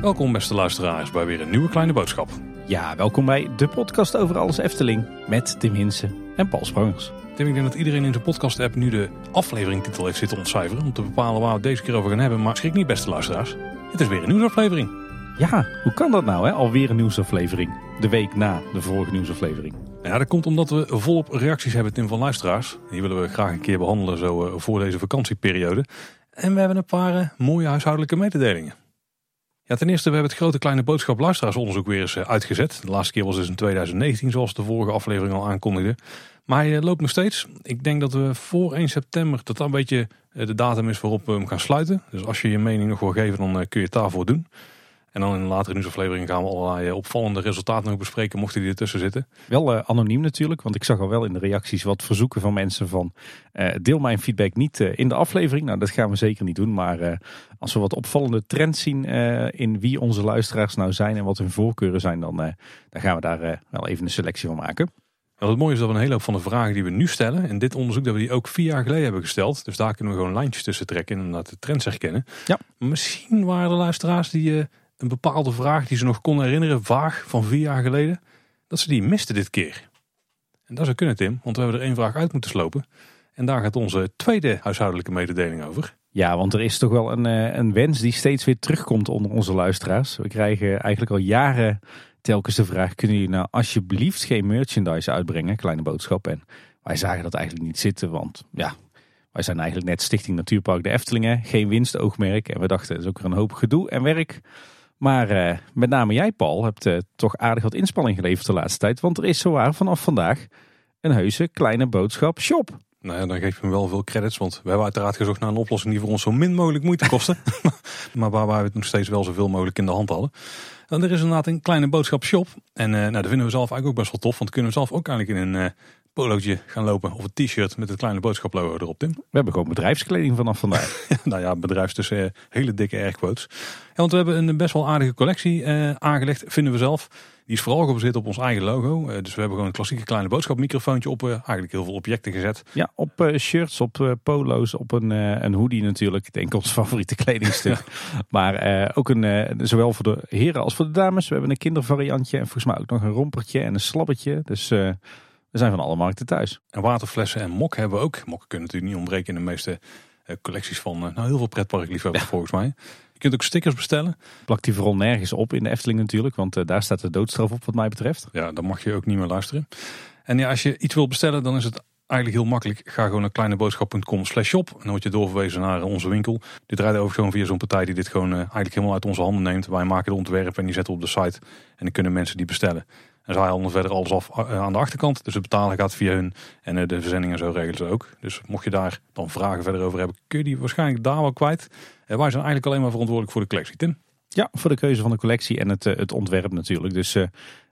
Welkom beste luisteraars bij weer een nieuwe kleine boodschap. Ja, welkom bij de podcast over alles Efteling met Tim Hinsen en Paul Sprangers. Tim, ik denk dat iedereen in zijn podcast app nu de afleveringtitel heeft zitten ontcijferen om te bepalen waar we het deze keer over gaan hebben. Maar schrik niet beste luisteraars, het is weer een nieuwsaflevering. Ja, hoe kan dat nou hè? Alweer een nieuwsaflevering. De week na de vorige nieuwsaflevering. Ja, dat komt omdat we volop reacties hebben Tim van luisteraars. Die willen we graag een keer behandelen zo eh, voor deze vakantieperiode. En we hebben een paar eh, mooie huishoudelijke mededelingen. Ja, ten eerste, we hebben het grote kleine boodschap luisteraarsonderzoek weer eens eh, uitgezet. De laatste keer was dus in 2019, zoals de vorige aflevering al aankondigde. Maar hij loopt nog steeds. Ik denk dat we voor 1 september, dat dat een beetje de datum is waarop we hem gaan sluiten. Dus als je je mening nog wil geven, dan kun je het daarvoor doen. En dan in een latere nieuwsaflevering gaan we allerlei eh, opvallende resultaten nog bespreken, mochten die ertussen zitten. Wel uh, anoniem natuurlijk, want ik zag al wel in de reacties wat verzoeken van mensen van uh, deel mijn feedback niet in de aflevering. Nou, dat gaan we zeker niet doen, maar als we wat opvallende trends zien in wie onze luisteraars nou zijn en wat hun voorkeuren zijn, dan, dan gaan we daar wel even een selectie van maken. Nou, het mooie is dat we een hele hoop van de vragen die we nu stellen, in dit onderzoek, dat we die ook vier jaar geleden hebben gesteld. Dus daar kunnen we gewoon lijntjes tussen trekken en inderdaad de trends herkennen. Ja. Misschien waren er luisteraars die een bepaalde vraag die ze nog konden herinneren, vaag van vier jaar geleden, dat ze die misten dit keer. En dat zou kunnen, Tim, want we hebben er één vraag uit moeten slopen. En daar gaat onze tweede huishoudelijke mededeling over. Ja, want er is toch wel een, eh, een wens die steeds weer terugkomt onder onze luisteraars. We krijgen eigenlijk al jaren telkens de vraag: kunnen jullie nou alsjeblieft geen merchandise uitbrengen, kleine boodschap? En wij zagen dat eigenlijk niet zitten, want ja, wij zijn eigenlijk net Stichting Natuurpark de Eftelingen, geen winstoogmerk. En we dachten, dat is ook weer een hoop gedoe en werk. Maar uh, met name jij, Paul, hebt uh, toch aardig wat inspanning geleverd de laatste tijd. Want er is zowaar vanaf vandaag een heuse kleine boodschap shop. Nou ja, dan geef ik me wel veel credits, want we hebben uiteraard gezocht naar een oplossing die voor ons zo min mogelijk moeite kostte. maar waar we het nog steeds wel zoveel mogelijk in de hand hadden. En er is inderdaad een kleine boodschap shop. En uh, nou, dat vinden we zelf eigenlijk ook best wel tof, want kunnen we zelf ook eigenlijk in een polootje gaan lopen of een t-shirt met het kleine boodschaplogo erop, Tim. We hebben gewoon bedrijfskleding vanaf vandaag. nou ja, bedrijfs tussen hele dikke airquotes. Ja, want we hebben een best wel aardige collectie uh, aangelegd, vinden we zelf. Die is vooral gebaseerd op ons eigen logo. Uh, dus we hebben gewoon een klassieke kleine boodschapmicrofoontje op eigenlijk heel veel objecten gezet. Ja, op shirts, op polo's, op een, een hoodie natuurlijk. Ik denk ons favoriete kledingstuk. maar ook een, zowel voor de heren als voor de dames. We hebben een kindervariantje en volgens mij ook nog een rompertje en een slabbertje. Dus... We zijn van alle markten thuis. En waterflessen en mok hebben we ook. Mokken kunnen natuurlijk niet ontbreken in de meeste eh, collecties van uh, nou, heel veel pretparkliefhebbers ja. volgens mij. Je kunt ook stickers bestellen. Plak die vooral nergens op in de Efteling natuurlijk, want uh, daar staat de doodstraf op wat mij betreft. Ja, dan mag je ook niet meer luisteren. En ja, als je iets wil bestellen, dan is het eigenlijk heel makkelijk. Ga gewoon naar kleineboodschap.com slash shop. En dan word je doorverwezen naar onze winkel. Dit draait over gewoon via zo'n partij die dit gewoon eigenlijk helemaal uit onze handen neemt. Wij maken de ontwerpen en die zetten op de site. En dan kunnen mensen die bestellen. En zij handelen verder alles af eh, aan de achterkant. Dus het betalen gaat via hun. En eh, de verzendingen zo regelen ze ook. Dus mocht je daar dan vragen verder over hebben, kun je die waarschijnlijk daar wel kwijt. En wij zijn eigenlijk alleen maar verantwoordelijk voor de collectie, Tim. Ja, voor de keuze van de collectie en het, eh, het ontwerp natuurlijk. Dus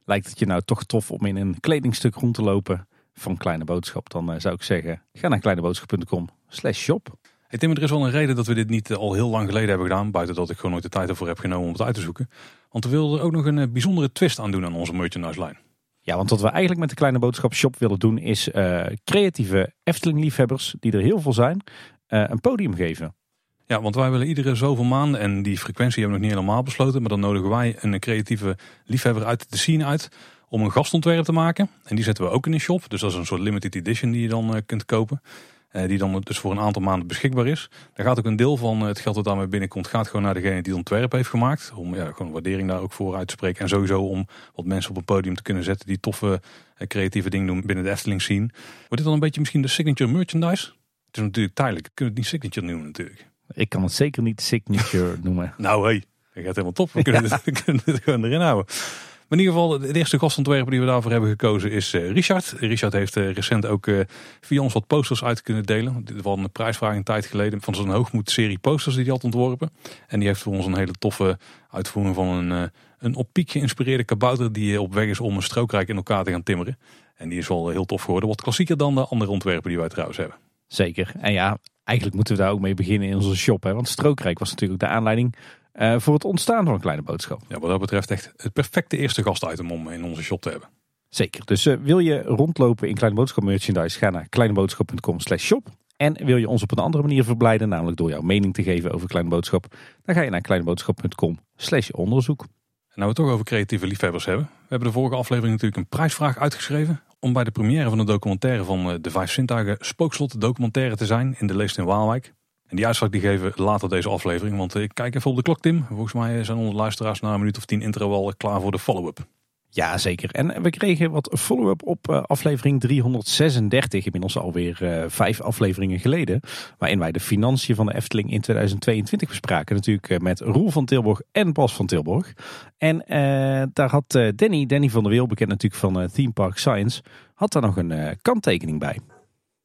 lijkt het je nou toch tof om in een kledingstuk rond te lopen van Kleine Boodschap. Dan zou ik zeggen, ga naar kleineboodschap.com slash shop. Hey Tim, er is wel een reden dat we dit niet al heel lang geleden hebben gedaan. Buiten dat ik gewoon nooit de tijd ervoor heb genomen om het uit te zoeken. Want we wilden er ook nog een eh, bijzondere twist aan doen aan onze merchandise lijn. Ja, want wat we eigenlijk met de kleine boodschap shop willen doen is uh, creatieve Efteling liefhebbers, die er heel veel zijn, uh, een podium geven. Ja, want wij willen iedere zoveel maanden, en die frequentie hebben we nog niet helemaal besloten, maar dan nodigen wij een creatieve liefhebber uit de scene uit om een gastontwerp te maken. En die zetten we ook in de shop, dus dat is een soort limited edition die je dan kunt kopen. Eh, die dan dus voor een aantal maanden beschikbaar is. Daar gaat ook een deel van het geld dat daarmee binnenkomt, gaat gewoon naar degene die het ontwerp heeft gemaakt. Om ja, gewoon waardering daar ook voor uit te spreken. En sowieso om wat mensen op een podium te kunnen zetten die toffe eh, creatieve dingen doen binnen de Efteling zien. Wordt dit dan een beetje misschien de signature merchandise? Het is natuurlijk tijdelijk. We kunnen het niet signature noemen natuurlijk. Ik kan het zeker niet signature noemen. nou hé, hey, dat gaat helemaal top. We kunnen, het, we kunnen het gewoon erin houden. In ieder geval, de eerste gastontwerper die we daarvoor hebben gekozen is uh, Richard. Richard heeft uh, recent ook uh, via ons wat posters uit kunnen delen. Dit was een prijsvraag een tijd geleden van zo'n hoogmoed-serie posters die hij had ontworpen. En die heeft voor ons een hele toffe uitvoering van een, een op piek geïnspireerde kabouter die op weg is om een strookrijk in elkaar te gaan timmeren. En die is wel heel tof geworden. Wat klassieker dan de andere ontwerpen die wij trouwens hebben. Zeker. En ja, eigenlijk moeten we daar ook mee beginnen in onze shop. Hè? Want Strookrijk was natuurlijk de aanleiding voor het ontstaan van een kleine boodschap. Ja, wat dat betreft echt het perfecte eerste gastitem om in onze shop te hebben. Zeker. Dus uh, wil je rondlopen in Kleine Boodschap merchandise, ga naar kleineboodschap.com slash shop. En wil je ons op een andere manier verblijden, namelijk door jouw mening te geven over Kleine Boodschap, dan ga je naar kleineboodschap.com slash onderzoek. En nou we het toch over creatieve liefhebbers hebben. We hebben de vorige aflevering natuurlijk een prijsvraag uitgeschreven om bij de première van de documentaire van de Vijf Zintuigen Spookslot documentaire te zijn in de Leest in Waalwijk. En die uitslag die geven later deze aflevering. Want ik kijk even op de klok, Tim. Volgens mij zijn onze luisteraars na een minuut of tien intro al klaar voor de follow-up. Ja, zeker. En we kregen wat follow-up op eh, aflevering 336, inmiddels alweer uh, vijf afleveringen geleden. Waarin wij de financiën van de Efteling in 2022 bespraken. Natuurlijk eh, met Roel van Tilburg en Bas van Tilburg. En daar had Danny, Danny van der Weel, bekend natuurlijk van Theme Park Science, had daar nog een kanttekening bij.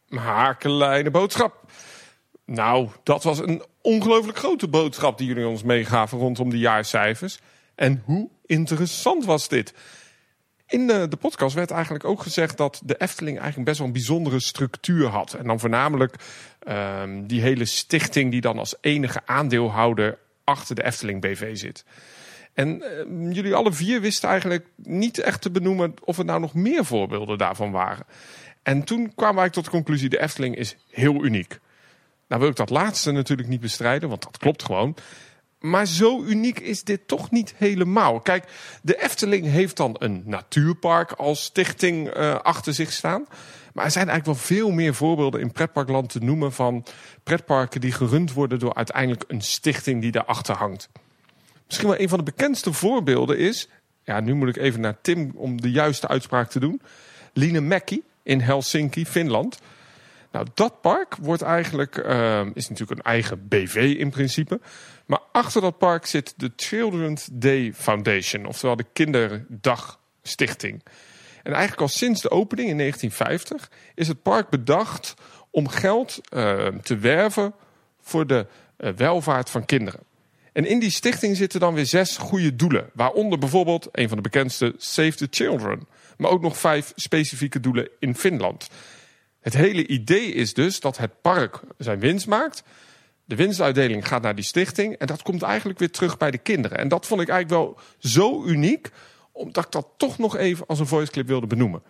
Maar kleine boodschap. Nou, dat was een ongelooflijk grote boodschap die jullie ons meegaven rondom de jaarcijfers. En hoe interessant was dit? In de, de, podcast werd eigenlijk ook gezegd dat de Efteling eigenlijk best wel een bijzondere structuur had. En dan voornamelijk um, die hele stichting die dan als enige aandeelhouder achter de Efteling BV zit. En uh, jullie alle vier wisten eigenlijk niet echt te benoemen of er nou nog meer voorbeelden daarvan waren. En toen kwamen wij tot de conclusie: de Efteling is heel uniek. Nou wil ik dat laatste natuurlijk niet bestrijden, want dat klopt gewoon. Maar zo uniek is dit toch niet helemaal. Kijk, de Efteling heeft dan een natuurpark als stichting uh, achter zich staan. Maar er zijn eigenlijk wel veel meer voorbeelden in pretparkland te noemen van pretparken die gerund worden door uiteindelijk een stichting die daarachter hangt. Misschien wel een van de bekendste voorbeelden is, ja, nu moet ik even naar Tim om de juiste uitspraak te doen. Linemäki in Helsinki, Finland. Nou, dat park wordt eigenlijk, uh, is natuurlijk een eigen BV in principe. Maar achter dat park zit de Children's Day Foundation, oftewel de Kinderdagstichting. En eigenlijk al sinds de opening in 1950 is het park bedacht om geld uh, te werven voor de uh, welvaart van kinderen. En in die stichting zitten dan weer zes goede doelen. Waaronder bijvoorbeeld een van de bekendste Save the Children. Maar ook nog vijf specifieke doelen in Finland. Het hele idee is dus dat het park zijn winst maakt. De winstuitdeling gaat naar die stichting. En dat komt eigenlijk weer terug bij de kinderen. En dat vond ik eigenlijk wel zo uniek. Omdat ik dat toch nog even als een voice clip wilde benoemen.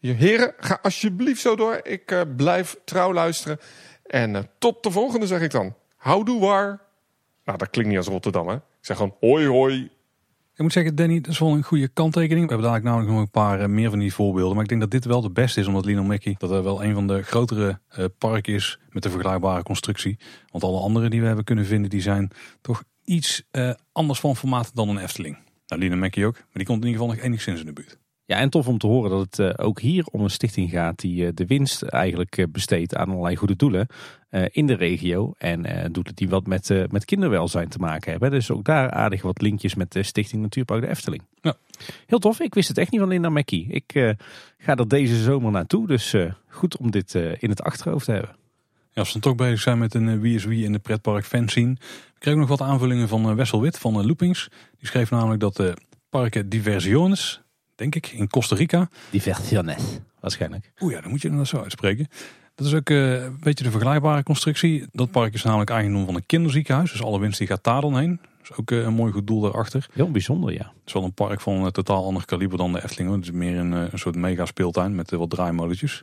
Heren, ga alsjeblieft zo door. Ik uh, blijf trouw luisteren. En uh, tot de volgende zeg ik dan. Houdoe waar. Nou, dat klinkt niet als Rotterdam hè. Ik zeg gewoon hoi hoi. Ik moet zeggen, Danny, dat is wel een goede kanttekening. We hebben daar namelijk nog een paar uh, meer van die voorbeelden. Maar ik denk dat dit wel de beste is, omdat Lino dat er wel een van de grotere uh, parken is met een vergelijkbare constructie. Want alle andere die we hebben kunnen vinden, die zijn toch iets uh, anders van formaat dan een Efteling. Nou, Lino ook, maar die komt in ieder geval nog enigszins in de buurt. Ja, en tof om te horen dat het uh, ook hier om een stichting gaat die uh, de winst eigenlijk uh, besteedt aan allerlei goede doelen in de regio. En doelen die wat met, met kinderwelzijn te maken hebben. Dus ook daar aardig wat linkjes met de Stichting Natuurpark de Efteling. Ja. Heel tof, ik wist het echt niet van Linda Mackie. Ik ga er deze zomer naartoe, dus goed om dit in het achterhoofd te hebben. Ja, als we dan toch bezig zijn met een Wie is Wie in de pretpark fanscene. We kregen nog wat aanvullingen van Wessel Wit van Loopings. Die schreef namelijk dat de parken Diversiones denk ik, in Costa Rica. Diversiones, waarschijnlijk. Oeh ja, dan moet je dat zo uitspreken. Dat is ook uh, een beetje de vergelijkbare constructie. Dat park is namelijk eigendom van een kinderziekenhuis. Dus alle winst die gaat daar dan heen. Dus ook uh, een mooi goed doel daarachter. Heel bijzonder, ja. Het is wel een park van een totaal ander kaliber dan de Efteling. Het is meer een, een soort mega speeltuin met wat draaimolletjes.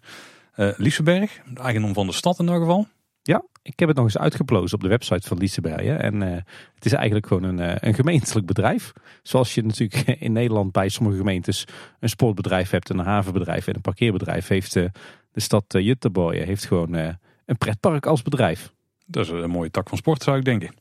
Uh, Liseberg, eigendom van de stad in ieder geval. Ja, ik heb het nog eens uitgeplozen op de website van Lisebergen. En uh, het is eigenlijk gewoon een, uh, een gemeentelijk bedrijf. Zoals je natuurlijk in Nederland bij sommige gemeentes een sportbedrijf hebt, een havenbedrijf en een parkeerbedrijf. Heeft uh, de stad Jutterborgen heeft gewoon een pretpark als bedrijf. Dat is een mooie tak van sport zou ik denken. En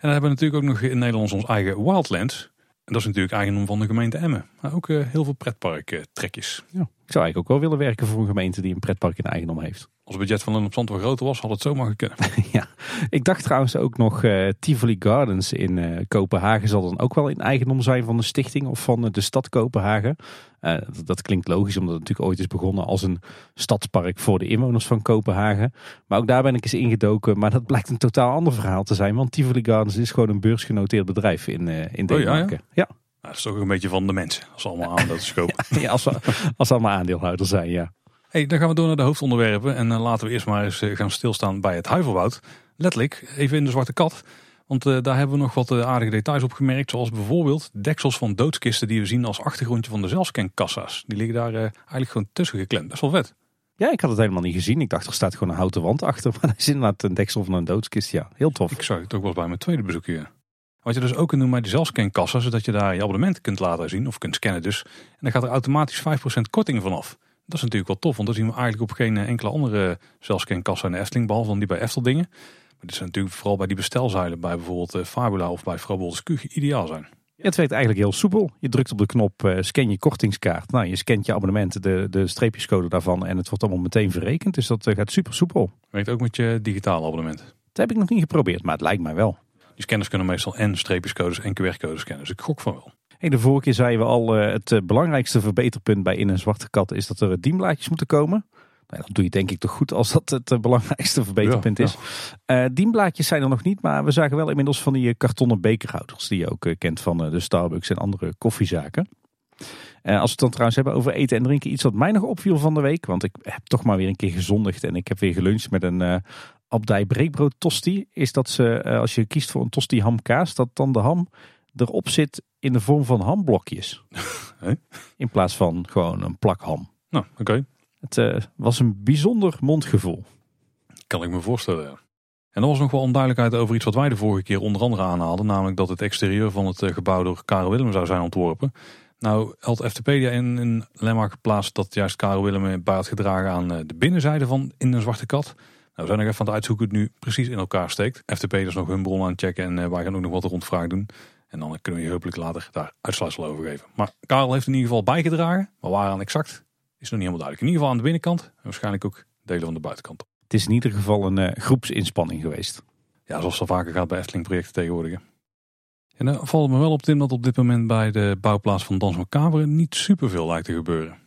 dan hebben we natuurlijk ook nog in Nederland ons eigen Wildlands. En dat is natuurlijk eigendom van de gemeente Emmen. Maar ook heel veel pretparktrekjes. Ja, ik zou eigenlijk ook wel willen werken voor een gemeente die een pretpark in eigendom heeft. Als het budget van een op Zand wel groter was, had het zomaar gekund. ja, ik dacht trouwens ook nog uh, Tivoli Gardens in uh, Kopenhagen zal dan ook wel in eigendom zijn van de stichting of van uh, de stad Kopenhagen. Dat, dat, klinkt logisch omdat het natuurlijk ooit is begonnen als een stadspark voor de inwoners van Kopenhagen. Maar ook daar ben ik eens ingedoken, maar dat blijkt een totaal ander verhaal te zijn. Want Tivoli Gardens is gewoon een beursgenoteerd bedrijf in, in Denemarken. Oh, ja, ja? ja. Nou, dat is toch een beetje van de mensen, als ze allemaal aandeelhouders kopen. ja, als, als ze allemaal aandeelhouders zijn, ja. Hey, dan gaan we door naar de hoofdonderwerpen. En uh, laten we eerst maar eens uh, gaan stilstaan bij het huivelwoud. Letterlijk, even in de zwarte kat. Want eh, daar hebben we nog wat eh, aardige details op gemerkt. Zoals bijvoorbeeld deksels van doodskisten die we zien als achtergrondje van de zelfscankassa's. Die liggen daar eh, eigenlijk gewoon tussen geklemd. Best wel vet. Ja, ik had het helemaal niet gezien. Ik dacht er staat gewoon een houten wand achter. Maar er is inderdaad een deksel van een doodskist. Ja, heel tof. Ik zag het ook wel bij mijn tweede bezoek hier. Wat je dus ook kunt doen bij die zelfscankassa, zodat je daar je abonnement kunt laten zien of kunt scannen dus. En dan gaat er automatisch 5% korting vanaf. Dat is natuurlijk wel tof, want dat zien we eigenlijk op geen enkele andere zelfscankassa in de Efteling, behalve dan die bij Efteldingen. Maar dit is natuurlijk vooral bij die bestelzuilen bij bijvoorbeeld eh, Fabula of bij Frobols Q ideaal zijn. Ja, het werkt eigenlijk heel soepel. Je drukt op de knop eh, scan je kortingskaart. Nou, je scant je abonnement, de, de streepjescode daarvan. En het wordt allemaal meteen verrekend. Dus dat eh, gaat super soepel. Werkt ook met je digitale abonnement. Dat heb ik nog niet geprobeerd, maar het lijkt mij wel. Die scanners kunnen meestal en streepjescodes en QR-codes scannen. Dus ik gok van wel. Hey, de vorige keer zeiden we al, eh, het eh, belangrijkste verbeterpunt bij In een Zwarte Kat is dat er dienblaadjes moeten komen. Nou, dat doe je denk ik toch goed als dat het eh, belangrijkste verbeterpunt Ja, is. Eh dienblaadjes zijn er nog niet, maar we zagen wel inmiddels van die eh, kartonnen bekerhouders. Die je ook eh, kent van eh, de Starbucks en andere koffiezaken. Eh, als we het dan trouwens hebben over eten en drinken. Iets wat mij nog opviel van de week. Want ik heb toch maar weer een keer gezondigd. En ik heb weer geluncht met een eh abdij breekbrood tosti. Is dat ze, eh, als je kiest voor een tosti hamkaas, dat dan de ham erop zit in de vorm van hamblokjes. In plaats van gewoon een plak ham. Nou, oké. Het eh, was een bijzonder mondgevoel. Kan ik me voorstellen. ja. En er was nog wel onduidelijkheid over iets wat wij de vorige keer onder andere aanhaalden. Namelijk dat het exterieur van het eh, gebouw door Karel Willem zou zijn ontworpen. Nou had FTpedia in een lemma geplaatst dat juist Karel Willem bij had gedragen aan eh, de binnenzijde van In een Zwarte Kat. Nou, we zijn nog even aan het uitzoeken hoe het nu precies in elkaar steekt. FTpedia is nog hun bron aan het checken en eh, wij gaan ook nog wat rondvraag doen. En dan kunnen we je hopelijk later daar uitsluitsel over geven. Maar Karel heeft in ieder geval bijgedragen. Maar waaraan exact is nog niet helemaal duidelijk. In ieder geval aan de binnenkant en waarschijnlijk ook delen van de buitenkant. Het is in ieder geval een eh, groepsinspanning geweest. Ja, zoals dat vaker gaat bij Efteling projecten tegenwoordig. hè. En dan valt het me wel op Tim dat op dit moment bij de bouwplaats van Dans Macabre niet superveel lijkt te gebeuren.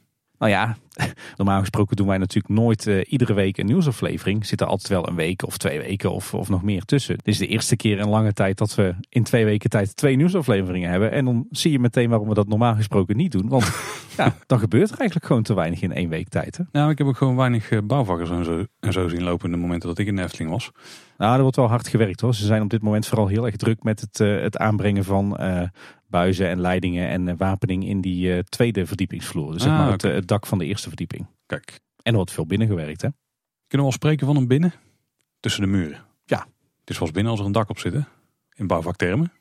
Nou ja, normaal gesproken doen wij natuurlijk nooit eh, iedere week een nieuwsaflevering. Zit er altijd wel een week of twee weken of, of nog meer tussen. Dit is de eerste keer in lange tijd dat we in twee weken tijd twee nieuwsafleveringen hebben. En dan zie je meteen waarom we dat normaal gesproken niet doen. Want ja, dan gebeurt er eigenlijk gewoon te weinig in één week tijd. Hè? Nou, ik heb ook gewoon weinig eh, bouwvakkers en zo, en zo zien lopen in de momenten dat ik in de Efteling was. Nou, er wordt wel hard gewerkt hoor. Ze zijn op dit moment vooral heel erg druk met het, eh, het aanbrengen van buizen en leidingen en eh, wapening in die eh, tweede verdiepingsvloer. Dus zeg Ah, maar het, eh, het dak van de eerste verdieping. Kijk, En er wordt veel binnengewerkt hè. kunnen we al spreken van een binnen? Tussen de muren. Ja. Het is wel eens binnen als er een dak op zit, hè? In bouwvaktermen.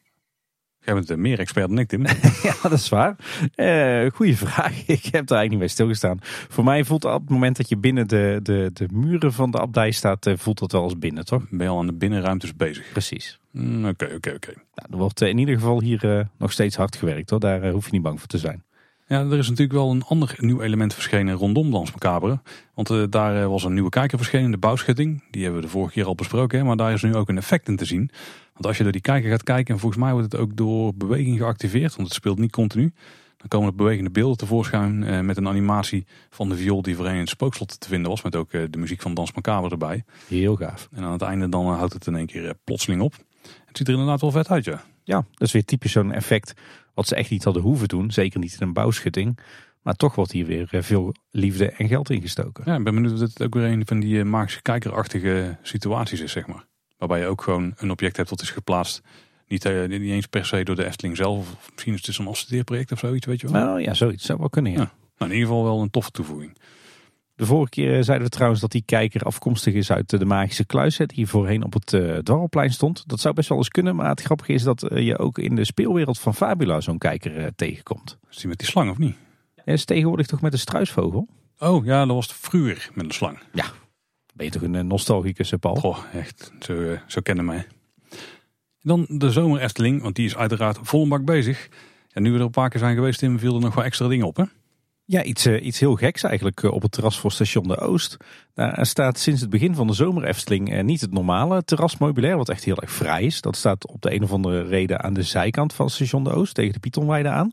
Jij bent eh, meer expert dan ik, Tim. Ja, dat is waar. Eh goeie vraag. Ik heb daar eigenlijk niet bij stilgestaan. Voor mij voelt op het moment dat je binnen de, de, de muren van de abdij staat, eh, voelt dat wel als binnen, toch? Ben je al aan de binnenruimtes bezig? Precies. Mm, Oké, oké, oké. Nou, er wordt in ieder geval hier nog steeds hard gewerkt hoor. Daar hoef je niet bang voor te zijn. Ja, er is natuurlijk wel een ander nieuw element verschenen rondom Dans Macabre. Want eh, daar eh, was een nieuwe kijker verschenen, de bouwschutting. Die hebben we de vorige keer al besproken, hè, maar daar is nu ook een effect in te zien. Want als je door die kijker gaat kijken, en volgens mij wordt het ook door beweging geactiveerd, want het speelt niet continu. Dan komen er bewegende beelden tevoorschijn eh, met een animatie van de viool die voorheen in het spookslot te vinden was. Met ook eh, de muziek van Dans Macabre erbij. Heel gaaf. En aan het einde dan houdt het in één keer eh, plotseling op. Het ziet er inderdaad wel vet uit, ja. Ja, dat is weer typisch zo'n effect wat ze echt niet hadden hoeven doen. Zeker niet in een bouwschutting. Maar toch wordt hier weer eh, veel liefde en geld ingestoken. Ja, ik ben benieuwd of het ook weer een van die eh, magische kijkerachtige situaties is, zeg maar. Waarbij je ook gewoon een object hebt dat is geplaatst. Niet, eh, niet eens per se door de Efteling zelf. Of misschien is het een afstudeerproject of zoiets, weet je wel. Nou ja, zoiets zou wel kunnen ja. Ja. Nou, in ieder geval wel een toffe toevoeging. De vorige keer eh, zeiden we trouwens dat die kijker afkomstig is uit eh, de Magische Kluis. Die voorheen op het eh Dwarrelplein stond. Dat zou best wel eens kunnen. Maar het grappige is dat je ook in de speelwereld van Fabula zo'n kijker tegenkomt. Is die met die slang of niet? En is tegenwoordig toch met een struisvogel? Oh ja, dat was het vroeger met een slang. Ben je toch een nostalgicus, Paul? Goh, echt. Zo, zo kennen mij. Dan de zomer Efteling, want die is uiteraard vol een bak bezig. En nu we er een paar keer zijn geweest, Tim, viel er nog wel extra dingen op, hè? Ja, iets, eh, iets heel geks eigenlijk eh, op het terras voor station de Oost. Daar staat sinds het begin van de zomer Efteling eh, niet het normale terrasmeubilair, wat echt heel erg vrij is. Dat staat op de een of andere reden aan de zijkant van station de Oost, tegen de Pietonweide aan.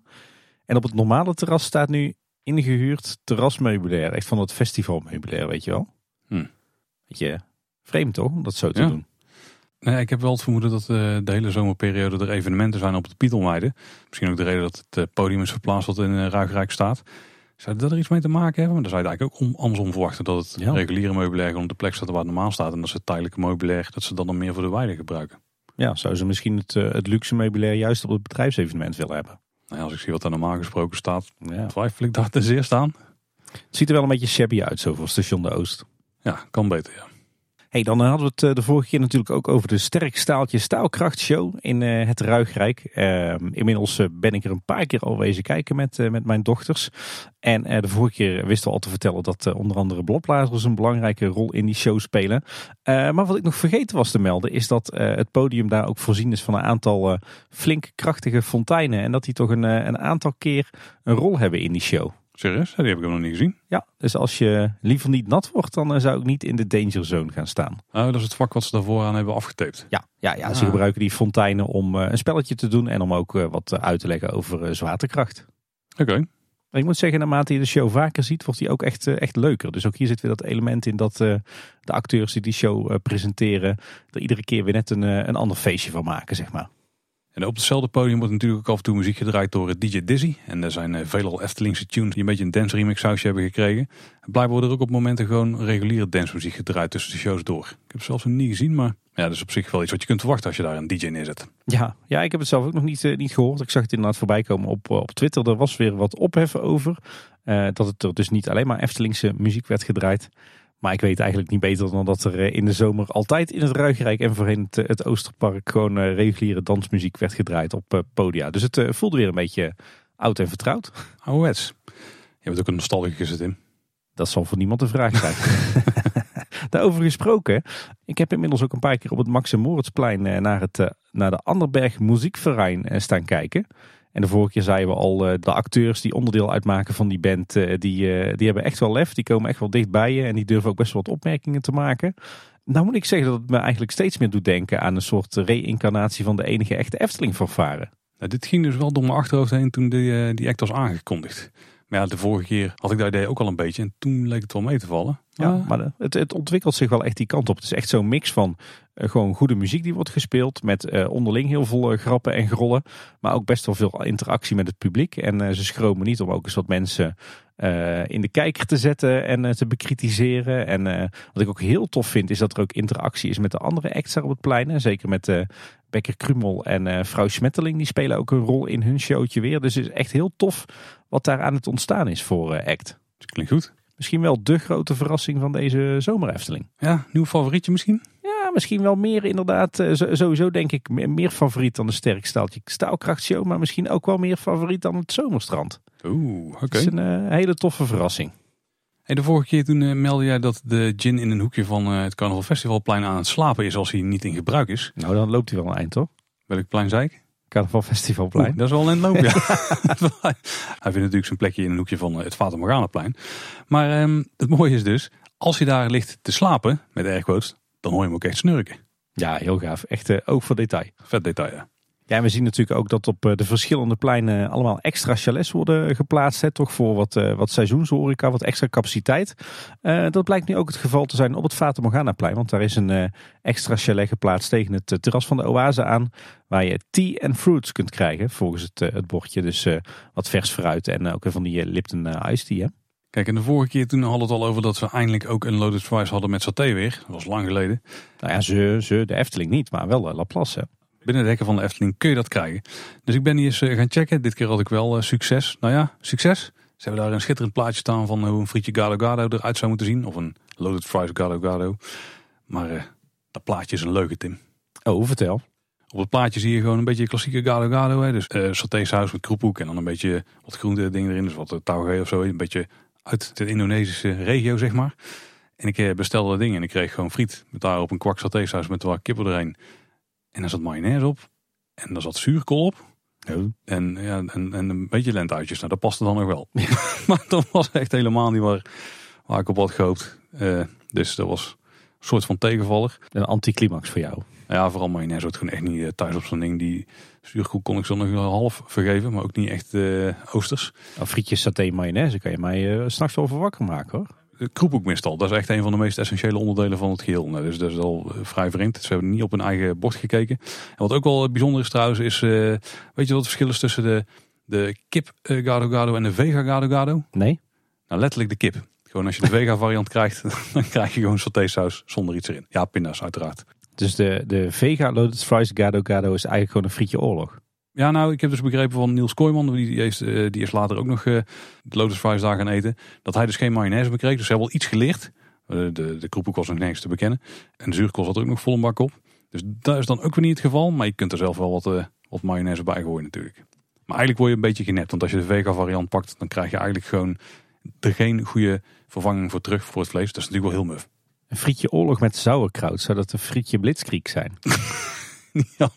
En op het normale terras staat nu ingehuurd terrasmeubilair, echt van het festivalmeubilair, weet je wel. Hm. Beetje vreemd toch, om dat zo te Ja. doen. Nee, ik heb wel het vermoeden dat eh, de hele zomerperiode er evenementen zijn op de Pietelweide. Misschien ook de reden dat het eh, podium is verplaatst wat in uh, Ruigrijk staat. Zou dat er iets mee te maken hebben? Want dan zou je eigenlijk ook om, andersom verwachten dat het Ja. reguliere meubilair op de plek staat waar het normaal staat. En dat ze het tijdelijke meubilair, dat ze dan dan meer voor de weide gebruiken. Ja, zou ze misschien het, eh, het luxe meubilair juist op het bedrijfsevenement willen hebben. Nou ja, als ik zie wat er normaal gesproken staat, Ja. twijfel ik daar ten zeerste aan. Het ziet er wel een beetje shabby uit, zo voor station de Oost. Ja, kan beter, ja. Hey, dan hadden we het eh, de vorige keer natuurlijk ook over de Sterk Staaltje Staalkrachtshow in eh, het Ruigrijk. Ehm, inmiddels eh, ben ik er een paar keer al wezen kijken met, eh, met mijn dochters. En eh, de vorige keer wisten we al te vertellen dat eh, onder andere bladblazers een belangrijke rol in die show spelen. Eh, maar wat ik nog vergeten was te melden is dat eh, het podium daar ook voorzien is van een aantal eh, flink krachtige fonteinen. En dat die toch een, eh, een aantal keer een rol hebben in die show. Serieus? Die heb ik hem nog niet gezien. Ja, dus als je liever niet nat wordt, dan eh, zou ik niet in de danger zone gaan staan. Oh, dat is het vak wat ze daarvoor aan hebben afgetaped. Ja, ja, ja ze Ah. gebruiken die fonteinen om eh, een spelletje te doen en om ook eh, wat uit te leggen over eh, zwaartekracht. Oké. Ik moet zeggen, naarmate je de show vaker ziet, wordt die ook echt, echt leuker. Dus ook hier zit weer dat element in dat eh, de acteurs die die show eh, presenteren, er iedere keer weer net een, eh, een ander feestje van maken, zeg maar. En op hetzelfde podium wordt natuurlijk ook af en toe muziek gedraaid door DJ Dizzy. En er zijn eh, veelal Eftelingse tunes die een beetje een dance remix sausje hebben gekregen. En blijkbaar wordt er ook op momenten gewoon reguliere dancemuziek gedraaid tussen de shows door. Ik heb zelfs nog niet gezien, maar ja, dat is op zich wel iets wat je kunt verwachten als je daar een DJ neerzet. Ja, ja, ik heb het zelf ook nog niet, eh, niet gehoord. Ik zag het inderdaad voorbij komen op, eh, op Twitter. Er was weer wat ophef over. dat het er dus niet alleen maar Eftelingse muziek werd gedraaid. Maar ik weet eigenlijk niet beter dan dat er eh, in de zomer altijd in het Ruigrijk en voorheen het, eh, het Oosterpark gewoon eh, reguliere dansmuziek werd gedraaid op podia. Dus het voelde weer een beetje oud en vertrouwd. Ouderwets. Je bent ook een nostalgicus in. Dat zal voor niemand de vraag zijn. Daarover gesproken, ik heb inmiddels ook een paar keer op het Max Moritzplein naar, het, naar de Anderberg Muziekverein staan kijken. En de vorige keer zeiden we al, eh, de acteurs die onderdeel uitmaken van die band, eh, die, eh, die hebben echt wel lef. Die komen echt wel dicht bij je en die durven ook best wel wat opmerkingen te maken. Nou moet ik zeggen dat het me eigenlijk steeds meer doet denken aan een soort reïncarnatie van de enige echte Efteling fanfare. Nou, dit ging dus wel door mijn achterhoofd heen toen die, die act was aangekondigd. Maar ja, de vorige keer had ik dat idee ook al een beetje. En toen leek het wel mee te vallen. Ja, Maar- de- het, het ontwikkelt zich wel echt die kant op. Het is echt zo'n mix van eh, gewoon goede muziek die wordt gespeeld. Met eh, onderling heel veel eh, grappen en grollen. Maar ook best wel veel interactie met het publiek. En eh, ze schromen niet om ook eens wat mensen eh, in de kijker te zetten en eh, te bekritiseren. En eh, wat ik ook heel tof vind is dat er ook interactie is met de andere acts daar op het plein. Zeker met eh Bekker Krumel en eh vrouw Smetteling. Die spelen ook een rol in hun showtje weer. Dus het is echt heel tof wat daar aan het ontstaan is voor eh, act. Klinkt goed. Misschien wel de grote verrassing van deze zomer Efteling. Ja, nieuw favorietje misschien? Ja, misschien wel meer inderdaad. eh, Sowieso denk ik me- meer favoriet dan de sterk staaltje staalkrachtshow. Maar misschien ook wel meer favoriet dan het zomerstrand. Oeh, oké. Het is een eh, hele toffe verrassing. Hey, de vorige keer toen meldde jij dat de gin in een hoekje van het Carnaval Festivalplein aan het slapen is als hij niet in gebruik is. Nou, dan loopt hij wel een eind, toch? Welk plein zei ik? Carnaval Festivalplein. Oeh, dat is wel een loop, ja. Hij vindt natuurlijk zijn plekje in een hoekje van eh, het Fata Morganaplein. Maar ehm, het mooie is dus, als hij daar ligt te slapen, met airquotes, dan hoor je hem ook echt snurken. Ja, heel gaaf. Echt eh, ook voor detail. Vet detail, ja. Ja, en we zien natuurlijk ook dat op eh, de verschillende pleinen allemaal extra chalets worden geplaatst. Hè, toch voor wat, eh, wat seizoenshoreca, wat extra capaciteit. Eh, dat blijkt nu ook het geval te zijn op het Fata Morgana plein. Want daar is een eh, extra chalet geplaatst tegen het eh, terras van de oase aan. Waar je tea en fruits kunt krijgen volgens het, eh, het bordje. Dus eh, wat vers fruit en ook van die uh, Lipton eh, iced tea. Hè? Kijk, en de vorige keer toen hadden we het al over dat ze eindelijk ook een loaded fries hadden met saté weer. Dat was lang geleden. Nou ja, ze, ze, de Efteling niet, maar wel uh, Laplace. Hè? Binnen de hekken van de Efteling kun je dat krijgen. Dus ik ben hier eens eh, gaan checken. Dit keer had ik wel eh, succes. Nou ja, succes. Ze hebben daar een schitterend plaatje staan van eh, hoe een frietje Gado Gado eruit zou moeten zien. Of een loaded fries Gado Gado. Maar dat plaatje is een leuke, Tim. Oh, vertel. Op het plaatje zie je gewoon een beetje klassieke Gado Gado. Hè. Dus satésaus met kroephoek en dan een beetje wat groente dingen erin. Dus wat uh, tauge of zo. Een beetje uit de Indonesische regio, zeg maar. En ik bestelde dat ding en ik kreeg gewoon friet. Met daarop een kwak satésaus met wat kippen erheen. En daar zat mayonaise op. En daar zat zuurkool op. En, ja, en, en een beetje lentuitjes. Nou, dat paste dan nog wel. maar dat was echt helemaal niet waar, waar ik op had gehoopt. Uh, dus dat was een soort van tegenvaller. Een anticlimax voor jou. Ja, vooral mayonaise wordt gewoon echt niet uh, thuis op zo'n ding. Die zuurkool kon ik zo nog half vergeven, maar ook niet echt uh, oosters. Nou, frietjes, saté, mayonaise kan je mij uh, s'nachts voor wakker maken hoor. De kroephoek meestal, dat is echt een van de meest essentiële onderdelen van het geheel. Nou, dus dat is al vrij vreemd. Ze hebben niet op hun eigen bord gekeken. En wat ook wel bijzonder is trouwens, is, uh, weet je wat het verschil is tussen de, de kip gado gado en de vega gado gado? Nee. Nou, letterlijk de kip. Gewoon als je de vega variant krijgt, dan krijg je gewoon satésaus zonder iets erin. Ja, pinda's uiteraard. Dus de, de Vega Loaded Fries Gado Gado is eigenlijk gewoon een frietje oorlog. Ja, nou, ik heb dus begrepen van Niels Kooijman, die is, eh, die is later ook nog uh, de Lotus Fries daar gaan eten, dat hij dus geen mayonaise bekreeg. Dus ze hebben wel iets geleerd. de, de kroephoek was nog nergens te bekennen. En de zuurkool zat er ook nog vol een bak op. Dus dat is dan ook weer niet het geval. Maar je kunt er zelf wel wat, uh, wat mayonaise bij gooien natuurlijk. Maar eigenlijk word je een beetje genept. Want als je de vega variant pakt, dan krijg je eigenlijk gewoon er geen goede vervanging voor terug voor het vlees. Dat is natuurlijk wel heel muf. Een frietje oorlog met sauerkraut. Zou dat een frietje blitzkrieg zijn? niet, al,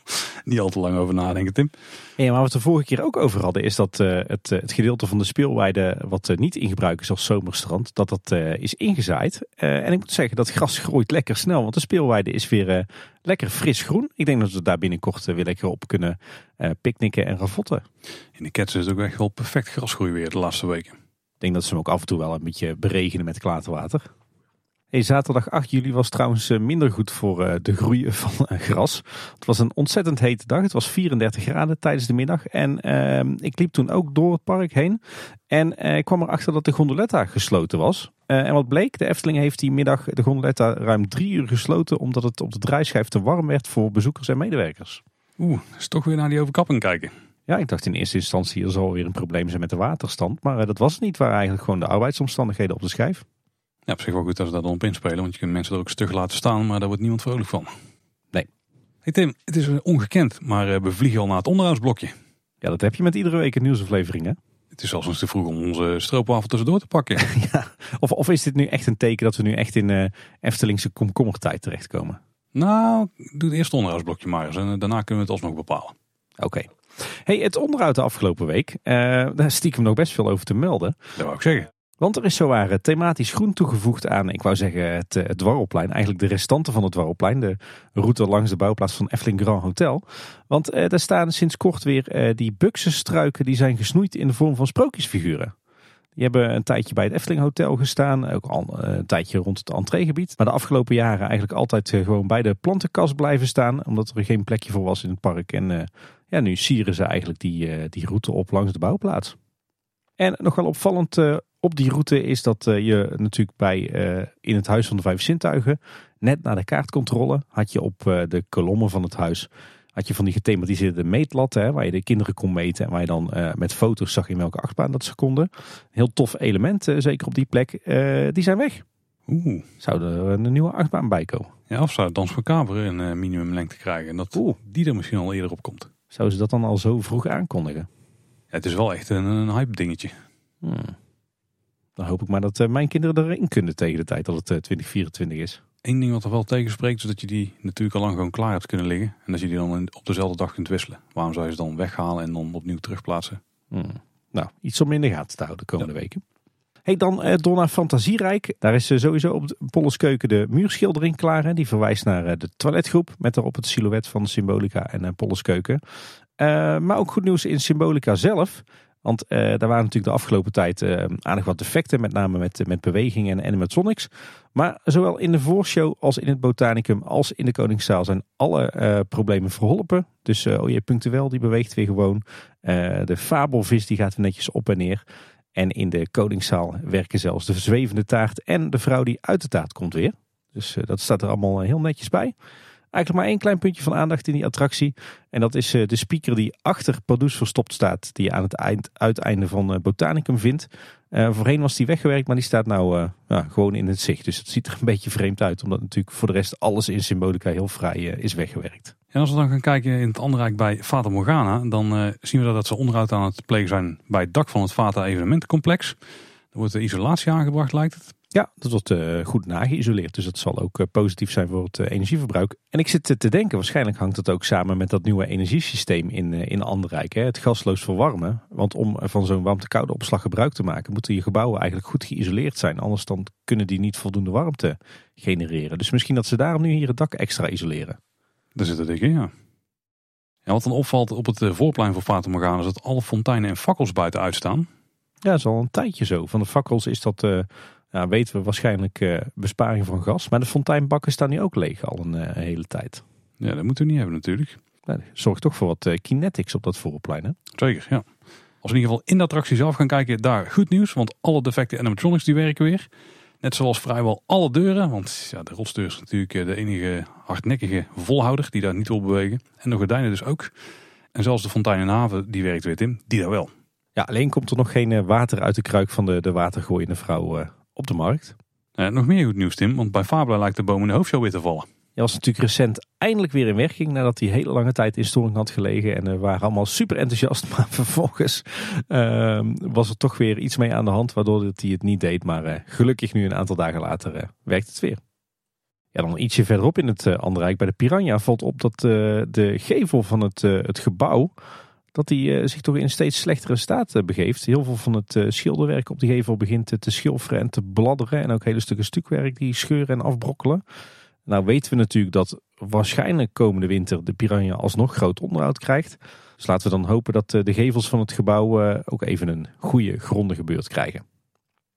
niet al te lang over nadenken, Tim. Ja, maar wat we de vorige keer ook over hadden, is dat uh, het, het gedeelte van de speelweide wat uh, niet in gebruik is als zomerstrand, dat dat uh, is ingezaaid. en ik moet zeggen, dat gras groeit lekker snel, want de speelweide is weer lekker fris groen. Ik denk dat we daar binnenkort weer lekker op kunnen picknicken en ravotten. In de ketsen is het ook echt wel perfect grasgroei weer de laatste weken. Ik denk dat ze hem ook af en toe wel een beetje beregenen met klaterwater. Hey, zaterdag 8 juli was trouwens eh, minder goed voor eh, de groei van eh, gras. Het was een ontzettend hete dag. Het was 34 graden tijdens de middag. En uh, ik liep toen ook door het park heen. En ik kwam erachter dat de gondoletta gesloten was. en wat bleek, de Efteling heeft die middag de gondoletta ruim drie uur gesloten. Omdat het op de draaischijf te warm werd voor bezoekers en medewerkers. Oeh, is toch weer naar die overkapping kijken. Ja, ik dacht in eerste instantie er zal weer een probleem zijn met de waterstand. Maar dat was niet. Waar eigenlijk gewoon de arbeidsomstandigheden op de schijf. Ja, op zich wel goed als ze daar dan op inspelen. Want je kunt mensen er ook stug laten staan, maar daar wordt niemand vrolijk van. Nee. Hey Tim, het is ongekend, maar eh, we vliegen al naar het onderhoudsblokje. Ja, dat heb je met iedere week een nieuwsaflevering hè? Het is zelfs eens te vroeg om onze stroopwafel tussendoor te pakken. ja, of, of is dit nu echt een teken dat we nu echt in uh, Eftelingse komkommertijd terechtkomen? Nou, doe het eerste onderhoudsblokje maar eens en eh, daarna kunnen we het alsnog bepalen. Oké. Hey, het onderhoud de afgelopen week, uh, daar stiekem nog best veel over te melden. Dat wou ik zeggen. Want er is zowaar thematisch groen toegevoegd aan, ik wou zeggen, het, het dwarrelplein. Eigenlijk de restanten van het dwarrelplein. De route langs de bouwplaats van Efteling Grand Hotel. Want eh, daar staan sinds kort weer eh, die buksenstruiken die zijn gesnoeid in de vorm van sprookjesfiguren. Die hebben een tijdje bij het Efteling Hotel gestaan. Ook al eh, een tijdje rond het entreegebied. Maar de afgelopen jaren eigenlijk altijd eh, gewoon bij de plantenkast blijven staan. Omdat er geen plekje voor was in het park. En ja, nu sieren ze eigenlijk die, die route op langs de bouwplaats. En nog wel opvallend op die route is dat uh, je natuurlijk bij uh, in het Huis van de Vijf Zintuigen, net na de kaartcontrole, had je op uh, de kolommen van het huis, had je van die gethematiseerde meetlatten, hè, waar je de kinderen kon meten en waar je dan met foto's zag in welke achtbaan dat ze konden. Heel tof element, zeker op die plek. die zijn weg. Oeh. Zou er een nieuwe achtbaan bij komen? Ja, of zou Dans voor Kamer een minimumlengte krijgen en dat Oeh. die er misschien al eerder op komt. Zouden ze dat dan al zo vroeg aankondigen? Ja, het is wel echt een, een hype dingetje. Hmm. Dan hoop ik maar dat eh, mijn kinderen erin kunnen tegen de tijd dat het 2024 eh, is. Eén ding wat er wel tegenspreekt is dat je die natuurlijk al lang gewoon klaar hebt kunnen liggen. En dat je die dan op dezelfde dag kunt wisselen. Waarom zou je ze dan weghalen en dan opnieuw terugplaatsen? Hmm. Nou, iets om in de gaten te houden de komende weken. Hey, dan eh, door naar Fantasierijk. Daar is sowieso op de Polleskeuken de muurschildering klaar. Hè. Die verwijst naar de toiletgroep met daarop het silhouet van Symbolica en uh, Polleskeuken. maar ook goed nieuws in Symbolica zelf. Want uh, daar waren natuurlijk de afgelopen tijd uh, aardig wat defecten, met name met, met bewegingen en animatronics. Maar zowel in de voorshow als in het botanicum als in de Koningszaal zijn alle uh, problemen verholpen. Dus uh, je Punctueel die beweegt weer gewoon. de fabelvis die gaat weer netjes op en neer. En in de Koningszaal werken zelfs de zwevende taart en de vrouw die uit de taart komt weer. Dus dat staat er allemaal heel netjes bij eigenlijk maar één klein puntje van aandacht in die attractie. En dat is eh, de speaker die achter Pardoes verstopt staat. Die je aan het eind, uiteinde van eh, Botanicum vindt. Uh, voorheen was die weggewerkt, maar die staat nou ja, gewoon in het zicht. Dus het ziet er een beetje vreemd uit. Omdat natuurlijk voor de rest alles in Symbolica heel vrij is weggewerkt. En als we dan gaan kijken in het andere bij Fata Morgana. Dan zien we dat ze onderhoud aan het plegen zijn bij het dak van het Fata evenementencomplex. Er wordt de isolatie aangebracht lijkt het. Ja, dat wordt uh, goed nageïsoleerd. Dus dat zal ook uh, positief zijn voor het uh, energieverbruik. En ik zit te denken, waarschijnlijk hangt dat ook samen met dat nieuwe energiesysteem in, in Anderrijk. Hè? Het gasloos verwarmen. Want om van zo'n warmte-koude opslag gebruik te maken, moeten je gebouwen eigenlijk goed geïsoleerd zijn. Anders dan kunnen die niet voldoende warmte genereren. Dus misschien dat ze daarom nu hier het dak extra isoleren. Daar zit het dik in, ja. ja. Wat dan opvalt op het voorplein van Fata Morgana is dat alle fonteinen en fakkels buiten uitstaan. Ja, dat is al een tijdje zo. Van de fakkels is dat ja, weten we waarschijnlijk uh, besparing van gas. Maar de fonteinbakken staan nu ook leeg al een uh, hele tijd. Ja, dat moeten we niet hebben natuurlijk. Nee, zorgt toch voor wat uh, kinetics op dat voorplein. Hè? Zeker, ja. Als we in ieder geval in de attractie zelf gaan kijken, daar goed nieuws. Want alle defecte animatronics die werken weer. Net zoals vrijwel alle deuren, want ja, de rotsdeur is natuurlijk de enige hardnekkige volhouder die daar niet wil bewegen. En de gordijnen dus ook. En zelfs de fontein en haven, die werkt weer Tim, die daar wel. Ja, alleen komt er nog geen water uit de kruik van de, de watergooiende vrouw op de markt. Uh, nog meer goed nieuws Tim, want bij Fabula lijkt de boom in de hoofdshow weer te vallen. Hij was natuurlijk recent eindelijk weer in werking nadat hij hele lange tijd in storing had gelegen. En we waren allemaal super enthousiast. Maar vervolgens uh, was er toch weer iets mee aan de hand waardoor hij het niet deed. Maar uh, gelukkig nu een aantal dagen later uh, werkt het weer. Ja, dan ietsje verderop in het andere rijk bij de Piranha valt op dat de gevel van het, het gebouw dat hij zich toch in steeds slechtere staat begeeft. Heel veel van het schilderwerk op de gevel begint te schilferen en te bladderen. En ook hele stukken stukwerk die scheuren en afbrokkelen. Nou weten we natuurlijk dat waarschijnlijk komende winter de Piranha alsnog groot onderhoud krijgt. Dus laten we dan hopen dat eh, de gevels van het gebouw eh, ook even een goede grondige beurt krijgen.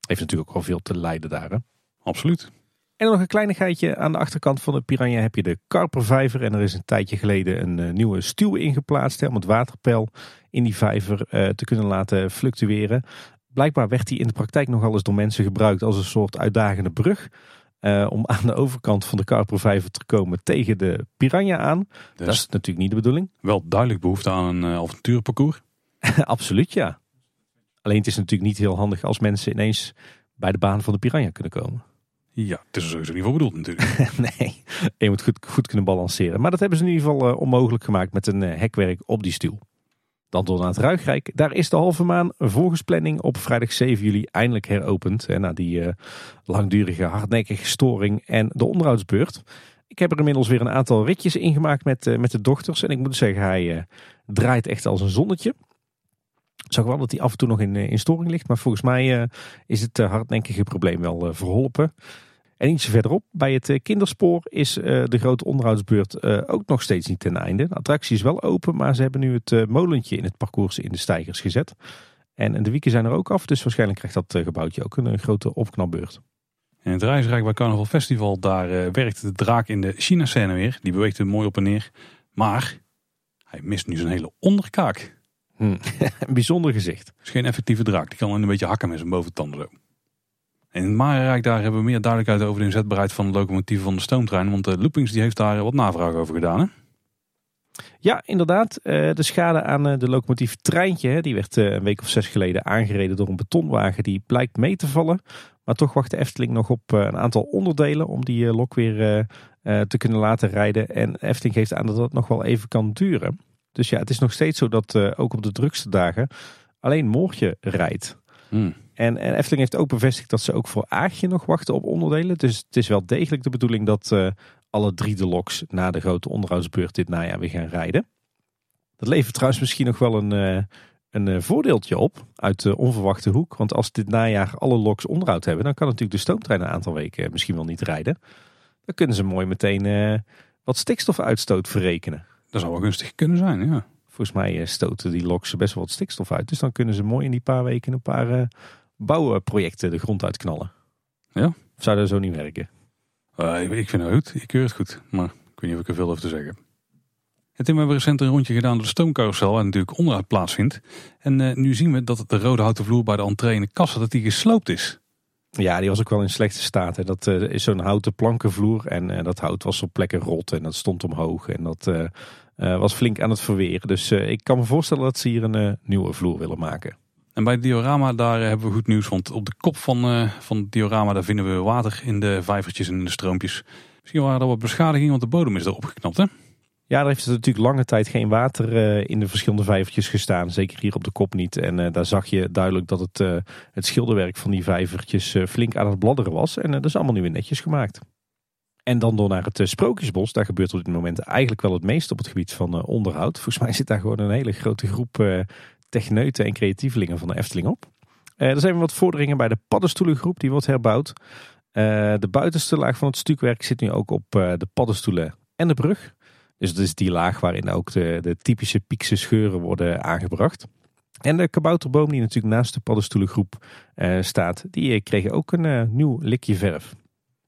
Heeft natuurlijk ook al veel te lijden daar. Absoluut. En nog een kleinigheidje. Aan de achterkant van de Piranha heb je de karpervijver. En er is een tijdje geleden een uh, nieuwe stuw ingeplaatst hè, om het waterpeil in die vijver te kunnen laten fluctueren. Blijkbaar werd die in de praktijk nogal eens door mensen gebruikt als een soort uitdagende brug. Uh, om aan de overkant van de Carpro te komen tegen de Piranha aan. Dus dat is natuurlijk niet de bedoeling. Wel duidelijk behoefte aan een uh, avonturenparcours. Absoluut, ja. Alleen het is natuurlijk niet heel handig als mensen ineens bij de baan van de Piranha kunnen komen. Ja, het is sowieso niet voor bedoeld natuurlijk. nee, je moet goed, goed kunnen balanceren. Maar dat hebben ze in ieder geval uh, onmogelijk gemaakt met een hekwerk op die stuw. Dan door naar het Ruigrijk. Daar is de halve maan volgens planning op vrijdag 7 juli eindelijk heropend. Hè, na die langdurige hardnekkige storing en de onderhoudsbeurt. Ik heb er inmiddels weer een aantal ritjes ingemaakt met, met de dochters. En ik moet zeggen, hij draait echt als een zonnetje. Zag wel dat hij af en toe nog in, in storing ligt. Maar volgens mij is het hardnekkige probleem wel verholpen. En ietsje verderop, bij het eh, kinderspoor, is eh, de grote onderhoudsbeurt eh, ook nog steeds niet ten einde. De attractie is wel open, maar ze hebben nu het molentje in het parcours in de stijgers gezet. En de wieken zijn er ook af, dus waarschijnlijk krijgt dat gebouwtje ook een grote opknapbeurt. In het Reisrijk bij Carnaval Festival, daar werkt de draak in de China-scène weer. Die beweegt er mooi op en neer. Maar hij mist nu zijn hele onderkaak. Een bijzonder gezicht. Het is geen effectieve draak. Die kan een beetje hakken met zijn boventanden zo. En in het Marenrijk daar hebben we meer duidelijkheid over de inzetbaarheid van de locomotieven van de stoomtrein. Want de Loopings die heeft daar wat navraag over gedaan. Hè? Ja, inderdaad. Eh, de schade aan eh, de locomotief Treintje, die werd eh, een week of zes geleden aangereden door een betonwagen. Die blijkt mee te vallen. Maar toch wacht de Efteling nog op een aantal onderdelen om die lok weer te kunnen laten rijden. En Efteling geeft aan dat dat nog wel even kan duren. Dus ja, het is nog steeds zo dat ook op de drukste dagen alleen Moortje rijdt. Hmm. En, en Efteling heeft ook bevestigd dat ze ook voor Aagje nog wachten op onderdelen. Dus het is wel degelijk de bedoeling dat uh, alle drie de loks na de grote onderhoudsbeurt dit najaar weer gaan rijden. Dat levert trouwens misschien nog wel een, uh, een voordeeltje op uit de onverwachte hoek. Want als dit najaar alle loks onderhoud hebben, dan kan natuurlijk de stoomtrein een aantal weken misschien wel niet rijden. Dan kunnen ze mooi meteen wat stikstofuitstoot verrekenen. Dat zou wel gunstig kunnen zijn, ja. Volgens mij stoten die loks best wel wat stikstof uit. Dus dan kunnen ze mooi in die paar weken een paar bouwprojecten de grond uitknallen. Ja? Of zou dat zo niet werken? Uh, ik vind het goed. Ik keur het goed. Maar ik weet niet of ik er veel over te zeggen. Het we hebben recent een rondje gedaan door de stoomcarousel, waar natuurlijk onderhoud plaatsvindt. En uh, nu zien we dat de rode houten vloer bij de entree in de kassa dat die gesloopt is. Ja, die was ook wel in slechte staat. Hè. Dat uh, is zo'n houten plankenvloer en dat hout was op plekken rot en dat stond omhoog. En dat was flink aan het verweren. Dus ik kan me voorstellen dat ze hier een nieuwe vloer willen maken. En bij het diorama daar eh, hebben we goed nieuws. Want op de kop van, van het diorama daar vinden we water in de vijvertjes en in de stroompjes. Misschien waren er wat beschadigingen, want de bodem is er opgeknapt hè? Ja, er heeft natuurlijk lange tijd geen water in de verschillende vijvertjes gestaan. Zeker hier op de kop niet. En daar zag je duidelijk dat het, het schilderwerk van die vijvertjes flink aan het bladderen was. En dat is allemaal nu weer netjes gemaakt. En dan door naar het Sprookjesbos. Daar gebeurt op dit moment eigenlijk wel het meest op het gebied van onderhoud. Volgens mij zit daar gewoon een hele grote groep techneuten en creatievelingen van de Efteling op. Er zijn wat vorderingen bij de paddenstoelengroep, die wordt herbouwd. De buitenste laag van het stukwerk zit nu ook op de paddenstoelen en de brug. Dus dat is die laag waarin ook de, de typische piekse scheuren worden aangebracht. En de kabouterboom die natuurlijk naast de paddenstoelengroep staat, die kreeg ook een nieuw likje verf.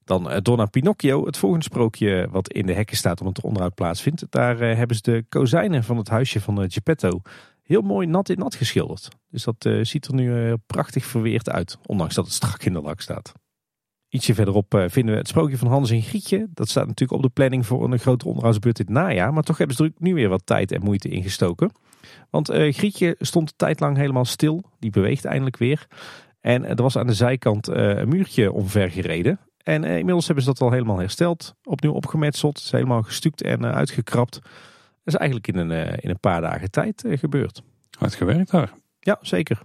Dan door naar Pinocchio, het volgende sprookje wat in de hekken staat omdat er onderhoud plaatsvindt. Daar hebben ze de kozijnen van het huisje van Geppetto heel mooi nat in nat geschilderd. Dus dat ziet er nu prachtig verweerd uit. Ondanks dat het strak in de lak staat. Ietsje verderop eh, vinden we het sprookje van Hans en Grietje. Dat staat natuurlijk op de planning voor een grote onderhoudsbeurt dit najaar. Maar toch hebben ze er nu weer wat tijd en moeite in gestoken. Want Grietje stond een tijd lang helemaal stil. Die beweegt eindelijk weer. En er was aan de zijkant een muurtje omver gereden. En inmiddels hebben ze dat al helemaal hersteld. Opnieuw opgemetseld. Het is helemaal gestuukt en uitgekrapt. Dat is eigenlijk in een, in een paar dagen tijd gebeurd. Hard gewerkt daar. Ja, zeker.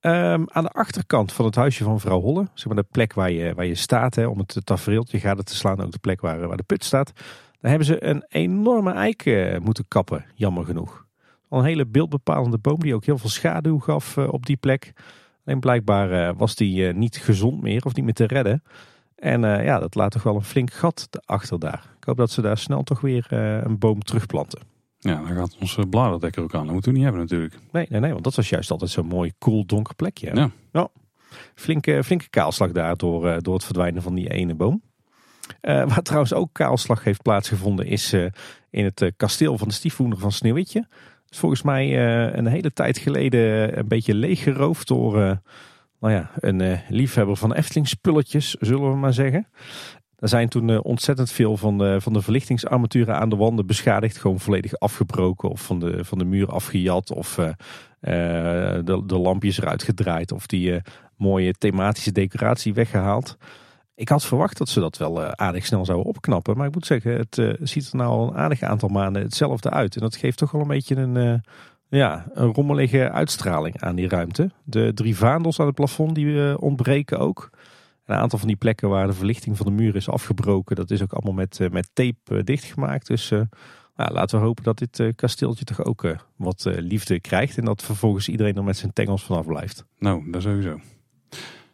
Um, aan de achterkant van het huisje van mevrouw Holle, zeg maar de plek waar je, waar je staat hè, om het tafereeltje gaten te slaan, ook de plek waar, waar de put staat. Daar hebben ze een enorme eik uh, moeten kappen, jammer genoeg. Al een hele beeldbepalende boom die ook heel veel schaduw gaf uh, op die plek. Alleen blijkbaar uh, was die niet gezond meer of niet meer te redden. En ja, dat laat toch wel een flink gat achter daar. Ik hoop dat ze daar snel toch weer een boom terugplanten. Ja, dan gaat onze bladerdekker ook aan. Dat moeten we niet hebben natuurlijk. Nee, nee, nee, want dat was juist altijd zo'n mooi, cool, donker plekje. Ja. ja. Flinke, flinke kaalslag daar door, uh, door het verdwijnen van die ene boom. Waar trouwens ook kaalslag heeft plaatsgevonden is in het kasteel van de stiefmoeder van Sneeuwwitje. is volgens mij een hele tijd geleden een beetje leeggeroofd door nou ja, een liefhebber van Efteling spulletjes, zullen we maar zeggen. Er zijn toen eh, ontzettend veel van de, van de verlichtingsarmaturen aan de wanden beschadigd. Gewoon volledig afgebroken of van de, van de muur afgejat. Of uh, de, de lampjes eruit gedraaid. Of die mooie thematische decoratie weggehaald. Ik had verwacht dat ze dat wel aardig snel zouden opknappen. Maar ik moet zeggen, het ziet er nou al een aardig aantal maanden hetzelfde uit. En dat geeft toch wel een beetje een, ja, een rommelige uitstraling aan die ruimte. De drie vaandels aan het plafond die ontbreken ook een aantal van die plekken waar de verlichting van de muur is afgebroken, dat is ook allemaal met, eh, met tape eh, dichtgemaakt. Dus nou, laten we hopen dat dit kasteeltje toch ook wat liefde krijgt. En dat vervolgens iedereen er met zijn tengels vanaf blijft. Nou, dat sowieso.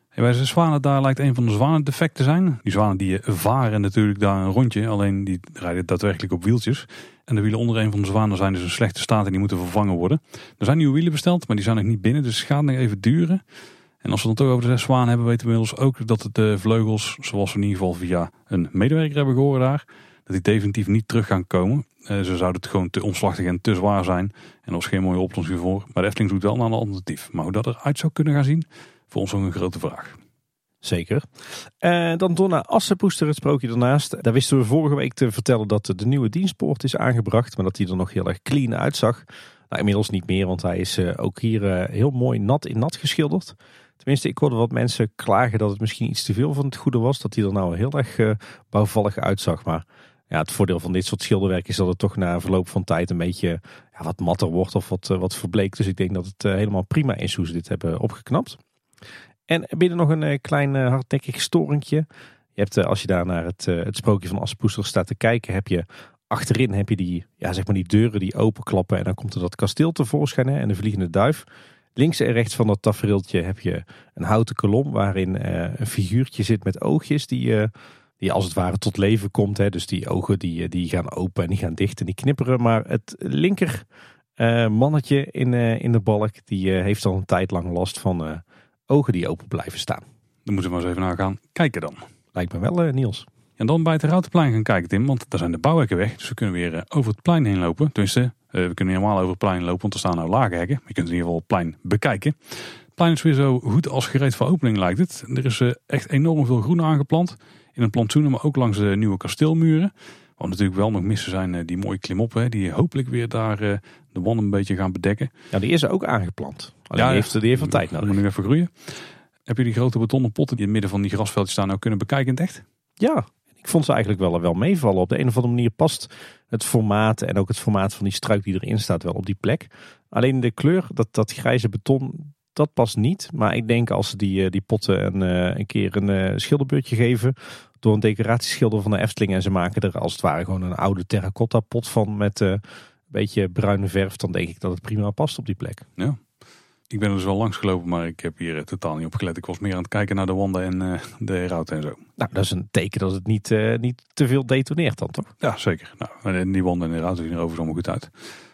Hey, bij de zwanen daar lijkt een van de zwanen defect te zijn. Die zwanen die varen natuurlijk daar een rondje, alleen die rijden daadwerkelijk op wieltjes. En de wielen onder een van de zwanen zijn dus in slechte staat en die moeten vervangen worden. Er zijn nieuwe wielen besteld, maar die zijn nog niet binnen, dus het gaat nog even duren. En als we het dan toch over de zes hebben, weten we inmiddels ook dat de vleugels, zoals we in ieder geval via een medewerker hebben gehoord daar, dat die definitief niet terug gaan komen. Uh, ze zouden het gewoon te omslachtig en te zwaar zijn. En er was geen mooie oplossing voor. Maar de Efteling zoekt wel naar een alternatief. Maar hoe dat eruit zou kunnen gaan zien, voor ons nog een grote vraag. Zeker. Uh, dan door naar Assenpoester, het sprookje daarnaast. Daar wisten we vorige week te vertellen dat de nieuwe dienstpoort is aangebracht. Maar dat die er nog heel erg clean uitzag. Nou, inmiddels niet meer, want hij is uh, ook hier heel mooi nat in nat geschilderd. Tenminste, ik hoorde wat mensen klagen dat het misschien iets te veel van het goede was. Dat hij er nou heel erg bouwvallig uitzag. Maar ja, het voordeel van dit soort schilderwerk is dat het toch na verloop van tijd een beetje ja, wat matter wordt of wat, wat verbleekt. Dus ik denk dat het helemaal prima is hoe ze dit hebben opgeknapt. En binnen nog een klein hardnekkig storingje. Je hebt, als je daar naar het, het sprookje van Assepoester staat te kijken, heb je achterin heb je die, ja, zeg maar die deuren die openklappen. En dan komt er dat kasteel tevoorschijn hè, en de vliegende duif. Links en rechts van dat tafereeltje heb je een houten kolom waarin een figuurtje zit met oogjes die, die als het ware tot leven komt. Hè. Dus die ogen die, eh, die gaan open en die gaan dicht en die knipperen. Maar het linker mannetje in, in de balk die heeft al een tijd lang last van ogen die open blijven staan. Dan moeten we maar eens even naar gaan kijken dan. Lijkt me wel Niels. En dan bij het Routenplein gaan kijken Tim, want daar zijn de bouwhekken weg. Dus we kunnen weer over het plein heen lopen. Tenminste, uh, we kunnen helemaal over het plein lopen, want er staan nou lage hekken. Je kunt in ieder geval het plein bekijken. Het plein is weer zo goed als gereed voor opening lijkt het. Er is echt enorm veel groen aangeplant. In een plantsoen, maar ook langs de nieuwe kasteelmuren. Wat natuurlijk wel nog missen zijn die mooie klimop, die hopelijk weer daar de wanden een beetje gaan bedekken. Ja, die is er ook aangeplant. Alleen ja, die heeft, die heeft tijd nodig. moet nog even groeien. Heb je die grote betonnen potten die in het midden van die grasveldjes staan nou kunnen bekijken in het echt? Ja, ik vond ze eigenlijk wel, wel meevallen. Op de een of andere manier past het formaat en ook het formaat van die struik die erin staat wel op die plek. Alleen de kleur, dat, dat grijze beton, dat past niet. Maar ik denk als ze die, eh, die potten een, eh, een keer een uh, schilderbeurtje geven door een decoratieschilder van de Efteling en ze maken er als het ware gewoon een oude terracotta pot van met beetje bruine verf, dan denk ik dat het prima past op die plek. Ja. Ik ben er dus wel langs gelopen, maar ik heb hier totaal niet op gelet. Ik was meer aan het kijken naar de wanden en uh, de herauten en zo. Nou, dat is een teken dat het niet, uh, niet te veel detoneert dan, toch? Ja, zeker. Nou, die wanden en de herauten zien er overigens allemaal goed uit.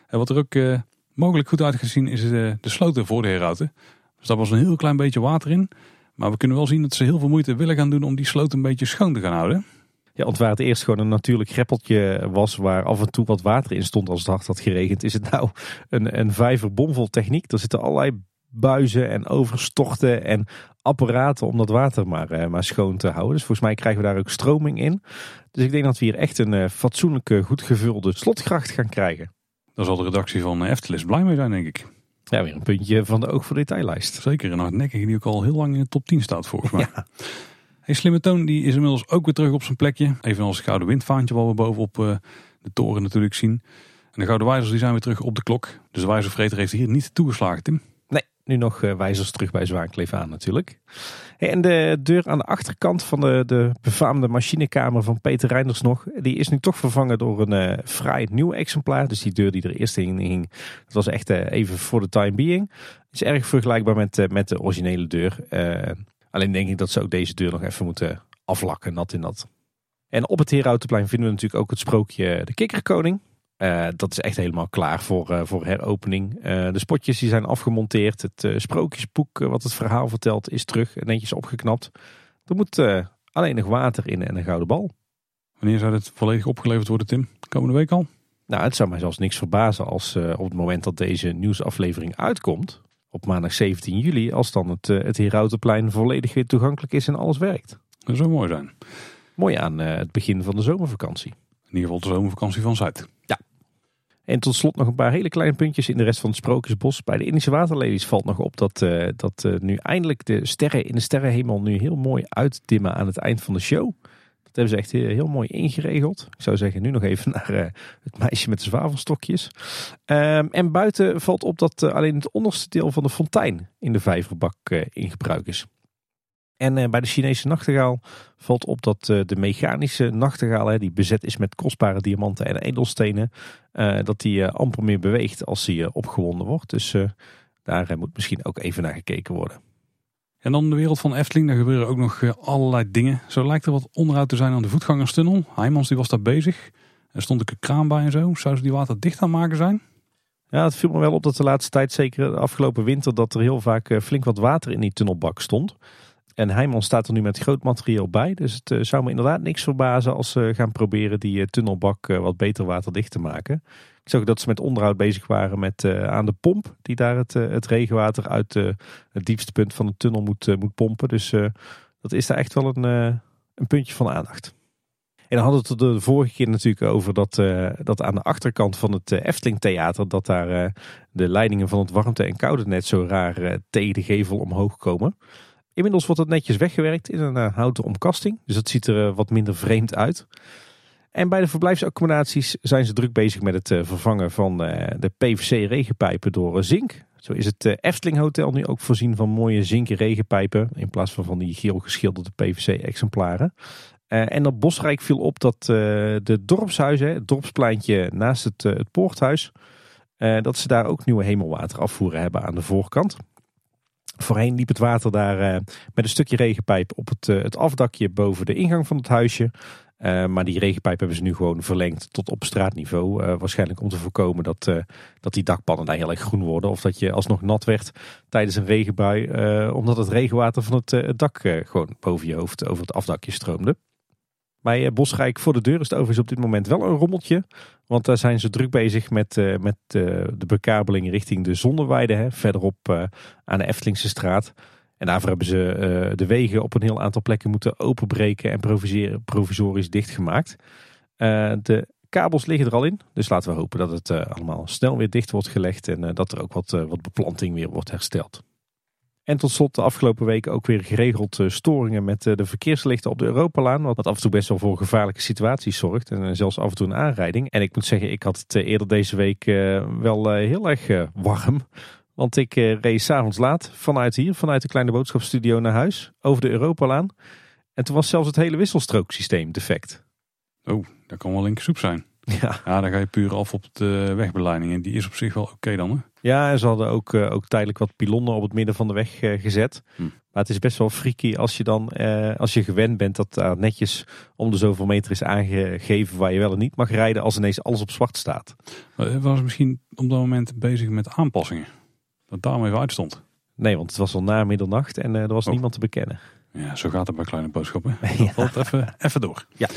En wat er ook uh, mogelijk goed uit gezien is de sloten voor de herauten. Dus daar was een heel klein beetje water in. Maar we kunnen wel zien dat ze heel veel moeite willen gaan doen om die sloot een beetje schoon te gaan houden. Ja, want waar het eerst gewoon een natuurlijk greppeltje was waar af en toe wat water in stond als het hard had geregend, is het nou een, een vijver bomvol techniek. Er zitten allerlei buizen en overstochten en apparaten om dat water maar, eh, maar schoon te houden. Dus volgens mij krijgen we daar ook stroming in. Dus ik denk dat we hier echt een uh, fatsoenlijke, goed gevulde slotgracht gaan krijgen. Daar zal de redactie van Eftelis blij mee zijn, denk ik. Ja, weer een puntje van de oog voor detaillijst. Zeker, een hardnekkige die ook al heel lang in de top 10 staat volgens mij. Ja. Hey, Slimme Toon die is inmiddels ook weer terug op zijn plekje. Evenals het gouden windvaantje wat we bovenop uh, de toren natuurlijk zien. En de gouden wijzers die zijn weer terug op de klok. Dus de wijzervreter heeft hier niet toegeslagen, Tim. Nee, nu nog uh, wijzers terug bij Zwaankleef aan natuurlijk. En de deur aan de achterkant van de, de befaamde machinekamer van Peter Reinders nog. Die is nu toch vervangen door een uh, fraai nieuw exemplaar. Dus die deur die er eerst in hing, dat was echt even voor de time being. Is erg vergelijkbaar met, met de originele deur. Alleen denk ik dat ze ook deze deur nog even moeten aflakken, nat in nat. En op het Herautenplein vinden we natuurlijk ook het sprookje De Kikkerkoning. Uh, dat is echt helemaal klaar voor, uh, voor heropening. Uh, de spotjes die zijn afgemonteerd. Het sprookjesboek wat het verhaal vertelt is terug netjes opgeknapt. Er moet alleen nog water in en een gouden bal. Wanneer zou dit volledig opgeleverd worden, Tim? Komende week al? Nou, het zou mij zelfs niks verbazen als op het moment dat deze nieuwsaflevering uitkomt, op maandag 17 juli, als dan het, het Herautenplein volledig weer toegankelijk is en alles werkt. Dat zou mooi zijn. Mooi aan het begin van de zomervakantie. In ieder geval de zomervakantie van Zuid. Ja. En tot slot nog een paar hele kleine puntjes in de rest van het Sprookjesbos. Bij de Indische Waterlelies valt nog op dat, uh, dat uh, nu eindelijk de sterren in de sterrenhemel nu heel mooi uitdimmen aan het eind van de show. Hebben ze echt heel, heel mooi ingeregeld. Ik zou zeggen nu nog even naar uh, het meisje met de zwavelstokjes. Um, en buiten valt op dat alleen het onderste deel van de fontein in de vijverbak in gebruik is. En bij de Chinese nachtegaal valt op dat de mechanische nachtegaal, hè, die bezet is met kostbare diamanten en edelstenen, dat die amper meer beweegt als hij opgewonden wordt. Dus daar moet misschien ook even naar gekeken worden. En dan de wereld van Efteling, daar gebeuren ook nog allerlei dingen. Zo lijkt er wat onderhoud te zijn aan de voetgangerstunnel. Heijmans die was daar bezig. Er stond ook een kraan bij en zo. Zou ze die water dicht aan maken zijn? Ja, het viel me wel op dat de laatste tijd, zeker de afgelopen winter, dat er heel vaak flink wat water in die tunnelbak stond. En Heijman staat er nu met groot materieel bij. Dus het uh, zou me inderdaad niks verbazen als ze gaan proberen die tunnelbak wat beter waterdicht te maken. Ik zag dat ze met onderhoud bezig waren met aan de pomp. Die daar het, het regenwater uit het diepste punt van de tunnel moet, moet pompen. Dus dat is daar echt wel een, een puntje van aandacht. En dan hadden we het de vorige keer natuurlijk over dat, dat aan de achterkant van het Efteling Theater... dat daar de leidingen van het warmte- en koude net zo raar tegen de gevel omhoog komen... Inmiddels wordt het netjes weggewerkt in een uh, houten omkasting. Dus dat ziet er uh, wat minder vreemd uit. En bij de verblijfsaccommodaties zijn ze druk bezig met het uh, vervangen van de PVC regenpijpen door zink. Zo is het Efteling Hotel nu ook voorzien van mooie zinken regenpijpen. In plaats van van die geel geschilderde PVC exemplaren. en op Bosrijk viel op dat de dorpshuizen, het dorpspleintje naast het, het poorthuis. dat ze daar ook nieuwe hemelwaterafvoeren hebben aan de voorkant. Voorheen liep het water daar met een stukje regenpijp op het, het afdakje boven de ingang van het huisje. Uh, maar die regenpijp hebben ze nu gewoon verlengd tot op straatniveau. waarschijnlijk om te voorkomen dat, dat die dakpannen daar heel erg groen worden. Of dat je alsnog nat werd tijdens een regenbui. omdat het regenwater van het, dak gewoon boven je hoofd over het afdakje stroomde. Bij eh, Bosrijk voor de deur is het overigens op dit moment wel een rommeltje. Want daar zijn ze druk bezig met, met de bekabeling richting de Zonneweide. Hè, verderop aan de Eftelingse straat. En daarvoor hebben ze de wegen op een heel aantal plekken moeten openbreken en provisorisch dichtgemaakt. de kabels liggen er al in. Dus laten we hopen dat het allemaal snel weer dicht wordt gelegd. En dat er ook wat, wat beplanting weer wordt hersteld. En tot slot de afgelopen weken ook weer geregeld eh, storingen met eh, de verkeerslichten op de Europalaan. Wat af en toe best wel voor gevaarlijke situaties zorgt. En eh, zelfs af en toe een aanrijding. En ik moet zeggen, ik had het eerder deze week wel heel erg warm. Want ik reed s'avonds laat vanuit hier, vanuit de kleine boodschapstudio naar huis. Over de Europalaan. En toen was zelfs het hele wisselstrooksysteem defect. Oh, dat kan wel linkersoep zijn. Ja. ja, dan ga je puur af op de wegbeleiding. En die is op zich wel oké dan. Hè? Ja, en ze hadden ook, uh, ook tijdelijk wat pilonnen op het midden van de weg uh, gezet. Hm. Maar het is best wel freaky als je dan, als je gewend bent dat daar netjes om de zoveel meter is aangegeven waar je wel en niet mag rijden als ineens alles op zwart staat. Was misschien op dat moment bezig met aanpassingen? Dat daarom even uitstond? Nee, want het was al na middernacht en er was oh. niemand te bekennen. Ja, zo gaat het bij kleine boodschappen. ja. valt even, even door. Ja.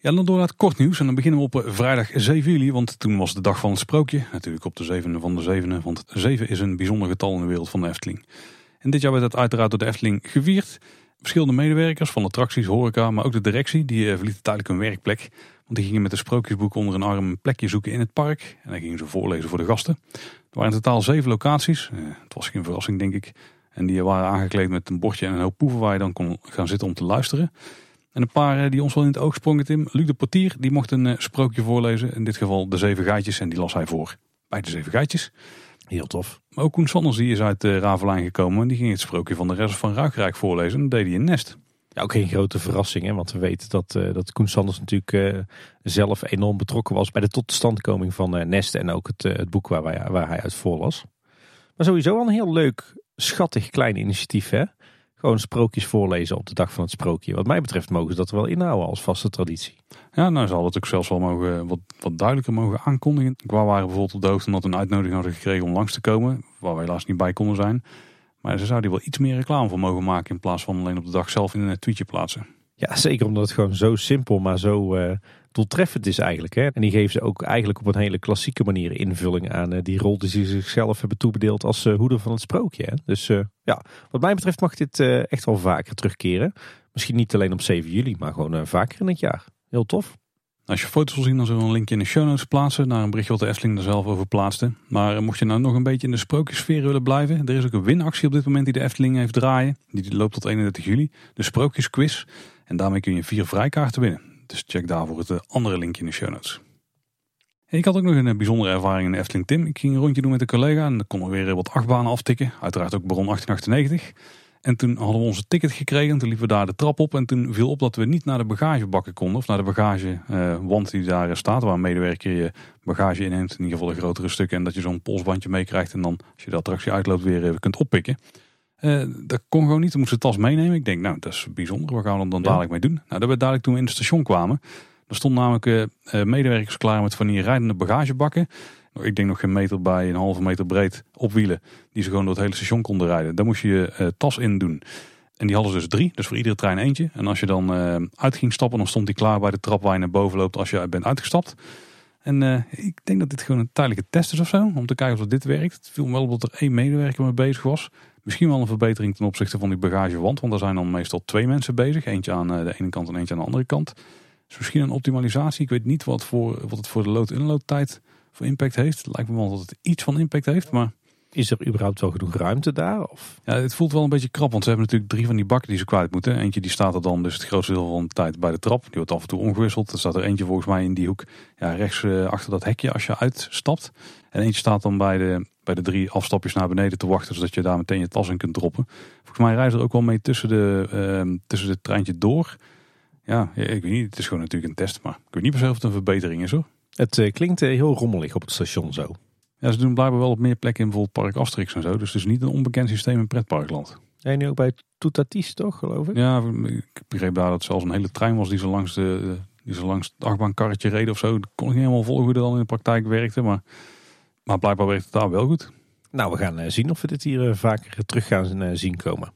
Ja, dan door naar het kort nieuws. En dan beginnen we op eh, vrijdag 7 juli, want toen was de dag van het sprookje. Natuurlijk op de zevende van de zevende, want 7 is een bijzonder getal in de wereld van de Efteling. En dit jaar werd dat uiteraard door de Efteling gevierd. Verschillende medewerkers van attracties, horeca, maar ook de directie, die uh, verlieten tijdelijk hun werkplek. Want die gingen met een sprookjesboek onder een arm een plekje zoeken in het park. En dan gingen ze voorlezen voor de gasten. Er waren in totaal zeven locaties. Uh, het was geen verrassing, denk ik. En die waren aangekleed met een bordje en een hoop poeven waar je dan kon gaan zitten om te luisteren. En een paar eh, die ons wel in het oog sprongen, Tim. Luc de Portier, die mocht een sprookje voorlezen. In dit geval de zeven gaatjes en die las hij voor bij de zeven gaatjes. Heel tof. Maar ook Koen Sanders die is uit uh, Ravelijn gekomen. En die ging het sprookje van de rest van Ruikrijk voorlezen. En dat deed hij in Nest. Ja, ook geen grote verrassing. Hè? Want we weten dat, uh, dat Koen Sanders natuurlijk uh, zelf enorm betrokken was bij de totstandkoming van Nest. En ook het, het boek waar, waar hij uit voorlas. Maar sowieso wel een heel leuk, schattig klein initiatief. Hè? Gewoon sprookjes voorlezen op de dag van het sprookje. Wat mij betreft mogen ze dat wel inhouden als vaste traditie. Ja, nou zal het ook zelfs wel mogen, wat, wat duidelijker mogen aankondigen. Qua waren bijvoorbeeld op de hoogte omdat een uitnodiging hadden gekregen om langs te komen. Waar wij helaas niet bij konden zijn. Maar ze zouden wel iets meer reclame voor mogen maken in plaats van alleen op de dag zelf in een tweetje plaatsen. Ja, zeker omdat het gewoon zo simpel, maar zo uh, doeltreffend is eigenlijk. Hè? En die geven ze ook eigenlijk op een hele klassieke manier invulling aan uh, die rol die ze zichzelf hebben toebedeeld als uh, hoeder van het sprookje. Hè? Dus ja, wat mij betreft mag dit echt wel vaker terugkeren. Misschien niet alleen op 7 juli, maar gewoon vaker in het jaar. Heel tof. Als je foto's wil zien, dan zullen we een linkje in de show notes plaatsen naar een berichtje wat de Efteling er zelf over plaatste. Maar mocht je nou nog een beetje in de sprookjesfeer willen blijven, er is ook een winactie op dit moment die de Efteling heeft draaien. Die loopt tot 31 juli. De sprookjesquiz. En daarmee kun je vier vrijkaarten winnen. Dus check daarvoor het eh, andere linkje in de show notes. Ik had ook nog een eh, bijzondere ervaring in de Efteling Tim. Ik ging een rondje doen met een collega en dan konden we weer wat achtbanen aftikken. Uiteraard ook Baron 1898. En toen hadden we onze ticket gekregen. En toen liepen we daar de trap op. En toen viel op dat we niet naar de bagagebakken konden. Of naar de bagagewand uh, die daar staat. Waar een medewerker je bagage inneemt. In ieder geval de grotere stukken. En dat je zo'n polsbandje meekrijgt. En dan als je de attractie uitloopt weer even kunt oppikken. Uh, dat kon gewoon niet. We moesten de tas meenemen. Ik denk, nou, dat is bijzonder. Wat gaan we dan dadelijk mee doen? Nou, dat werd dadelijk toen we in het station kwamen. Er stonden namelijk uh, medewerkers klaar met van die rijdende bagagebakken. Ik denk nog geen meter bij, een halve meter breed op wielen. Die ze gewoon door het hele station konden rijden. Daar moest je je uh, tas in doen. En die hadden dus drie, dus voor iedere trein eentje. En als je dan uit ging stappen, dan stond die klaar bij de trap waar je naar boven loopt als je bent uitgestapt. En ik denk dat dit gewoon een tijdelijke test is of zo. Om te kijken of dit werkt. Het viel me wel op dat er één medewerker mee bezig was. Misschien wel een verbetering ten opzichte van die bagagewand. Want daar zijn dan meestal twee mensen bezig. Eentje aan eh, de ene kant en eentje aan de andere kant. Dus misschien een optimalisatie. Ik weet niet wat, voor, wat het voor de load-inload-tijd voor impact heeft. Het lijkt me wel dat het iets van impact heeft. Maar is er überhaupt wel genoeg ruimte daar? Of? Ja, het voelt wel een beetje krap, want ze hebben natuurlijk drie van die bakken die ze kwijt moeten. Eentje die staat er dan dus het grootste deel van de tijd bij de trap. Die wordt af en toe omgewisseld. Er staat er eentje volgens mij in die hoek ja, rechts uh, achter dat hekje als je uitstapt. En eentje staat dan bij de, bij de drie afstapjes naar beneden te wachten, zodat je daar meteen je tas in kunt droppen. Volgens mij rijden er ook wel mee tussen de, uh, tussen de treintje door. Ja, ik weet niet, het is gewoon natuurlijk een test, maar ik weet niet per se of het een verbetering is hoor. Het uh, klinkt uh, heel rommelig op het station zo. Ja, ze doen blijkbaar wel op meer plekken in bijvoorbeeld Park Asterix en zo. Dus het is niet een onbekend systeem in pretparkland. Ja, nu ook bij Toetatis toch, geloof ik? Ja, ik begreep daar dat het zelfs een hele trein was die zo langs, de, die zo langs het achtbaankarretje reed of zo. Dat kon ik niet helemaal volgen hoe dat dan in de praktijk werkte. Maar, maar blijkbaar werkt het daar wel goed. Nou, we gaan uh, zien of we dit hier vaker terug gaan zien komen.